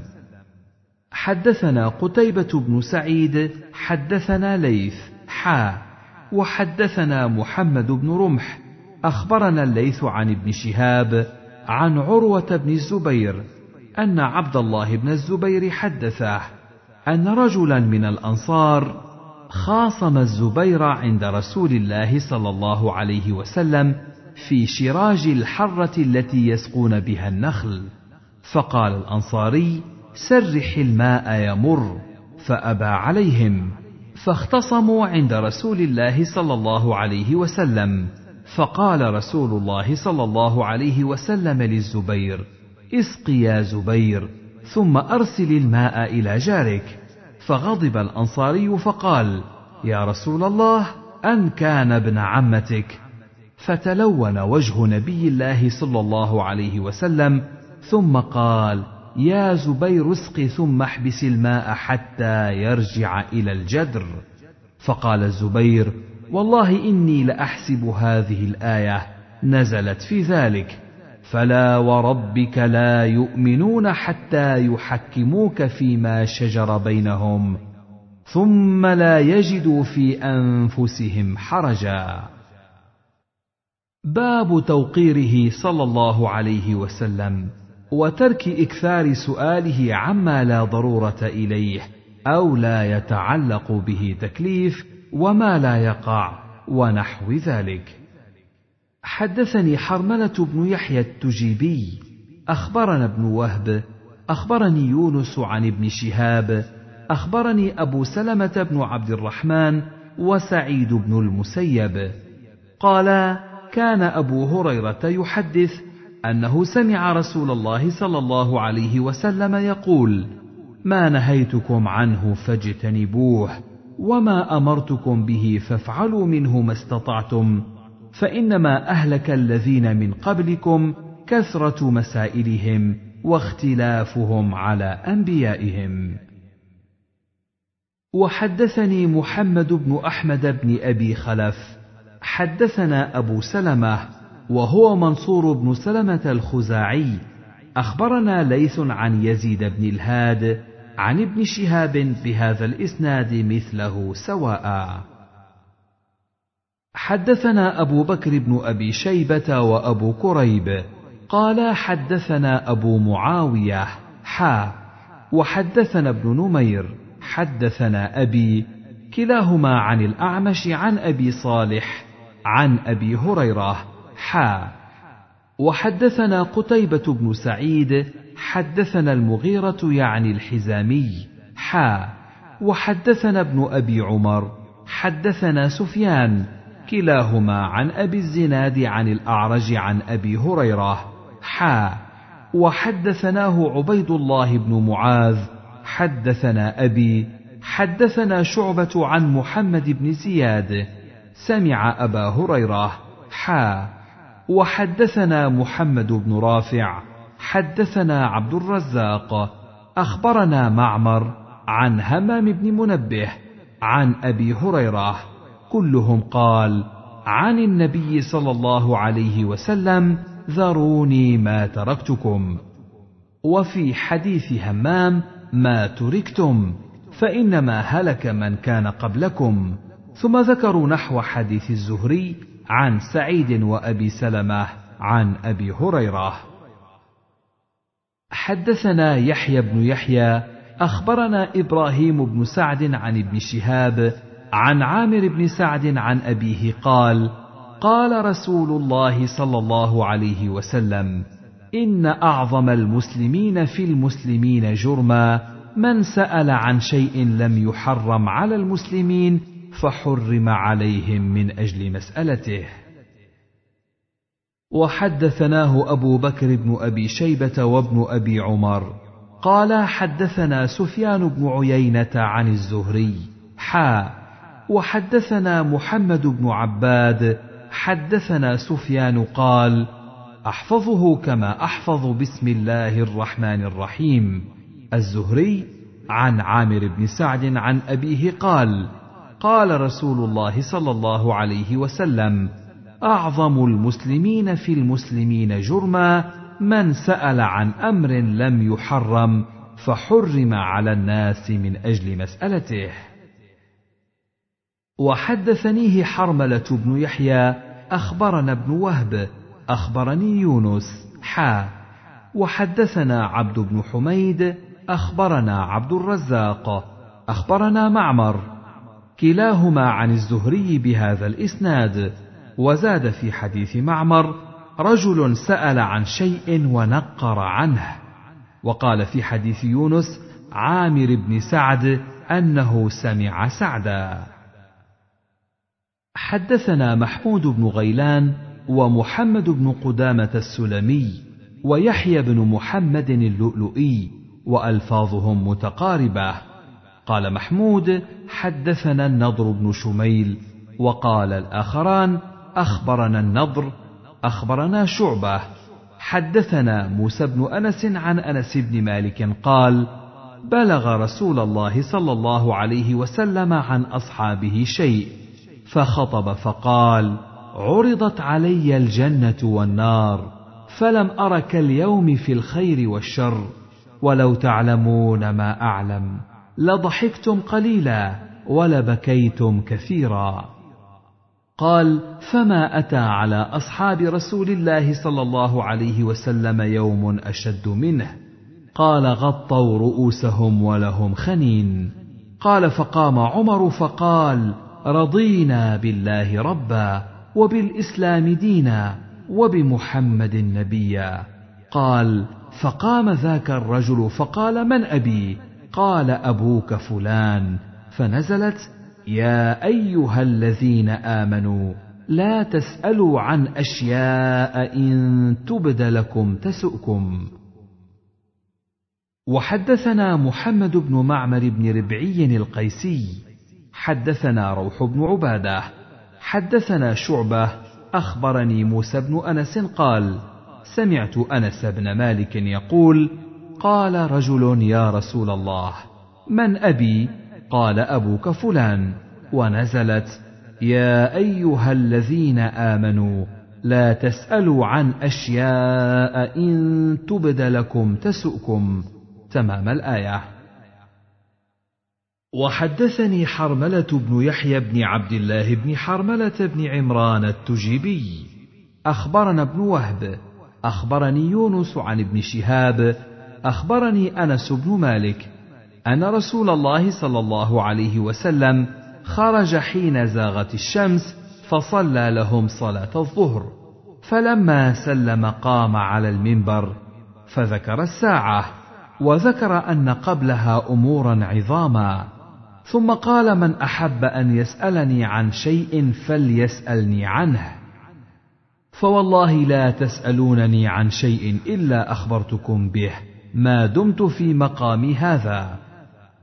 حدثنا قتيبة بن سعيد حدثنا ليث حا وحدثنا محمد بن رمح أخبرنا الليث عن ابن شهاب عن عروة بن الزبير أن عبد الله بن الزبير حدثه أن رجلا من الأنصار خاصم الزبير عند رسول الله صلى الله عليه وسلم في شراج الحرة التي يسقون بها النخل. فقال الأنصاري سرح الماء يمر فأبى عليهم فاختصموا عند رسول الله صلى الله عليه وسلم. فقال رسول الله صلى الله عليه وسلم للزبير اسق يا زبير ثم أرسل الماء إلى جارك. فغضب الأنصاري فقال يا رسول الله أن كان ابن عمتك. فتلون وجه نبي الله صلى الله عليه وسلم ثم قال يا زبير اسق ثم احبس الماء حتى يرجع إلى الجدر. فقال الزبير والله إني لأحسب هذه الآية نزلت في ذلك. فلا وربك لا يؤمنون حتى يحكموك فيما شجر بينهم ثم لا يجدوا في أنفسهم حرجا. باب توقيره صلى الله عليه وسلم وترك إكثار سؤاله عما لا ضرورة إليه أو لا يتعلق به تكليف وما لا يقع ونحو ذلك. حدثني حرملة بن يحيى التجيبي أخبرنا ابن وهب أخبرني يونس عن ابن شهاب أخبرني أبو سلمة بن عبد الرحمن وسعيد بن المسيب. قالا كان أبو هريرة يحدث أنه سمع رسول الله صلى الله عليه وسلم يقول ما نهيتكم عنه فاجتنبوه وما أمرتكم به فافعلوا منه ما استطعتم فإنما أهلك الذين من قبلكم كثرة مسائلهم واختلافهم على أنبيائهم. وحدثني محمد بن أحمد بن أبي خلف حدثنا أبو سلمة وهو منصور بن سلمة الخزاعي أخبرنا ليث عن يزيد بن الهاد عن ابن شهاب بهذا الإسناد مثله سواء. حدثنا أبو بكر بن أبي شيبة وأبو كريب. قال حدثنا أبو معاوية حا. وحدثنا ابن نمير حدثنا أبي. كلاهما عن الأعمش عن أبي صالح عن أبي هريرة حا. وحدثنا قتيبة بن سعيد حدثنا المغيرة يعني الحزامي حا. وحدثنا ابن أبي عمر حدثنا سفيان كلاهما عن أبي الزناد عن الأعرج عن أبي هريرة حا وحدثناه عبيد الله بن معاذ حدثنا أبي حدثنا شعبة عن محمد بن زياد سمع أبا هريرة حا وحدثنا محمد بن رافع حدثنا عبد الرزاق أخبرنا معمر عن همام بن منبه عن أبي هريرة. كلهم قال عن النبي صلى الله عليه وسلم ذروني ما تركتكم. وفي حديث همام ما تركتم فإنما هلك من كان قبلكم. ثم ذكروا نحو حديث الزهري عن سعيد وأبي سلمة عن أبي هريرة. حدثنا يحيى بن يحيى أخبرنا إبراهيم بن سعد عن ابن شهاب عن عامر بن سعد عن أبيه قال قال رسول الله صلى الله عليه وسلم إن أعظم المسلمين في المسلمين جرما من سأل عن شيء لم يحرم على المسلمين فحرم عليهم من أجل مسألته. وحدثناه أبو بكر بن أبي شيبة وابن أبي عمر. قال حدثنا سفيان بن عيينة عن الزهري حا وحدثنا محمد بن عباد حدثنا سفيان قال أحفظه كما أحفظ بسم الله الرحمن الرحيم. الزهري عن عامر بن سعد عن أبيه قال قال رسول الله صلى الله عليه وسلم أعظم المسلمين في المسلمين جرما من سأل عن أمر لم يحرم فحرم على الناس من أجل مسألته. وحدثنيه حرملة بن يحيى أخبرنا ابن وهب أخبرني يونس حا. وحدثنا عبد بن حميد أخبرنا عبد الرزاق أخبرنا معمر. كلاهما عن الزهري بهذا الإسناد. وزاد في حديث معمر رجل سأل عن شيء ونقر عنه. وقال في حديث يونس عامر بن سعد أنه سمع سعدا. حدثنا محمود بن غيلان ومحمد بن قدامة السلمي ويحيى بن محمد اللؤلؤي وألفاظهم متقاربة. قال محمود حدثنا النضر بن شميل وقال الآخران أخبرنا النضر أخبرنا شعبة. حدثنا موسى بن أنس عن أنس بن مالك قال بلغ رسول الله صلى الله عليه وسلم عن أصحابه شيء. فخطب فقال عرضت علي الجنة والنار فلم أر كاليوم في الخير والشر ولو تعلمون ما أعلم لضحكتم قليلا ولبكيتم كثيرا. قال فما أتى على أصحاب رسول الله صلى الله عليه وسلم يوم أشد منه؟ قال غطوا رؤوسهم ولهم خنين. قال فقام عمر فقال رضينا بالله ربا وبالإسلام دينا وبمحمد نبيا. قال فقام ذاك الرجل فقال من أبي؟ قال أبوك فلان. فنزلت يا أيها الذين آمنوا لا تسألوا عن أشياء إن تبد لكم تسؤكم. وحدثنا محمد بن معمر بن ربعي القيسي حدثنا روح بن عبادة. حدثنا شعبة. أخبرني موسى بن أنس قال سمعت أنس بن مالك يقول قال رجل يا رسول الله من أبي؟ قال أبوك فلان. ونزلت يا أيها الذين آمنوا لا تسألوا عن أشياء إن تبد لكم تسؤكم. تمام الآية. وحدثني حرملة بن يحيى بن عبد الله بن حرملة بن عمران التجيبي. أخبرنا ابن وهب. أخبرني يونس عن ابن شهاب. أخبرني أنس بن مالك أن رسول الله صلى الله عليه وسلم خرج حين زاغت الشمس فصلى لهم صلاة الظهر. فلما سلم قام على المنبر فذكر الساعة وذكر أن قبلها أمورا عظاما. ثم قال من أحب أن يسألني عن شيء فليسألني عنه. فوالله لا تسألونني عن شيء إلا أخبرتكم به ما دمت في مقامي هذا.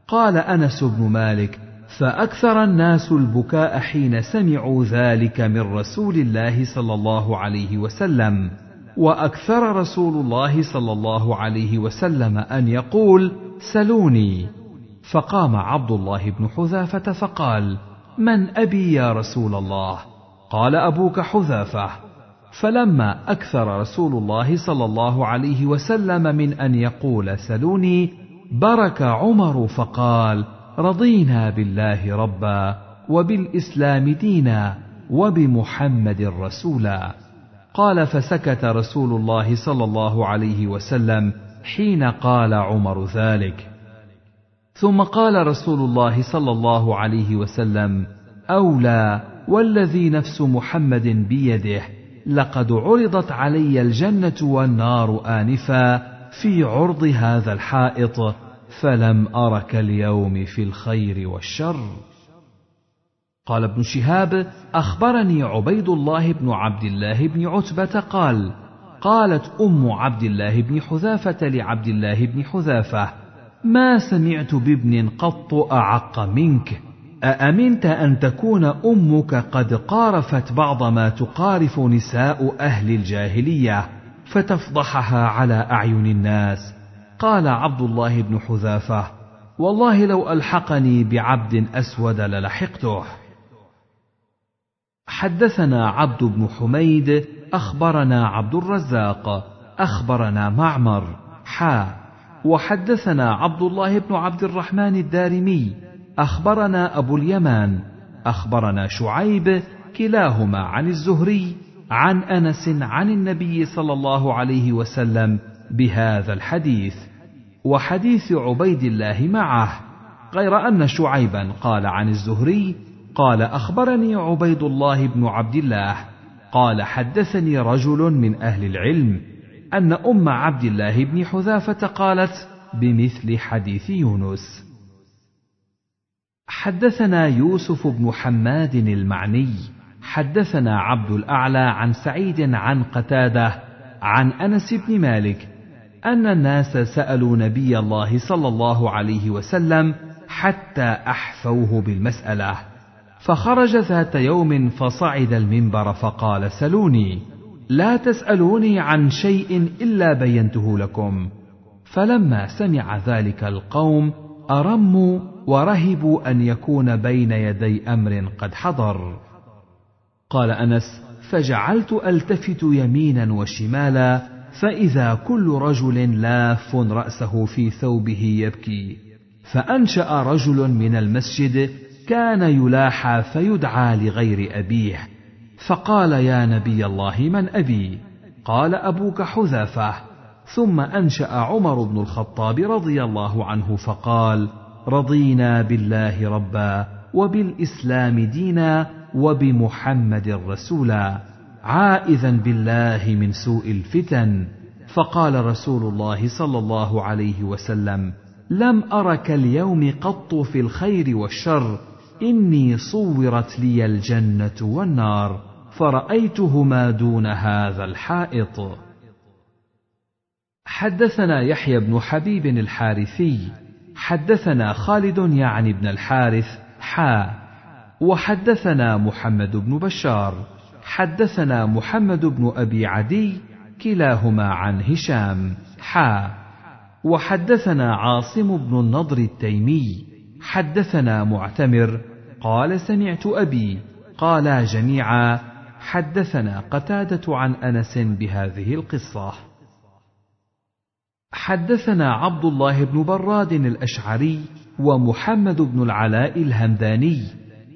قال أنس بن مالك فأكثر الناس البكاء حين سمعوا ذلك من رسول الله صلى الله عليه وسلم. وأكثر رسول الله صلى الله عليه وسلم أن يقول سلوني. فقام عبد الله بن حذافة فقال من أبي يا رسول الله؟ قال أبوك حذافة. فلما أكثر رسول الله صلى الله عليه وسلم من أن يقول سلوني برك عمر فقال رضينا بالله ربا وبالإسلام دينا وبمحمد رسولا. قال فسكت رسول الله صلى الله عليه وسلم حين قال عمر ذلك. ثم قال رسول الله صلى الله عليه وسلم أولى والذي نفس محمد بيده لقد عرضت علي الجنة والنار آنفا في عرض هذا الحائط فلم أرك اليوم في الخير والشر. قال ابن شهاب أخبرني عبيد الله بن عبد الله بن عتبة قال قالت أم عبد الله بن حذافة لعبد الله بن حذافة ما سمعت بابن قط أعق منك؟ أأمنت أن تكون أمك قد قارفت بعض ما تقارف نساء أهل الجاهلية فتفضحها على أعين الناس. قال عبد الله بن حذافة والله لو ألحقني بعبد أسود للحقته. حدثنا عبد بن حميد أخبرنا عبد الرزاق أخبرنا معمر حا. وحدثنا عبد الله بن عبد الرحمن الدارمي أخبرنا أبو اليمان أخبرنا شعيب كلاهما عن الزهري عن أنس عن النبي صلى الله عليه وسلم بهذا الحديث وحديث عبيد الله معه غير أن شعيبا قال عن الزهري قال أخبرني عبيد الله بن عبد الله قال حدثني رجل من أهل العلم أن أم عبد الله بن حذافة قالت بمثل حديث يونس. حدثنا يوسف بن حماد المعني. حدثنا عبد الأعلى عن سعيد عن قتادة عن أنس بن مالك أن الناس سألوا نبي الله صلى الله عليه وسلم حتى أحفوه بالمسألة. فخرج ذات يوم فصعد المنبر فقال سلوني. لا تسألوني عن شيء إلا بينته لكم. فلما سمع ذلك القوم أرموا ورهبوا أن يكون بين يدي أمر قد حضر. قال أنس فجعلت ألتفت يمينا وشمالا فإذا كل رجل لاف رأسه في ثوبه يبكي. فأنشأ رجل من المسجد كان يلاحى فيدعى لغير أبيه. فقال يا نبي الله من أبي؟ قال أبوك حذافة. ثم أنشأ عمر بن الخطاب رضي الله عنه فقال رضينا بالله ربا وبالإسلام دينا وبمحمد رسولا عائذا بالله من سوء الفتن. فقال رسول الله صلى الله عليه وسلم لم أرك اليوم قط في الخير والشر إني صورت لي الجنة والنار. فرأيتهما دون هذا الحائط. حدثنا يحيى بن حبيب الحارثي حدثنا خالد يعني بن الحارث حا وحدثنا محمد بن بشار حدثنا محمد بن أبي عدي كلاهما عن هشام حا وحدثنا عاصم بن النضر التيمي حدثنا معتمر قال سمعت أبي قالا جميعا حدثنا قتادة عن أنس بهذه القصة. حدثنا عبد الله بن براد الأشعري ومحمد بن العلاء الهمداني.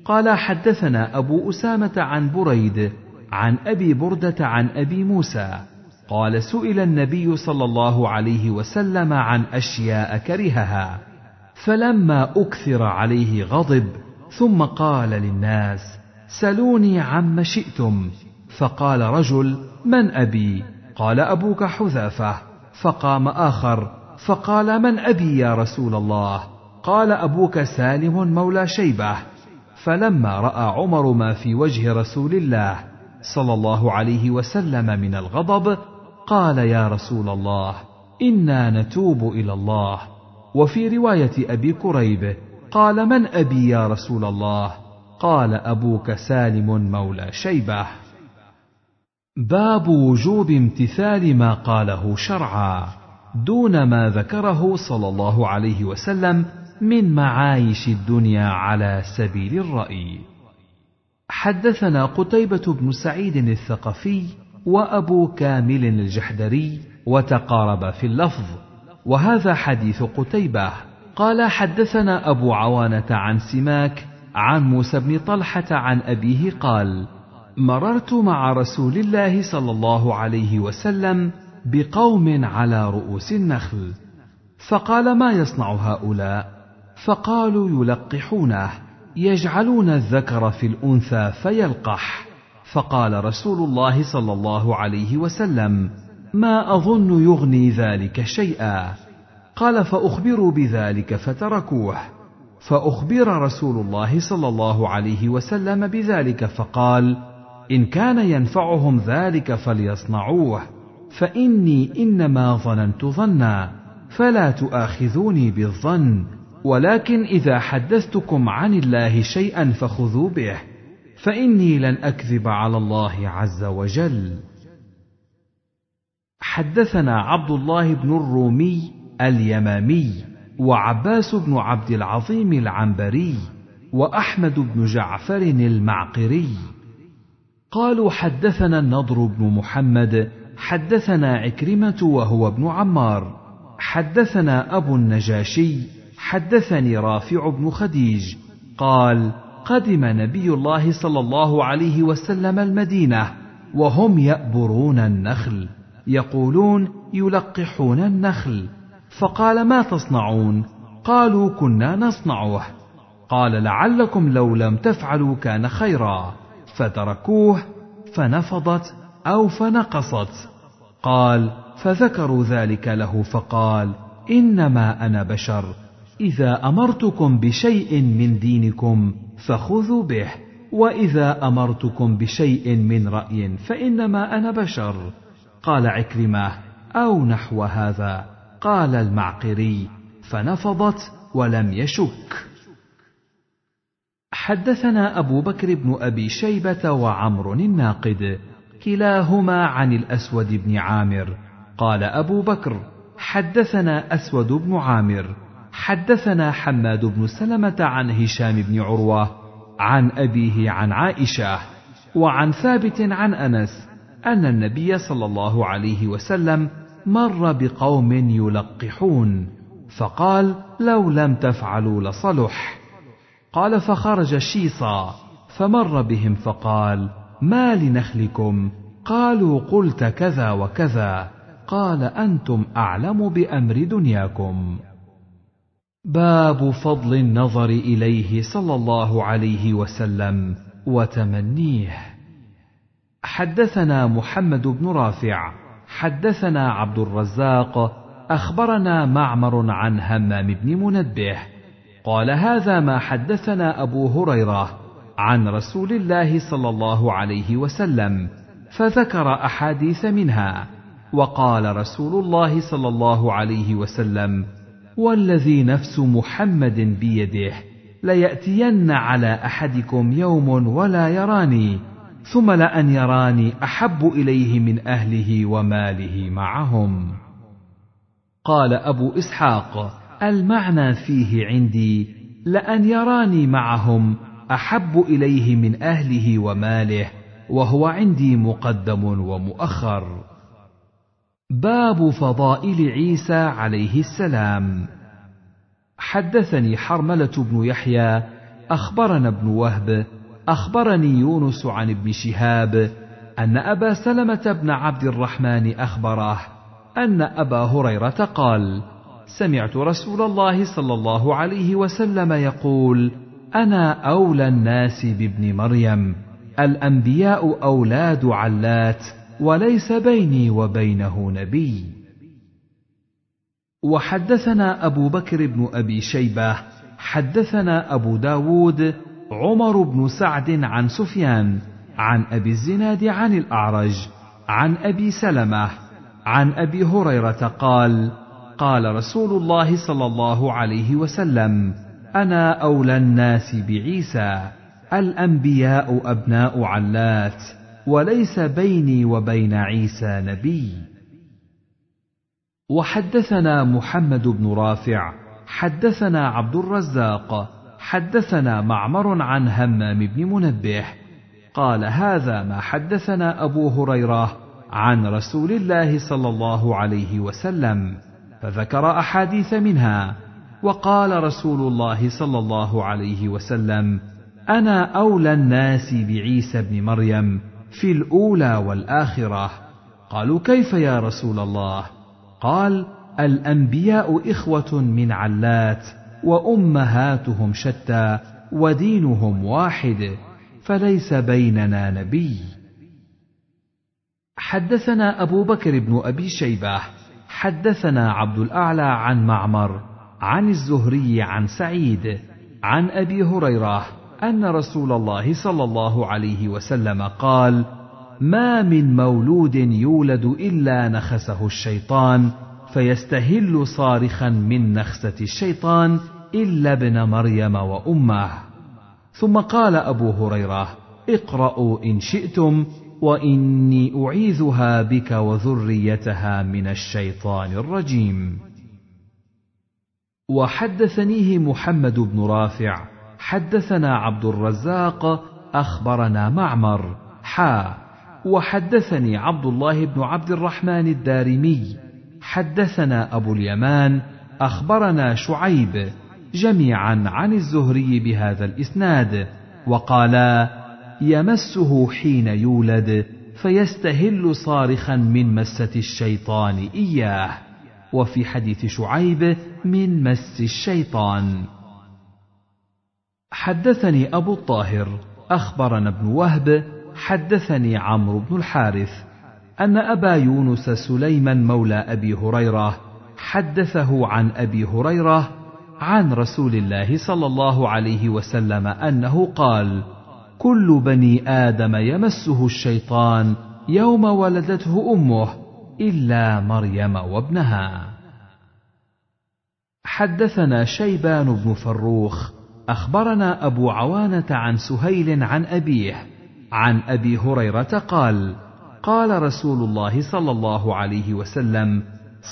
قال حدثنا أبو أسامة عن بريد عن أبي بردة عن أبي موسى. قال سئل النبي صلى الله عليه وسلم عن أشياء كرهها. فلما أكثر عليه غضب ثم قال للناس سلوني عما شئتم. فقال رجل من أبي؟ قال أبوك حذافة. فقام آخر فقال من أبي يا رسول الله؟ قال أبوك سالم مولى شيبة. فلما رأى عمر ما في وجه رسول الله صلى الله عليه وسلم من الغضب قال يا رسول الله إنا نتوب إلى الله. وفي رواية أبي كريب قال من أبي يا رسول الله؟ قال أبوك سالم مولى شيبة. باب وجوب امتثال ما قاله شرعا دون ما ذكره صلى الله عليه وسلم من معايش الدنيا على سبيل الرأي. حدثنا قتيبة بن سعيد الثقفي وأبو كامل الجحدري وتقارب في اللفظ وهذا حديث قتيبة. قال حدثنا أبو عوانة عن سماك عن موسى بن طلحة عن أبيه قال مررت مع رسول الله صلى الله عليه وسلم بقوم على رؤوس النخل فقال ما يصنع هؤلاء؟ فقالوا يلقحونه يجعلون الذكر في الأنثى فيلقح. فقال رسول الله صلى الله عليه وسلم ما أظن يغني ذلك شيئا. قال فأخبروا بذلك فتركوه. فأخبر رسول الله صلى الله عليه وسلم بذلك فقال إن كان ينفعهم ذلك فليصنعوه فإني إنما ظننت ظنا فلا تؤاخذوني بالظن ولكن إذا حدثتكم عن الله شيئا فخذوا به فإني لن أكذب على الله عز وجل. حدثنا عبد الله بن الرومي اليمامي وعباس بن عبد العظيم العنبري وأحمد بن جعفر المعقري. قالوا حدثنا النضر بن محمد حدثنا عكرمة وهو ابن عمار حدثنا أبو النجاشي حدثني رافع بن خديج. قال قدم نبي الله صلى الله عليه وسلم المدينة وهم يأبرون النخل يقولون يلقحون النخل. فقال ما تصنعون؟ قالوا كنا نصنعه. قال لعلكم لو لم تفعلوا كان خيرا. فتركوه فنفضت أو فنقصت. قال فذكروا ذلك له فقال إنما أنا بشر. إذا أمرتكم بشيء من دينكم فخذوا به وإذا أمرتكم بشيء من رأي فإنما أنا بشر. قال عكرمة أو نحو هذا. قال المعقري فنفضت ولم يشك. حدثنا أبو بكر بن أبي شيبة وعمر الناقد كلاهما عن الأسود بن عامر. قال أبو بكر حدثنا أسود بن عامر. حدثنا حماد بن سلمة عن هشام بن عروة عن أبيه عن عائشة وعن ثابت عن أنس أن النبي صلى الله عليه وسلم مر بقوم يلقحون فقال لو لم تفعلوا لصلح. قال فخرج شيصا. فمر بهم فقال ما لنخلكم؟ قالوا قلت كذا وكذا. قال أنتم أعلم بأمر دنياكم. باب فضل النظر إليه صلى الله عليه وسلم وتمنيه. حدثنا محمد بن رافع حدثنا عبد الرزاق أخبرنا معمر عن همام بن منبه. قال هذا ما حدثنا أبو هريرة عن رسول الله صلى الله عليه وسلم فذكر أحاديث منها. وقال رسول الله صلى الله عليه وسلم والذي نفس محمد بيده ليأتين على أحدكم يوم ولا يراني ثم لأن يراني أحب إليه من أهله وماله معهم. قال أبو إسحاق المعنى فيه عندي لأن يراني معهم أحب إليه من أهله وماله وهو عندي مقدم ومؤخر. باب فضائل عيسى عليه السلام. حدثني حرملة بن يحيى أخبرنا ابن وهب أخبرني يونس عن ابن شهاب أن أبا سلمة بن عبد الرحمن أخبره أن أبا هريرة قال سمعت رسول الله صلى الله عليه وسلم يقول أنا أولى الناس بابن مريم الأنبياء أولاد علات وليس بيني وبينه نبي. وحدثنا أبو بكر بن أبي شيبة حدثنا أبو داود عمر بن سعد عن سفيان عن أبي الزناد عن الأعرج عن أبي سلمة عن أبي هريرة قال قال رسول الله صلى الله عليه وسلم أنا أولى الناس بعيسى الأنبياء أبناء علات وليس بيني وبين عيسى نبي. وحدثنا محمد بن رافع حدثنا عبد الرزاق حدثنا معمر عن همام بن منبه قال هذا ما حدثنا أبو هريرة عن رسول الله صلى الله عليه وسلم فذكر أحاديث منها وقال رسول الله صلى الله عليه وسلم أنا أولى الناس بعيسى ابن مريم في الأولى والآخرة. قالوا كيف يا رسول الله؟ قال الأنبياء إخوة من علات. وأمهاتهم شتى ودينهم واحد فليس بيننا نبي. حدثنا أبو بكر بن أبي شيبة حدثنا عبد الأعلى عن معمر عن الزهري عن سعيد عن أبي هريرة أن رسول الله صلى الله عليه وسلم قال ما من مولود يولد إلا نخسه الشيطان فيستهل صارخا من نخسة الشيطان إلا ابن مريم وأمه. ثم قال أبو هريرة اقرأوا إن شئتم وإني أعيذها بك وذريتها من الشيطان الرجيم. وحدثنيه محمد بن رافع حدثنا عبد الرزاق أخبرنا معمر حا. وحدثني عبد الله بن عبد الرحمن الدارمي حدثنا أبو اليمان أخبرنا شعيب جميعا عن الزهري بهذا الإسناد وقالا يمسه حين يولد فيستهل صارخا من مسه الشيطان إياه. وفي حديث شعيب من مس الشيطان. حدثني أبو الطاهر أخبرنا ابن وهب حدثني عمرو بن الحارث أن أبا يونس سليمان مولى أبي هريرة حدثه عن أبي هريرة عن رسول الله صلى الله عليه وسلم أنه قال كل بني آدم يمسه الشيطان يوم ولدته أمه إلا مريم وابنها. حدثنا شيبان بن فروخ أخبرنا أبو عوانة عن سهيل عن أبيه عن أبي هريرة قال قال رسول الله صلى الله عليه وسلم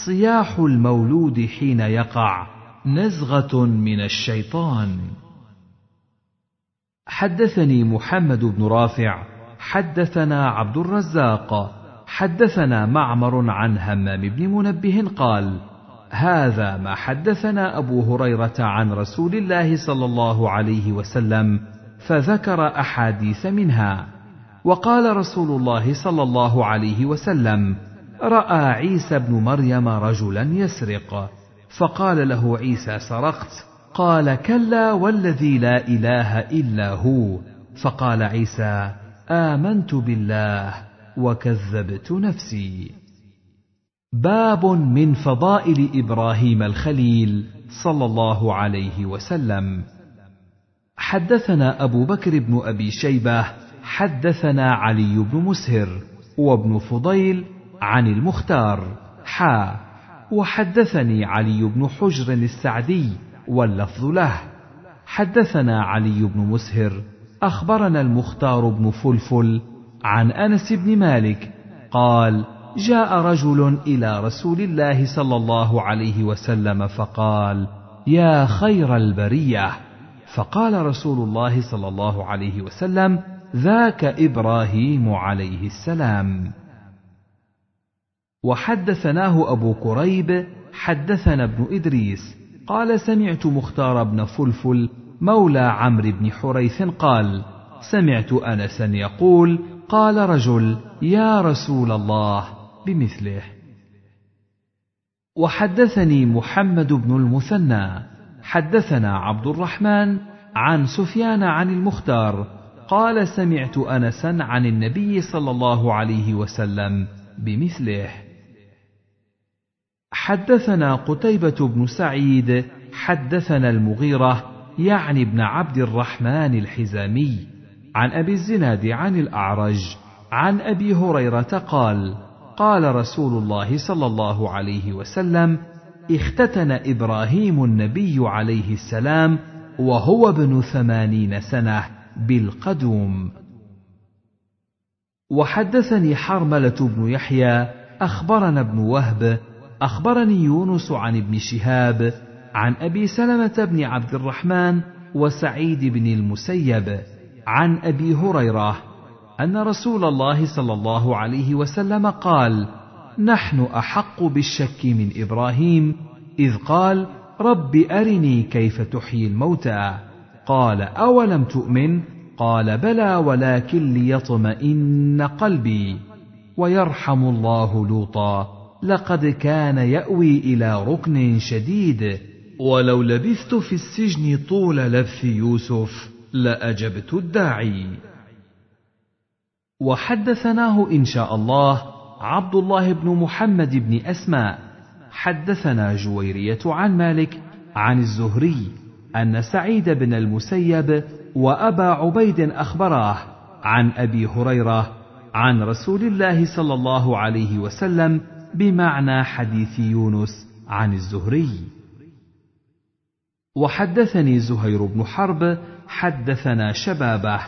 صياح المولود حين يقع نزغة من الشيطان. حدثني محمد بن رافع حدثنا عبد الرزاق حدثنا معمر عن همام بن منبه قال هذا ما حدثنا أبو هريرة عن رسول الله صلى الله عليه وسلم فذكر أحاديث منها. وقال رسول الله صلى الله عليه وسلم رأى عيسى بن مريم رجلا يسرق. فقال له عيسى سرقت. قال كلا والذي لا إله إلا هو. فقال عيسى آمنت بالله وكذبت نفسي. باب من فضائل إبراهيم الخليل صلى الله عليه وسلم. حدثنا أبو بكر بن أبي شيبة حدثنا علي بن مسهر وابن فضيل عن المختار. حا وحدثني علي بن حجر السعدي واللفظ له. حدثنا علي بن مسهر أخبرنا المختار بن فلفل عن أنس بن مالك قال جاء رجل إلى رسول الله صلى الله عليه وسلم فقال يا خير البرية. فقال رسول الله صلى الله عليه وسلم ذاك إبراهيم عليه السلام. وحدثناه أبو كريب حدثنا ابن إدريس قال سمعت مختار بن فلفل مولى عمرو بن حريث قال سمعت انسا يقول قال رجل يا رسول الله بمثله وحدثني محمد بن المثنى حدثنا عبد الرحمن عن سفيان عن المختار قال سمعت أنسا عن النبي صلى الله عليه وسلم بمثله حدثنا قتيبة بن سعيد حدثنا المغيرة يعني ابن عبد الرحمن الحزامي عن أبي الزناد عن الأعرج عن أبي هريرة قال: قال رسول الله صلى الله عليه وسلم: اختتن إبراهيم النبي عليه السلام وهو ابن ثمانين سنة بالقدوم. وحدثني حرملة بن يحيى أخبرنا ابن وهب أخبرني يونس عن ابن شهاب عن أبي سلمة بن عبد الرحمن وسعيد بن المسيب عن أبي هريرة أن رسول الله صلى الله عليه وسلم قال نحن أحق بالشك من إبراهيم إذ قال رب أرني كيف تحيي الموتى قال أولم تؤمن؟ قال بلى ولكن ليطمئن قلبي ويرحم الله لوطا لقد كان يأوي إلى ركن شديد ولو لبثت في السجن طول لبث يوسف لأجبت الداعي. وحدثناه إن شاء الله عبد الله بن محمد بن أسماء. حدثنا جويرية عن مالك عن الزهري أن سعيد بن المسيب وأبا عبيد أخبراه عن أبي هريرة عن رسول الله صلى الله عليه وسلم بمعنى حديث يونس عن الزهري. وحدثني زهير بن حرب حدثنا شبابه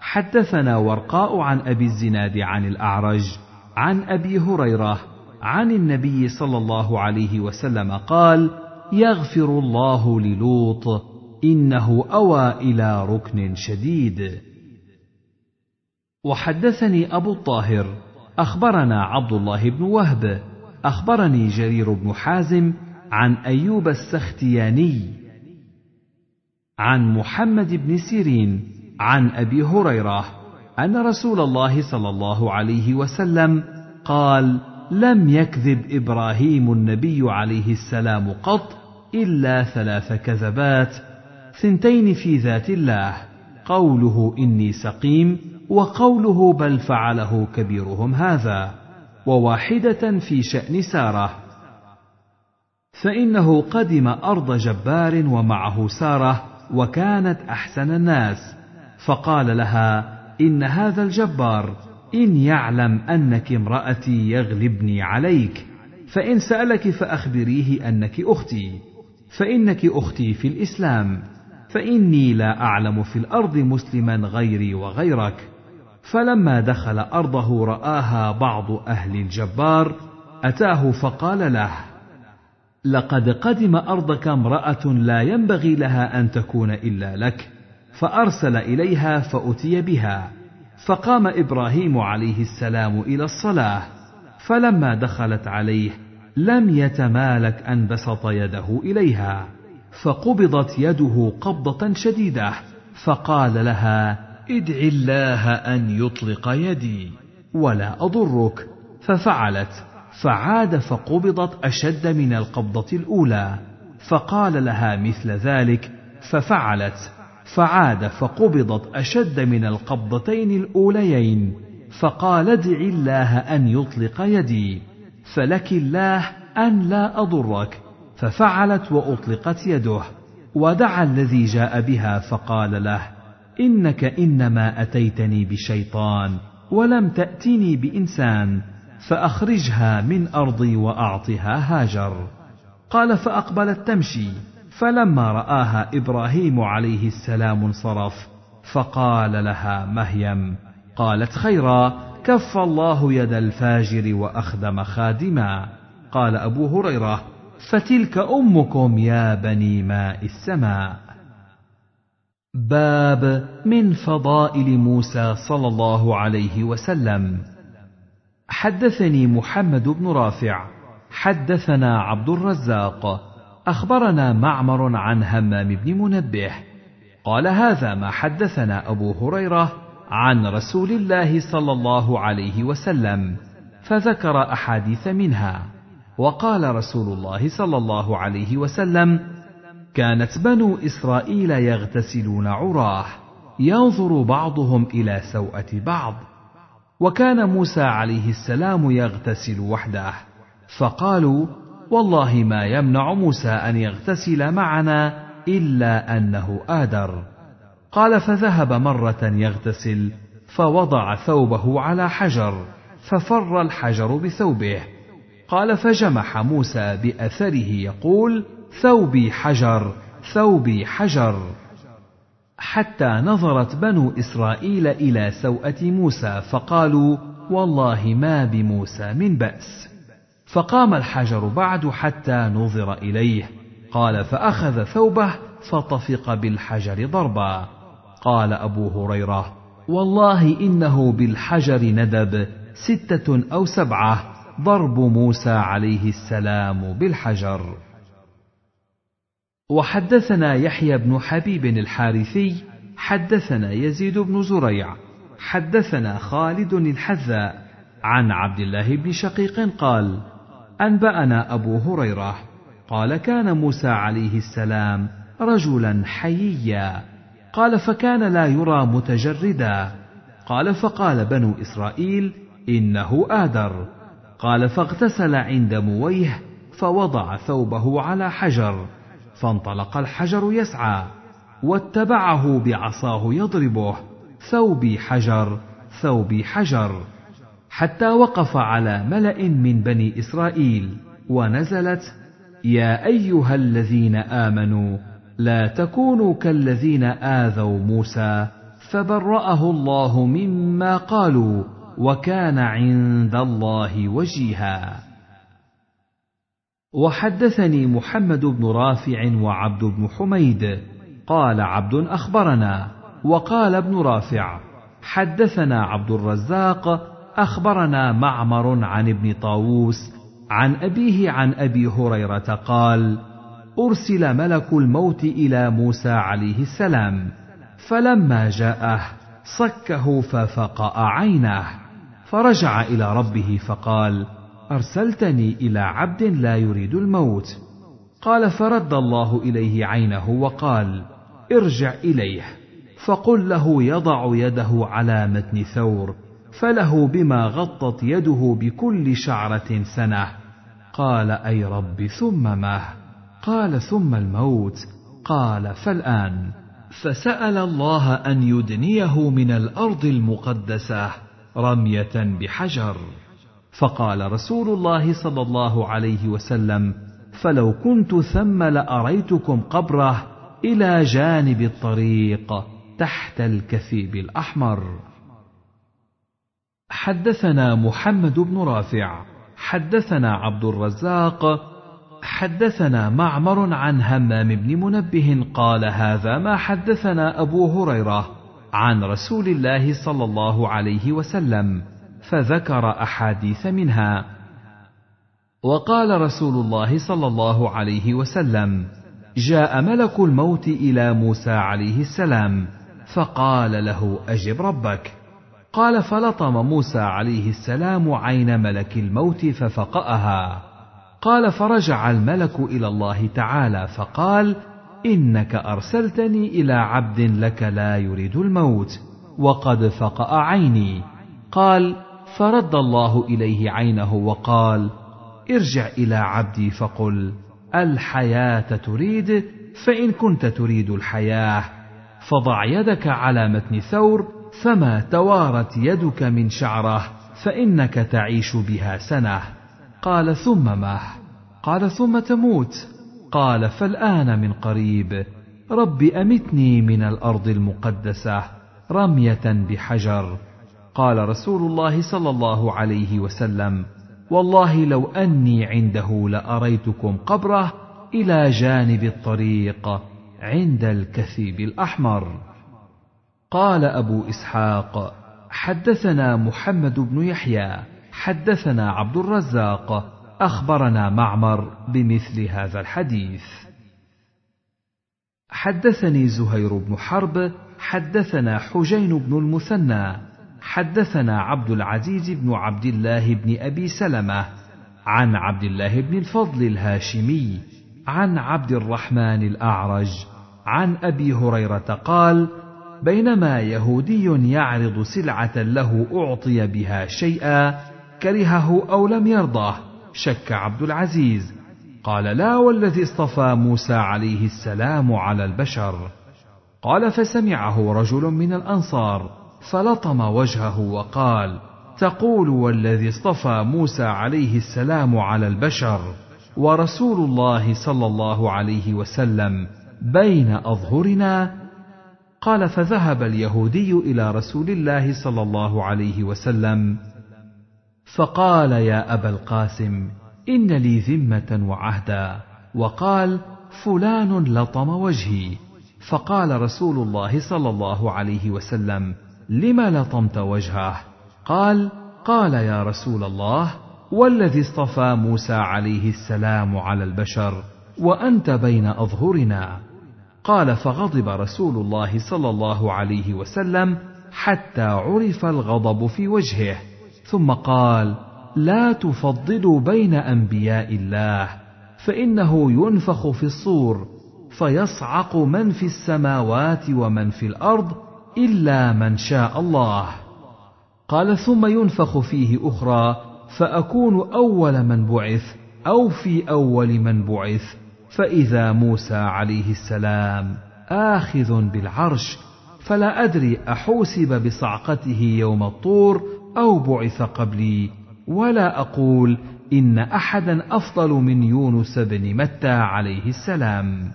حدثنا ورقاء عن أبي الزناد عن الأعرج عن أبي هريرة عن النبي صلى الله عليه وسلم قال يغفر الله للوط إنه أوى إلى ركن شديد. وحدثني أبو الطاهر أخبرنا عبد الله بن وهب أخبرني جرير بن حازم عن أيوب السختياني عن محمد بن سيرين عن أبي هريرة أن رسول الله صلى الله عليه وسلم قال لم يكذب إبراهيم النبي عليه السلام قط إلا ثلاث كذبات ثنتين في ذات الله قوله إني سقيم وقوله بل فعله كبيرهم هذا وواحدة في شأن سارة. فإنه قدم أرض جبار ومعه سارة وكانت أحسن الناس. فقال لها إن هذا الجبار إن يعلم أنك امرأتي يغلبني عليك فإن سألك فأخبريه أنك أختي فإنك أختي في الإسلام فإني لا أعلم في الأرض مسلما غيري وغيرك. فلما دخل أرضه رآها بعض أهل الجبار أتاه فقال له لقد قدم أرضك امرأة لا ينبغي لها أن تكون إلا لك فأرسل إليها فأتي بها. فقام إبراهيم عليه السلام إلى الصلاة فلما دخلت عليه لم يتمالك ان بسط يده إليها فقبضت يده قبضة شديدة فقال لها ادع الله أن يطلق يدي ولا أضرك. ففعلت. فعاد فقبضت أشد من القبضة الأولى. فقال لها مثل ذلك. ففعلت. فعاد فقبضت أشد من القبضتين الأوليين. فقال ادع الله أن يطلق يدي. فلك الله أن لا أضرك. ففعلت وأطلقت يده. ودعا الذي جاء بها فقال له إنك إنما أتيتني بشيطان ولم تاتني بإنسان فأخرجها من أرضي وأعطها هاجر. قال فأقبلت تمشي فلما رآها إبراهيم عليه السلام انصرف فقال لها مهيم قالت خيرا كف الله يد الفاجر وأخدم خادما. قال أبو هريرة فتلك أمكم يا بني ماء السماء. باب من فضائل موسى صلى الله عليه وسلم. حدثني محمد بن رافع حدثنا عبد الرزاق أخبرنا معمر عن همام بن منبه قال هذا ما حدثنا أبو هريرة عن رسول الله صلى الله عليه وسلم فذكر أحاديث منها وقال رسول الله صلى الله عليه وسلم كانت بنو إسرائيل يغتسلون عراه ينظر بعضهم إلى سوءة بعض. وكان موسى عليه السلام يغتسل وحده. فقالوا والله ما يمنع موسى أن يغتسل معنا إلا أنه آدر. قال فذهب مرة يغتسل فوضع ثوبه على حجر ففر الحجر بثوبه. قال فجمح موسى بأثره يقول ثوبي حجر ثوبي حجر. حتى نظرت بنو إسرائيل إلى سوءة موسى فقالوا والله ما بموسى من بأس. فقام الحجر بعد حتى نظر إليه. قال فأخذ ثوبه فطفق بالحجر ضربا. قال أبو هريرة والله إنه بالحجر ندب ستة أو سبعة ضرب موسى عليه السلام بالحجر. وحدثنا يحيى بن حبيب الحارثي حدثنا يزيد بن زريع حدثنا خالد الحذاء عن عبد الله بن شقيق قال أنبأنا أبو هريرة قال كان موسى عليه السلام رجلا حييا قال فكان لا يرى متجردا قال فقال بنو إسرائيل إنه آدر قال فاغتسل عند مويه فوضع ثوبه على حجر فانطلق الحجر يسعى واتبعه بعصاه يضربه ثوبي حجر ثوبي حجر. حتى وقف على ملأ من بني إسرائيل ونزلت يا أيها الذين آمنوا لا تكونوا كالذين آذوا موسى فبرأه الله مما قالوا وكان عند الله وجيها. وحدثني محمد بن رافع وعبد بن حميد. قال عبد أخبرنا. وقال ابن رافع حدثنا عبد الرزاق أخبرنا معمر عن ابن طاووس عن أبيه عن أبي هريرة قال أرسل ملك الموت إلى موسى عليه السلام فلما جاءه صكه ففقأ عينه فرجع إلى ربه فقال أرسلتني إلى عبد لا يريد الموت. قال فرد الله إليه عينه وقال ارجع إليه. فقل له يضع يده على متن ثور فله بما غطت يده بكل شعرة سنة. قال أي رب ثم ما قال ثم الموت. قال فالآن. فسأل الله أن يدنيه من الأرض المقدسة رمية بحجر. فقال رسول الله صلى الله عليه وسلم فلو كنت ثم لأريتكم قبره إلى جانب الطريق تحت الكثيب الأحمر. حدثنا محمد بن رافع حدثنا عبد الرزاق حدثنا معمر عن همام بن منبه قال هذا ما حدثنا أبو هريرة عن رسول الله صلى الله عليه وسلم. فذكر أحاديث منها. وقال رسول الله صلى الله عليه وسلم جاء ملك الموت إلى موسى عليه السلام فقال له أجب ربك. قال فلطم موسى عليه السلام عين ملك الموت ففقأها. قال فرجع الملك إلى الله تعالى فقال إنك أرسلتني إلى عبد لك لا يريد الموت وقد فقأ عيني. قال فرد الله إليه عينه وقال ارجع إلى عبدي فقل الحياة تريد فإن كنت تريد الحياة. فضع يدك على متن ثور فما توارت يدك من شعرة فإنك تعيش بها سنة. قال ثم مه قال ثم تموت. قال فالآن من قريب. رب أمتني من الأرض المقدسة رمية بحجر. قال رسول الله صلى الله عليه وسلم والله لو أني عنده لأريتكم قبره إلى جانب الطريق عند الكثيب الأحمر. قال أبو إسحاق حدثنا محمد بن يحيى حدثنا عبد الرزاق أخبرنا معمر بمثل هذا الحديث. حدثني زهير بن حرب حدثنا حجين بن المثنى حدثنا عبد العزيز بن عبد الله بن أبي سلمة عن عبد الله بن الفضل الهاشمي عن عبد الرحمن الأعرج عن أبي هريرة قال بينما يهودي يعرض سلعة له أعطي بها شيئا كرهه أو لم يرضه شك عبد العزيز. قال لا والذي اصطفى موسى عليه السلام على البشر. قال فسمعه رجل من الأنصار. فلطم وجهه وقال تقول والذي اصطفى موسى عليه السلام على البشر ورسول الله صلى الله عليه وسلم بين أظهرنا؟ قال فذهب اليهودي إلى رسول الله صلى الله عليه وسلم فقال يا أبا القاسم إن لي ذمة وعهدا. وقال فلان لطم وجهي. فقال رسول الله صلى الله عليه وسلم لم لطمت وجهه؟ قال قال يا رسول الله والذي اصطفى موسى عليه السلام على البشر وأنت بين أظهرنا. قال فغضب رسول الله صلى الله عليه وسلم حتى عرف الغضب في وجهه. ثم قال لا تفضلوا بين أنبياء الله فإنه ينفخ في الصور فيصعق من في السماوات ومن في الأرض إلا من شاء الله. قال ثم ينفخ فيه أخرى فأكون أول من بعث أو في أول من بعث. فإذا موسى عليه السلام آخذ بالعرش فلا أدري أحوسب بصعقته يوم الطور أو بعث قبلي. ولا أقول إن أحدا أفضل من يونس بن متى عليه السلام.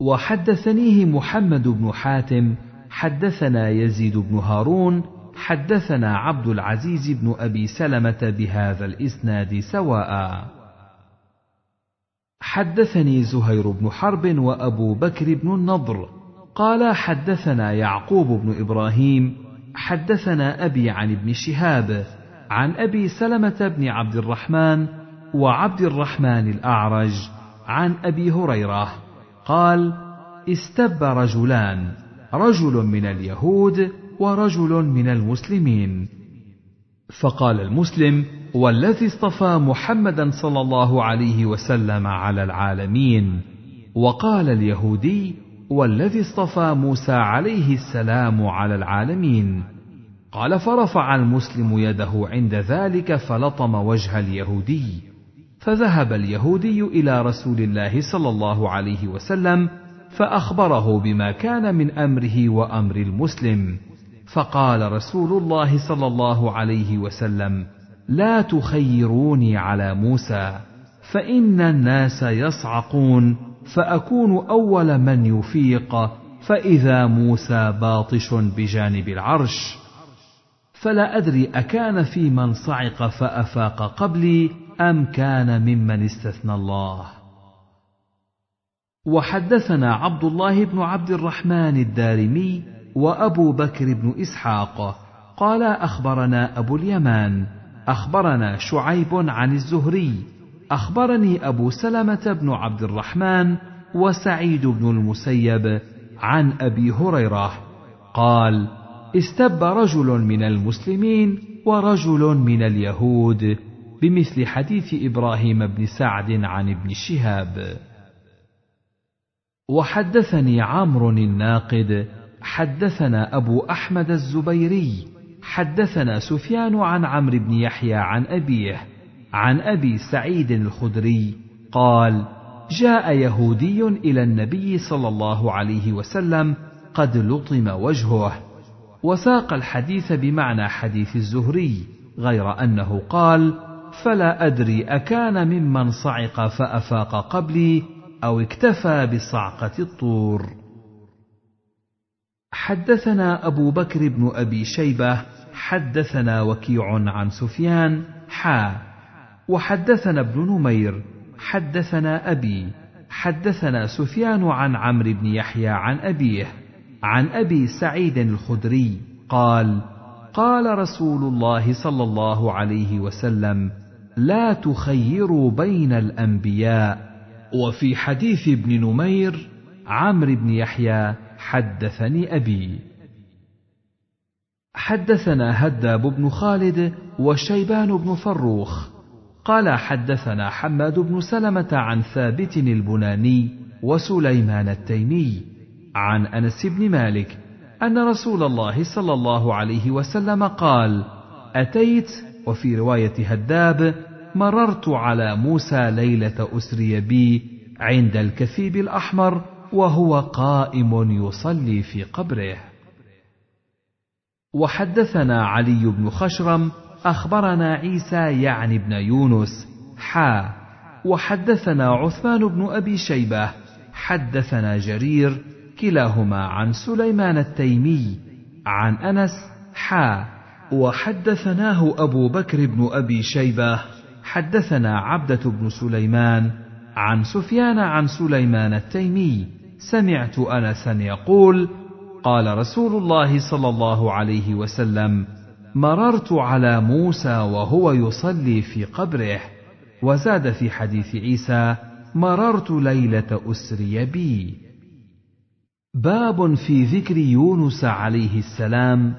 وحدثنيه محمد بن حاتم حدثنا يزيد بن هارون حدثنا عبد العزيز بن أبي سلمة بهذا الإسناد سواء. حدثني زهير بن حرب وأبو بكر بن النضر قال حدثنا يعقوب بن إبراهيم حدثنا أبي عن ابن شهاب عن أبي سلمة بن عبد الرحمن وعبد الرحمن الأعرج عن أبي هريرة. قال استب رجلان رجل من اليهود ورجل من المسلمين. فقال المسلم والذي اصطفى محمدا صلى الله عليه وسلم على العالمين. وقال اليهودي والذي اصطفى موسى عليه السلام على العالمين. قال فرفع المسلم يده عند ذلك فلطم وجه اليهودي. فذهب اليهودي إلى رسول الله صلى الله عليه وسلم فأخبره بما كان من أمره وأمر المسلم. فقال رسول الله صلى الله عليه وسلم لا تخيروني على موسى فإن الناس يصعقون فأكون أول من يفيق فإذا موسى باطش بجانب العرش. فلا أدري أكان في من صعق فأفاق قبلي أم كان ممن استثنى الله؟ وحدثنا عبد الله بن عبد الرحمن الدارمي وأبو بكر بن إسحاق. قال أخبرنا أبو اليمان. أخبرنا شعيب عن الزهري. أخبرني أبو سلمة بن عبد الرحمن وسعيد بن المسيب عن أبي هريرة. قال استب رجل من المسلمين ورجل من اليهود. بمثل حديث إبراهيم بن سعد عن ابن شهاب. وحدثني عمرو الناقد حدثنا أبو أحمد الزبيري حدثنا سفيان عن عمرو بن يحيى عن أبيه عن أبي سعيد الخدري قال جاء يهودي إلى النبي صلى الله عليه وسلم قد لطم وجهه. وساق الحديث بمعنى حديث الزهري غير أنه قال فلا أدري أكان ممن صعق فأفاق قبلي أو اكتفى بصعقة الطور. حدثنا أبو بكر بن أبي شيبة حدثنا وكيع عن سفيان حا. وحدثنا ابن نمير حدثنا أبي حدثنا سفيان عن عمرو بن يحيى عن أبيه عن أبي سعيد الخدري قال قال رسول الله صلى الله عليه وسلم لا تخيروا بين الأنبياء. وفي حديث ابن نمير عمرو بن يحيى حدثني أبي. حدثنا هداب بن خالد وشيبان بن فروخ. قال حدثنا حماد بن سلمة عن ثابت البناني وسليمان التيمي عن أنس بن مالك أن رسول الله صلى الله عليه وسلم قال أتيت وفي رواية هداب مررت على موسى ليلة اسري بي عند الكثيب الأحمر وهو قائم يصلي في قبره. وحدثنا علي بن خشرم أخبرنا عيسى يعني بن يونس حا. وحدثنا عثمان بن أبي شيبة حدثنا جرير كلاهما عن سليمان التيمي عن أنس حا. وحدثناه أبو بكر بن أبي شيبة حدثنا عبدة بن سليمان عن سفيان عن سليمان التيمي سمعت انسا يقول قال رسول الله صلى الله عليه وسلم مررت على موسى وهو يصلي في قبره. وزاد في حديث عيسى مررت ليلة أسري بي. باب في ذكر يونس عليه السلام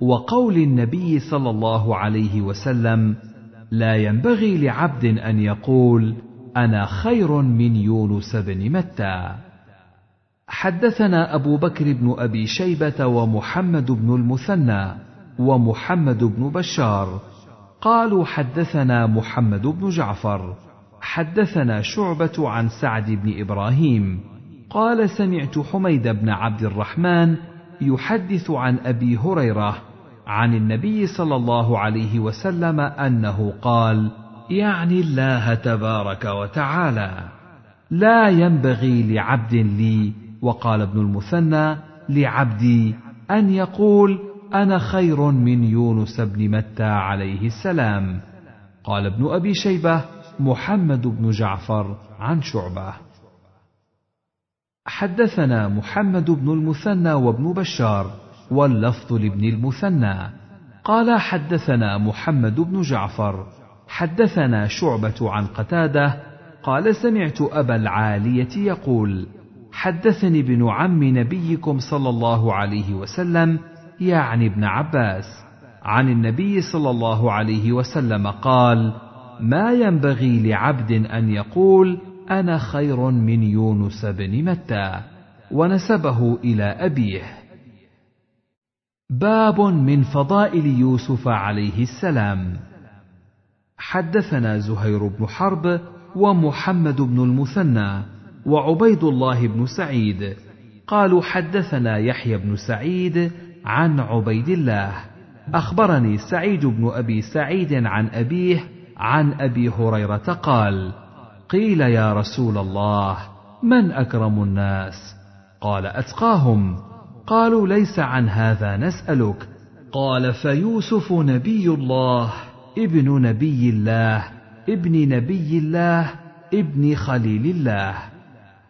وقول النبي صلى الله عليه وسلم لا ينبغي لعبد أن يقول أنا خير من يونس بن متى. حدثنا أبو بكر بن أبي شيبة ومحمد بن المثنى ومحمد بن بشار. قالوا حدثنا محمد بن جعفر. حدثنا شعبة عن سعد بن إبراهيم. قال سمعت حميد بن عبد الرحمن يحدث عن أبي هريرة عن النبي صلى الله عليه وسلم أنه قال يعني الله تبارك وتعالى لا ينبغي لعبد لي وقال ابن المثنى لعبدي أن يقول أنا خير من يونس بن متى عليه السلام. قال ابن أبي شيبة محمد بن جعفر عن شعبة. حدثنا محمد بن المثنى وابن بشار. واللفظ لابن المثنى. قال حدثنا محمد بن جعفر حدثنا شعبة عن قتادة قال سمعت أبا العالية يقول حدثني ابن عم نبيكم صلى الله عليه وسلم يعني ابن عباس. عن النبي صلى الله عليه وسلم قال ما ينبغي لعبد أن يقول أنا خير من يونس بن متى ونسبه إلى أبيه. باب من فضائل يوسف عليه السلام. حدثنا زهير بن حرب ومحمد بن المثنى وعبيد الله بن سعيد. قالوا حدثنا يحيى بن سعيد عن عبيد الله. أخبرني سعيد بن أبي سعيد عن أبيه عن أبي هريرة قال قيل يا رسول الله من أكرم الناس؟ قال أتقاهم. قالوا ليس عن هذا نسألك. قال فيوسف نبي الله ابن نبي الله ابن نبي الله ابن خليل الله.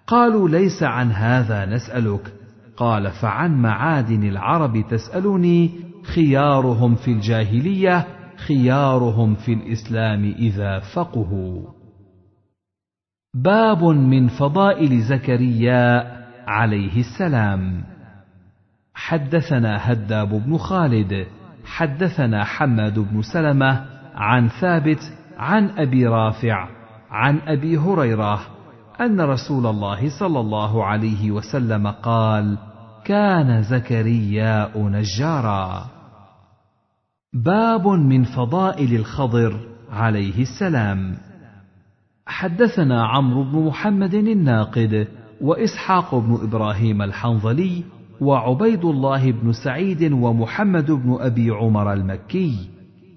قالوا ليس عن هذا نسألك. قال فعن معادن العرب تسالني خيارهم في الجاهلية خيارهم في الإسلام إذا فقهوا. باب من فضائل زكريا عليه السلام. حدثنا هداب بن خالد حدثنا حماد بن سلمة عن ثابت عن أبي رافع عن أبي هريرة أن رسول الله صلى الله عليه وسلم قال كان زكرياء نجارا. باب من فضائل الخضر عليه السلام. حدثنا عمرو بن محمد الناقد وإسحاق بن إبراهيم الحنظلي وعبيد الله بن سعيد ومحمد بن أبي عمر المكي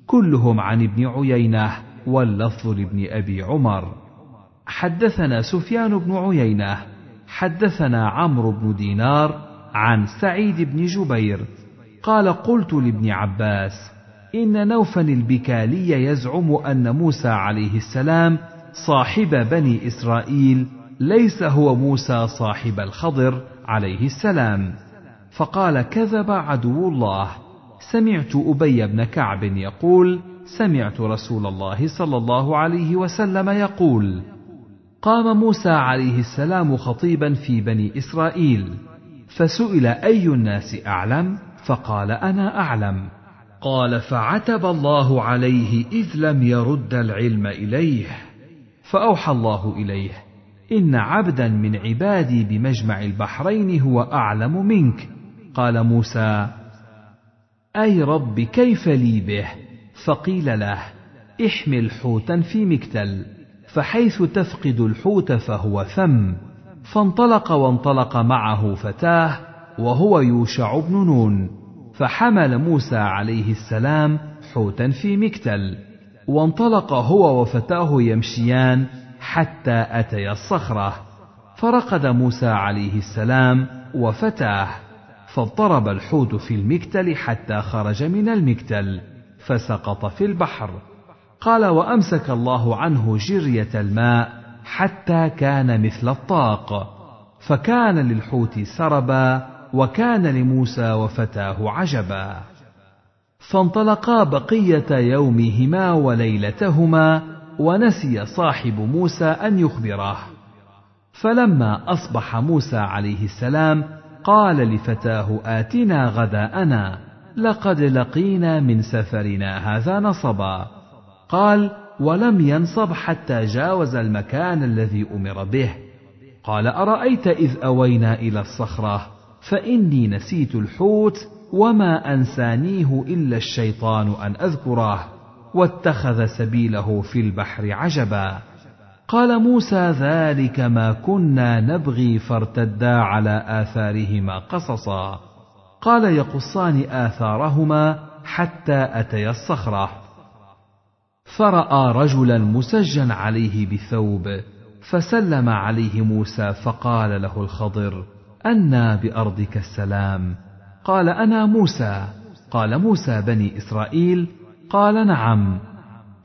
كلهم عن ابن عيينة واللفظ لابن أبي عمر. حدثنا سفيان بن عيينة حدثنا عمرو بن دينار عن سعيد بن جبير قال قلت لابن عباس إن نوفا البكالي يزعم أن موسى عليه السلام صاحب بني إسرائيل ليس هو موسى صاحب الخضر عليه السلام. فقال كذب عدو الله. سمعت أبي بن كعب يقول سمعت رسول الله صلى الله عليه وسلم يقول قام موسى عليه السلام خطيبا في بني إسرائيل. فسئل أي الناس أعلم؟ فقال أنا أعلم. قال فعتب الله عليه إذ لم يرد العلم إليه. فأوحى الله إليه إن عبدا من عبادي بمجمع البحرين هو أعلم منك. قال موسى أي رب كيف لي به؟ فقيل له احمل حوتا في مكتل فحيث تفقد الحوت فهو ثم. فانطلق وانطلق معه فتاه وهو يوشع بن نون. فحمل موسى عليه السلام حوتا في مكتل. وانطلق هو وفتاه يمشيان حتى أتيا الصخرة. فرقد موسى عليه السلام وفتاه. فاضطرب الحوت في المكتل حتى خرج من المكتل فسقط في البحر. قال وأمسك الله عنه جرية الماء حتى كان مثل الطاق فكان للحوت سربا وكان لموسى وفتاه عجبا. فانطلقا بقية يومهما وليلتهما ونسي صاحب موسى أن يخبره. فلما أصبح موسى عليه السلام قال لفتاه آتنا غداءنا لقد لقينا من سفرنا هذا نصبا. قال ولم ينصب حتى جاوز المكان الذي أمر به. قال أرأيت إذ أوينا إلى الصخرة فإني نسيت الحوت وما أنسانيه إلا الشيطان أن أذكره واتخذ سبيله في البحر عجبا. قال موسى ذلك ما كنا نبغي فارتدا على آثارهما قصصا. قال يقصان آثارهما حتى أتيا الصخرة. فرأى رجلا مسجا عليه بثوب فسلم عليه موسى فقال له الخضر أنى بأرضك السلام. قال أنا موسى. قال موسى بني إسرائيل. قال نعم.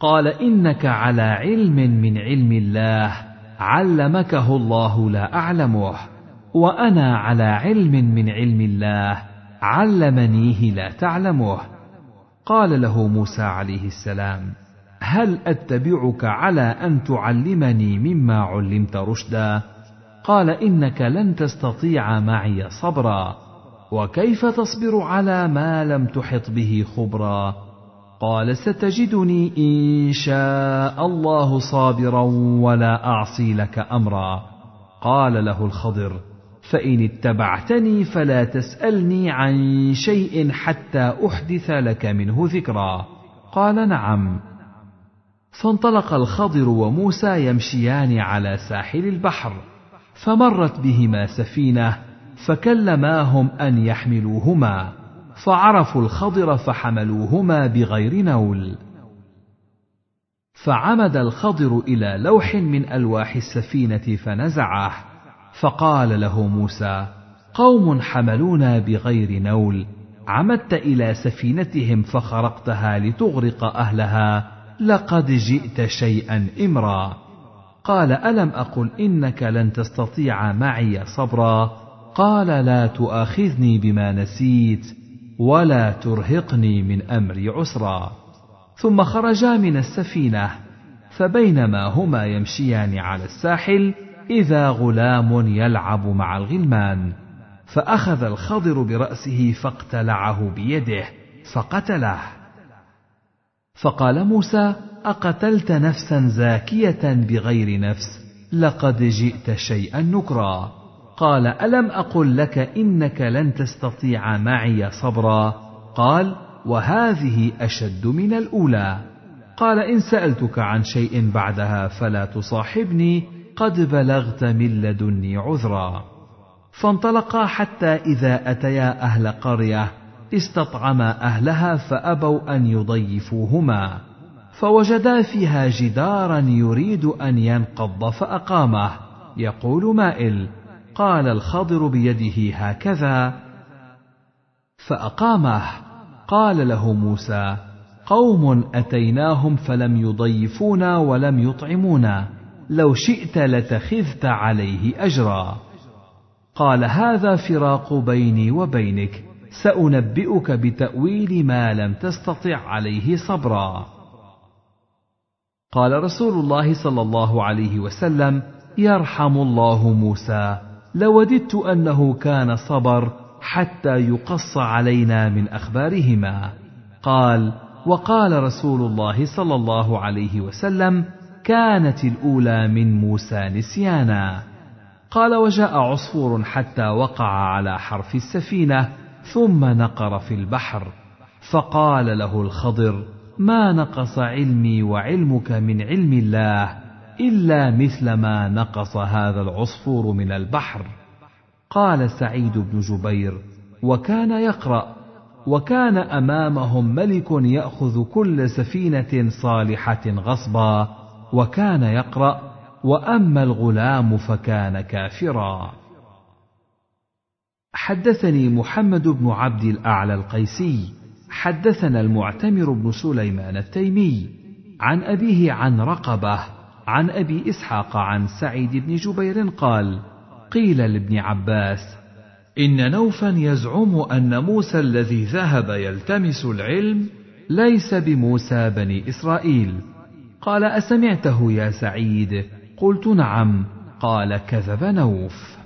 قال إنك على علم من علم الله علمكه الله لا أعلمه وأنا على علم من علم الله علمنيه لا تعلمه قال له موسى عليه السلام هل أتبعك على أن تعلمني مما علمت رشدا قال إنك لن تستطيع معي صبرا وكيف تصبر على ما لم تحط به خبرا قال ستجدني إن شاء الله صابرا ولا أعصي لك أمرا. قال له الخضر فإن اتبعتني فلا تسألني عن شيء حتى أحدث لك منه ذكرا. قال نعم. فانطلق الخضر وموسى يمشيان على ساحل البحر فمرت بهما سفينة فكلماهم أن يحملوهما. فعرفوا الخضر فحملوهما بغير نول. فعمد الخضر إلى لوح من ألواح السفينة فنزعه. فقال له موسى قوم حملونا بغير نول. عمدت إلى سفينتهم فخرقتها لتغرق أهلها. لقد جئت شيئا إمرا. قال ألم أقل إنك لن تستطيع معي صبرا؟ قال لا تؤاخذني بما نسيت. ولا ترهقني من امري عسرا. ثم خرجا من السفينة فبينما هما يمشيان على الساحل إذا غلام يلعب مع الغلمان فأخذ الخضر برأسه فاقتلعه بيده فقتله. فقال موسى أقتلت نفسا زاكية بغير نفس لقد جئت شيئا نكرا. قال ألم أقل لك إنك لن تستطيع معي صبرا؟ قال وهذه أشد من الأولى. قال إن سألتك عن شيء بعدها فلا تصاحبني. قد بلغت من لدني عذرا. فانطلقا حتى إذا أتيا أهل قرية. استطعما أهلها فأبوا أن يضيفوهما. فوجدا فيها جدارا يريد أن ينقض فأقامه. يقول مائل قال الخضر بيده هكذا. فأقامه قال له موسى قوم أتيناهم فلم يضيفونا ولم يطعمونا لو شئت لتخذت عليه أجرا. قال هذا فراق بيني وبينك سأنبئك بتأويل ما لم تستطع عليه صبرا. قال رسول الله صلى الله عليه وسلم يرحم الله موسى. لوددت أنه كان صبر حتى يقص علينا من أخبارهما. قال وقال رسول الله صلى الله عليه وسلم كانت الأولى من موسى نسيانا. قال وجاء عصفور حتى وقع على حرف السفينة ثم نقر في البحر. فقال له الخضر ما نقص علمي وعلمك من علم الله؟ إلا مثل ما نقص هذا العصفور من البحر. قال سعيد بن جبير وكان يقرأ وكان أمامهم ملك يأخذ كل سفينة صالحة غصبا وكان يقرأ وأما الغلام فكان كافرا. حدثني محمد بن عبد الأعلى القيسي حدثنا المعتمر بن سليمان التيمي عن أبيه عن رقبة عن أبي إسحاق عن سعيد بن جبير قال قيل لابن عباس إن نوفا يزعم أن موسى الذي ذهب يلتمس العلم ليس بموسى بني إسرائيل. قال أسمعته يا سعيد؟ قلت نعم. قال كذب نوف.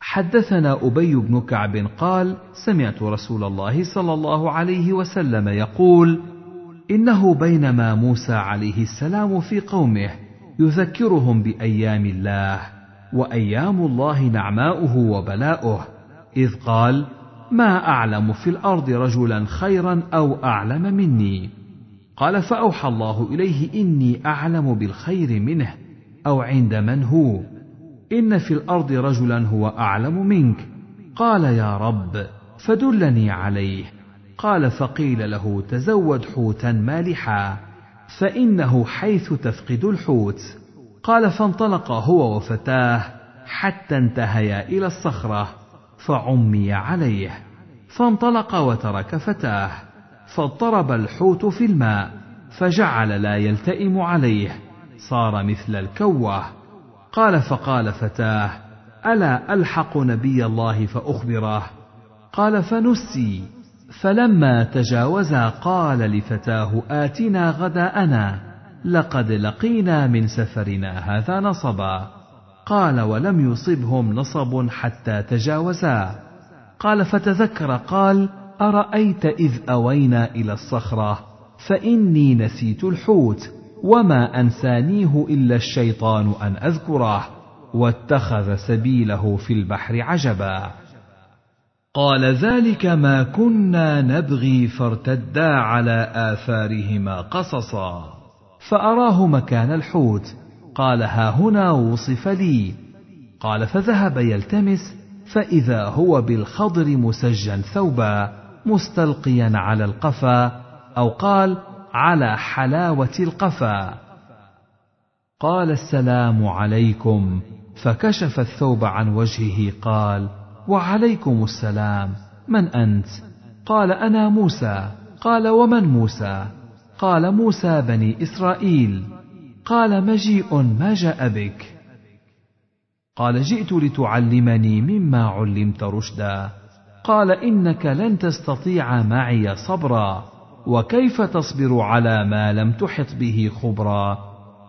حدثنا أبي بن كعب قال سمعت رسول الله صلى الله عليه وسلم يقول إنه بينما موسى عليه السلام في قومه يذكرهم بأيام الله وأيام الله نعماؤه وبلاؤه إذ قال ما أعلم في الأرض رجلا خيرا أو أعلم مني. قال فأوحى الله إليه إني أعلم بالخير منه أو عند من هو إن في الأرض رجلا هو أعلم منك. قال يا رب فدلني عليه. قال فقيل له تزود حوتا مالحا فإنه حيث تفقد الحوت. قال فانطلق هو وفتاه حتى انتهيا إلى الصخرة فعمي عليه. فانطلق وترك فتاه فاضطرب الحوت في الماء فجعل لا يلتئم عليه صار مثل الكوة. قال فقال فتاه ألا ألحق نبي الله فأخبره؟ قال فنسي. فلما تجاوزا قال لفتاه آتنا غداءنا لقد لقينا من سفرنا هذا نصبا. قال ولم يصبهم نصب حتى تجاوزا. قال فتذكر قال أرأيت إذ أوينا إلى الصخرة فإني نسيت الحوت وما أنسانيه إلا الشيطان أن أذكره واتخذ سبيله في البحر عجبا. قال ذلك ما كنا نبغي فارتدا على آثارهما قصصا. فأراه مكان الحوت. قال ها هنا وصف لي. قال فذهب يلتمس. فإذا هو بالخضر مسجا ثوبا مستلقيا على القفا أو قال على حلاوة القفا. قال السلام عليكم. فكشف الثوب عن وجهه قال وعليكم السلام. من أنت؟ قال أنا موسى. قال ومن موسى؟ قال موسى بني إسرائيل. قال مجيء ما جاء بك. قال جئت لتعلمني مما علمت رشدا. قال إنك لن تستطيع معي صبرا. وكيف تصبر على ما لم تحط به خبرا؟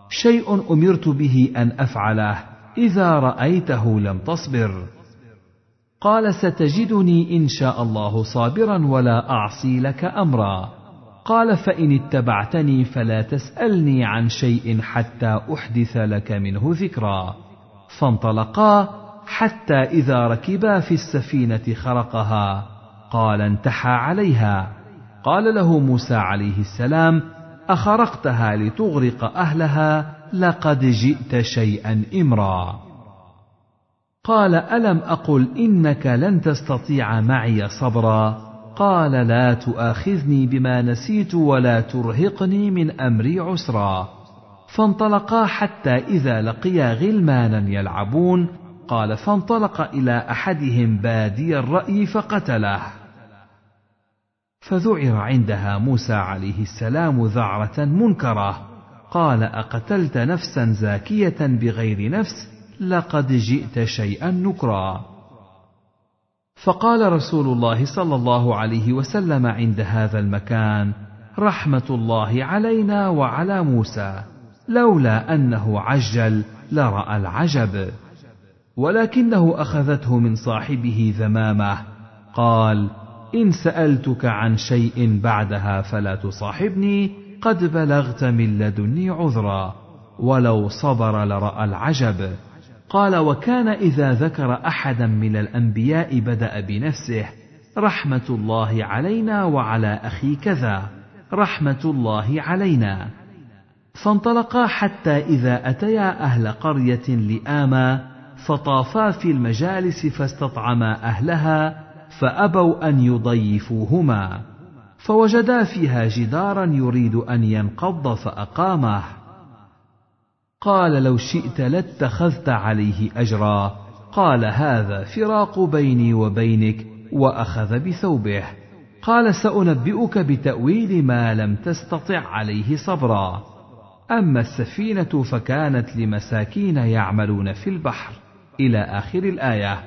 شيء أمرت به أن أفعله. إذا رأيته لم تصبر. قال ستجدني إن شاء الله صابرا ولا أعصي لك أمرا. قال فإن اتبعتني فلا تسألني عن شيء حتى أحدث لك منه ذكرا. فانطلقا حتى إذا ركبا في السفينة خرقها. قال انتحى عليها. قال له موسى عليه السلام أخرقتها لتغرق أهلها لقد جئت شيئا إمرا. قال ألم أقل إنك لن تستطيع معي صبرا؟ قال لا تؤاخذني بما نسيت ولا ترهقني من أمري عسرا. فانطلقا حتى إذا لقيا غلمانا يلعبون. قال فانطلق إلى أحدهم بادي الرأي فقتله. فذعر عندها موسى عليه السلام ذعرة منكرة. قال أقتلت نفسا زاكية بغير نفس؟ لقد جئت شيئا نكرا. فقال رسول الله صلى الله عليه وسلم عند هذا المكان رحمة الله علينا وعلى موسى لولا أنه عجل لرأى العجب. ولكنه أخذته من صاحبه ذمامة قال إن سألتك عن شيء بعدها فلا تصاحبني قد بلغت من لدني عذرا ولو صبر لرأى العجب. قال وكان إذا ذكر أحدا من الأنبياء بدأ بنفسه رحمة الله علينا وعلى أخي كذا رحمة الله علينا. فانطلقا حتى إذا أتيا أهل قرية لآما فطافا في المجالس فاستطعما أهلها فأبوا أن يضيفوهما فوجدا فيها جدارا يريد أن ينقض فأقامه. قال لو شئت لاتخذت عليه أجرا. قال هذا فراق بيني وبينك وأخذ بثوبه. قال سأنبئك بتأويل ما لم تستطع عليه صبرا. أما السفينة فكانت لمساكين يعملون في البحر. إلى آخر الآية.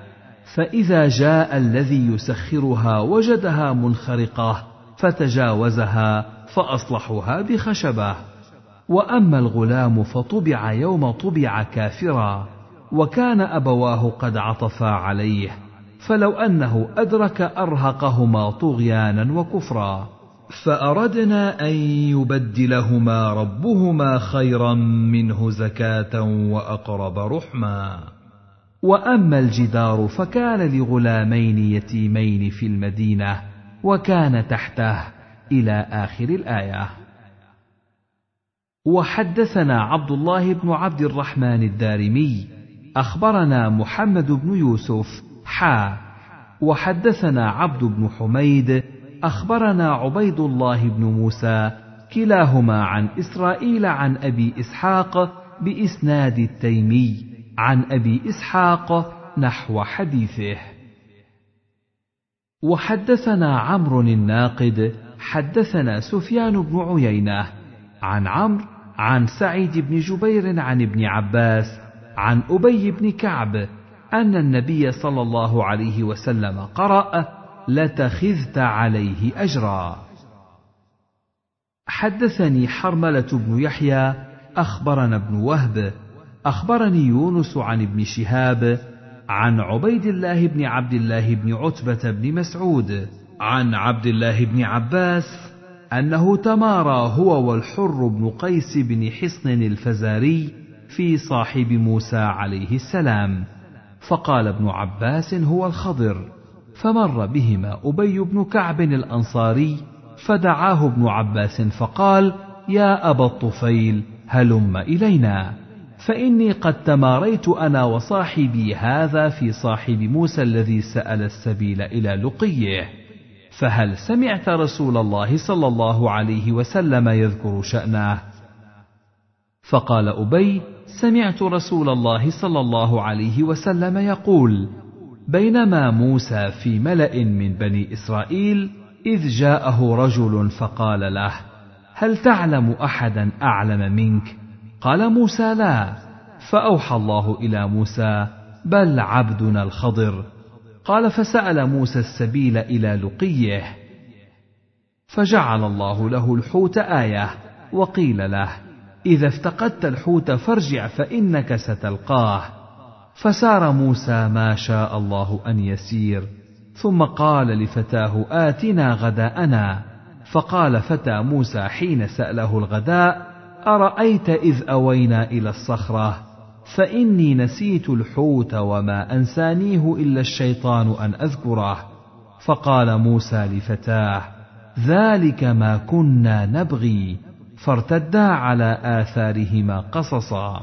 فإذا جاء الذي يسخرها وجدها منخرقة فتجاوزها فأصلحوها بخشبة. وأما الغلام فطبع يوم طبع كافرا وكان أبواه قد عطفا عليه فلو أنه أدرك أرهقهما طغيانا وكفرا. فأردنا أن يبدلهما ربهما خيرا منه زكاة وأقرب رحما. وأما الجدار فكان لغلامين يتيمين في المدينة وكان تحته إلى آخر الآية. وحدثنا عبد الله بن عبد الرحمن الدارمي أخبرنا محمد بن يوسف حا وحدثنا عبد بن حميد أخبرنا عبيد الله بن موسى كلاهما عن إسرائيل عن أبي إسحاق بإسناد التيمي عن أبي إسحاق نحو حديثه. وحدثنا عمرو الناقد حدثنا سفيان بن عيينة عن عمرو عن سعيد بن جبير عن ابن عباس عن أبي بن كعب أن النبي صلى الله عليه وسلم قرأ لتخذت عليه أجرا حدثني حرملة بن يحيى أخبرنا ابن وهب أخبرني يونس عن ابن شهاب عن عبيد الله بن عبد الله بن عتبة بن مسعود عن عبد الله بن عباس أنه تمارى هو والحر بن قيس بن حصن الفزاري في صاحب موسى عليه السلام. فقال ابن عباس هو الخضر. فمر بهما أبي بن كعب الأنصاري فدعاه ابن عباس فقال يا أبا الطفيل هلم إلينا. فإني قد تماريت أنا وصاحبي هذا في صاحب موسى الذي سأل السبيل إلى لقيه. فهل سمعت رسول الله صلى الله عليه وسلم يذكر شأنه؟ فقال أبي: سمعت رسول الله صلى الله عليه وسلم يقول: بينما موسى في ملأ من بني إسرائيل إذ جاءه رجل فقال له هل تعلم أحدا أعلم منك قال موسى لا فأوحى الله إلى موسى بل عبدنا الخضر قال فسأل موسى السبيل إلى لقيه فجعل الله له الحوت آية وقيل له إذا افتقدت الحوت فارجع فإنك ستلقاه. فسار موسى ما شاء الله أن يسير ثم قال لفتاه آتنا غداءنا. فقال فتى موسى حين سأله الغداء أرأيت إذ أوينا إلى الصخرة؟ فإني نسيت الحوت وما أنسانيه إلا الشيطان أن أذكره. فقال موسى لفتاه ذلك ما كنا نبغي. فارتدا على آثارهما قصصا.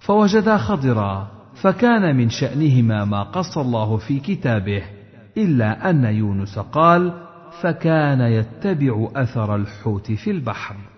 فوجدا خضرا فكان من شأنهما ما قص الله في كتابه. إلا أن يونس قال فكان يتبع أثر الحوت في البحر.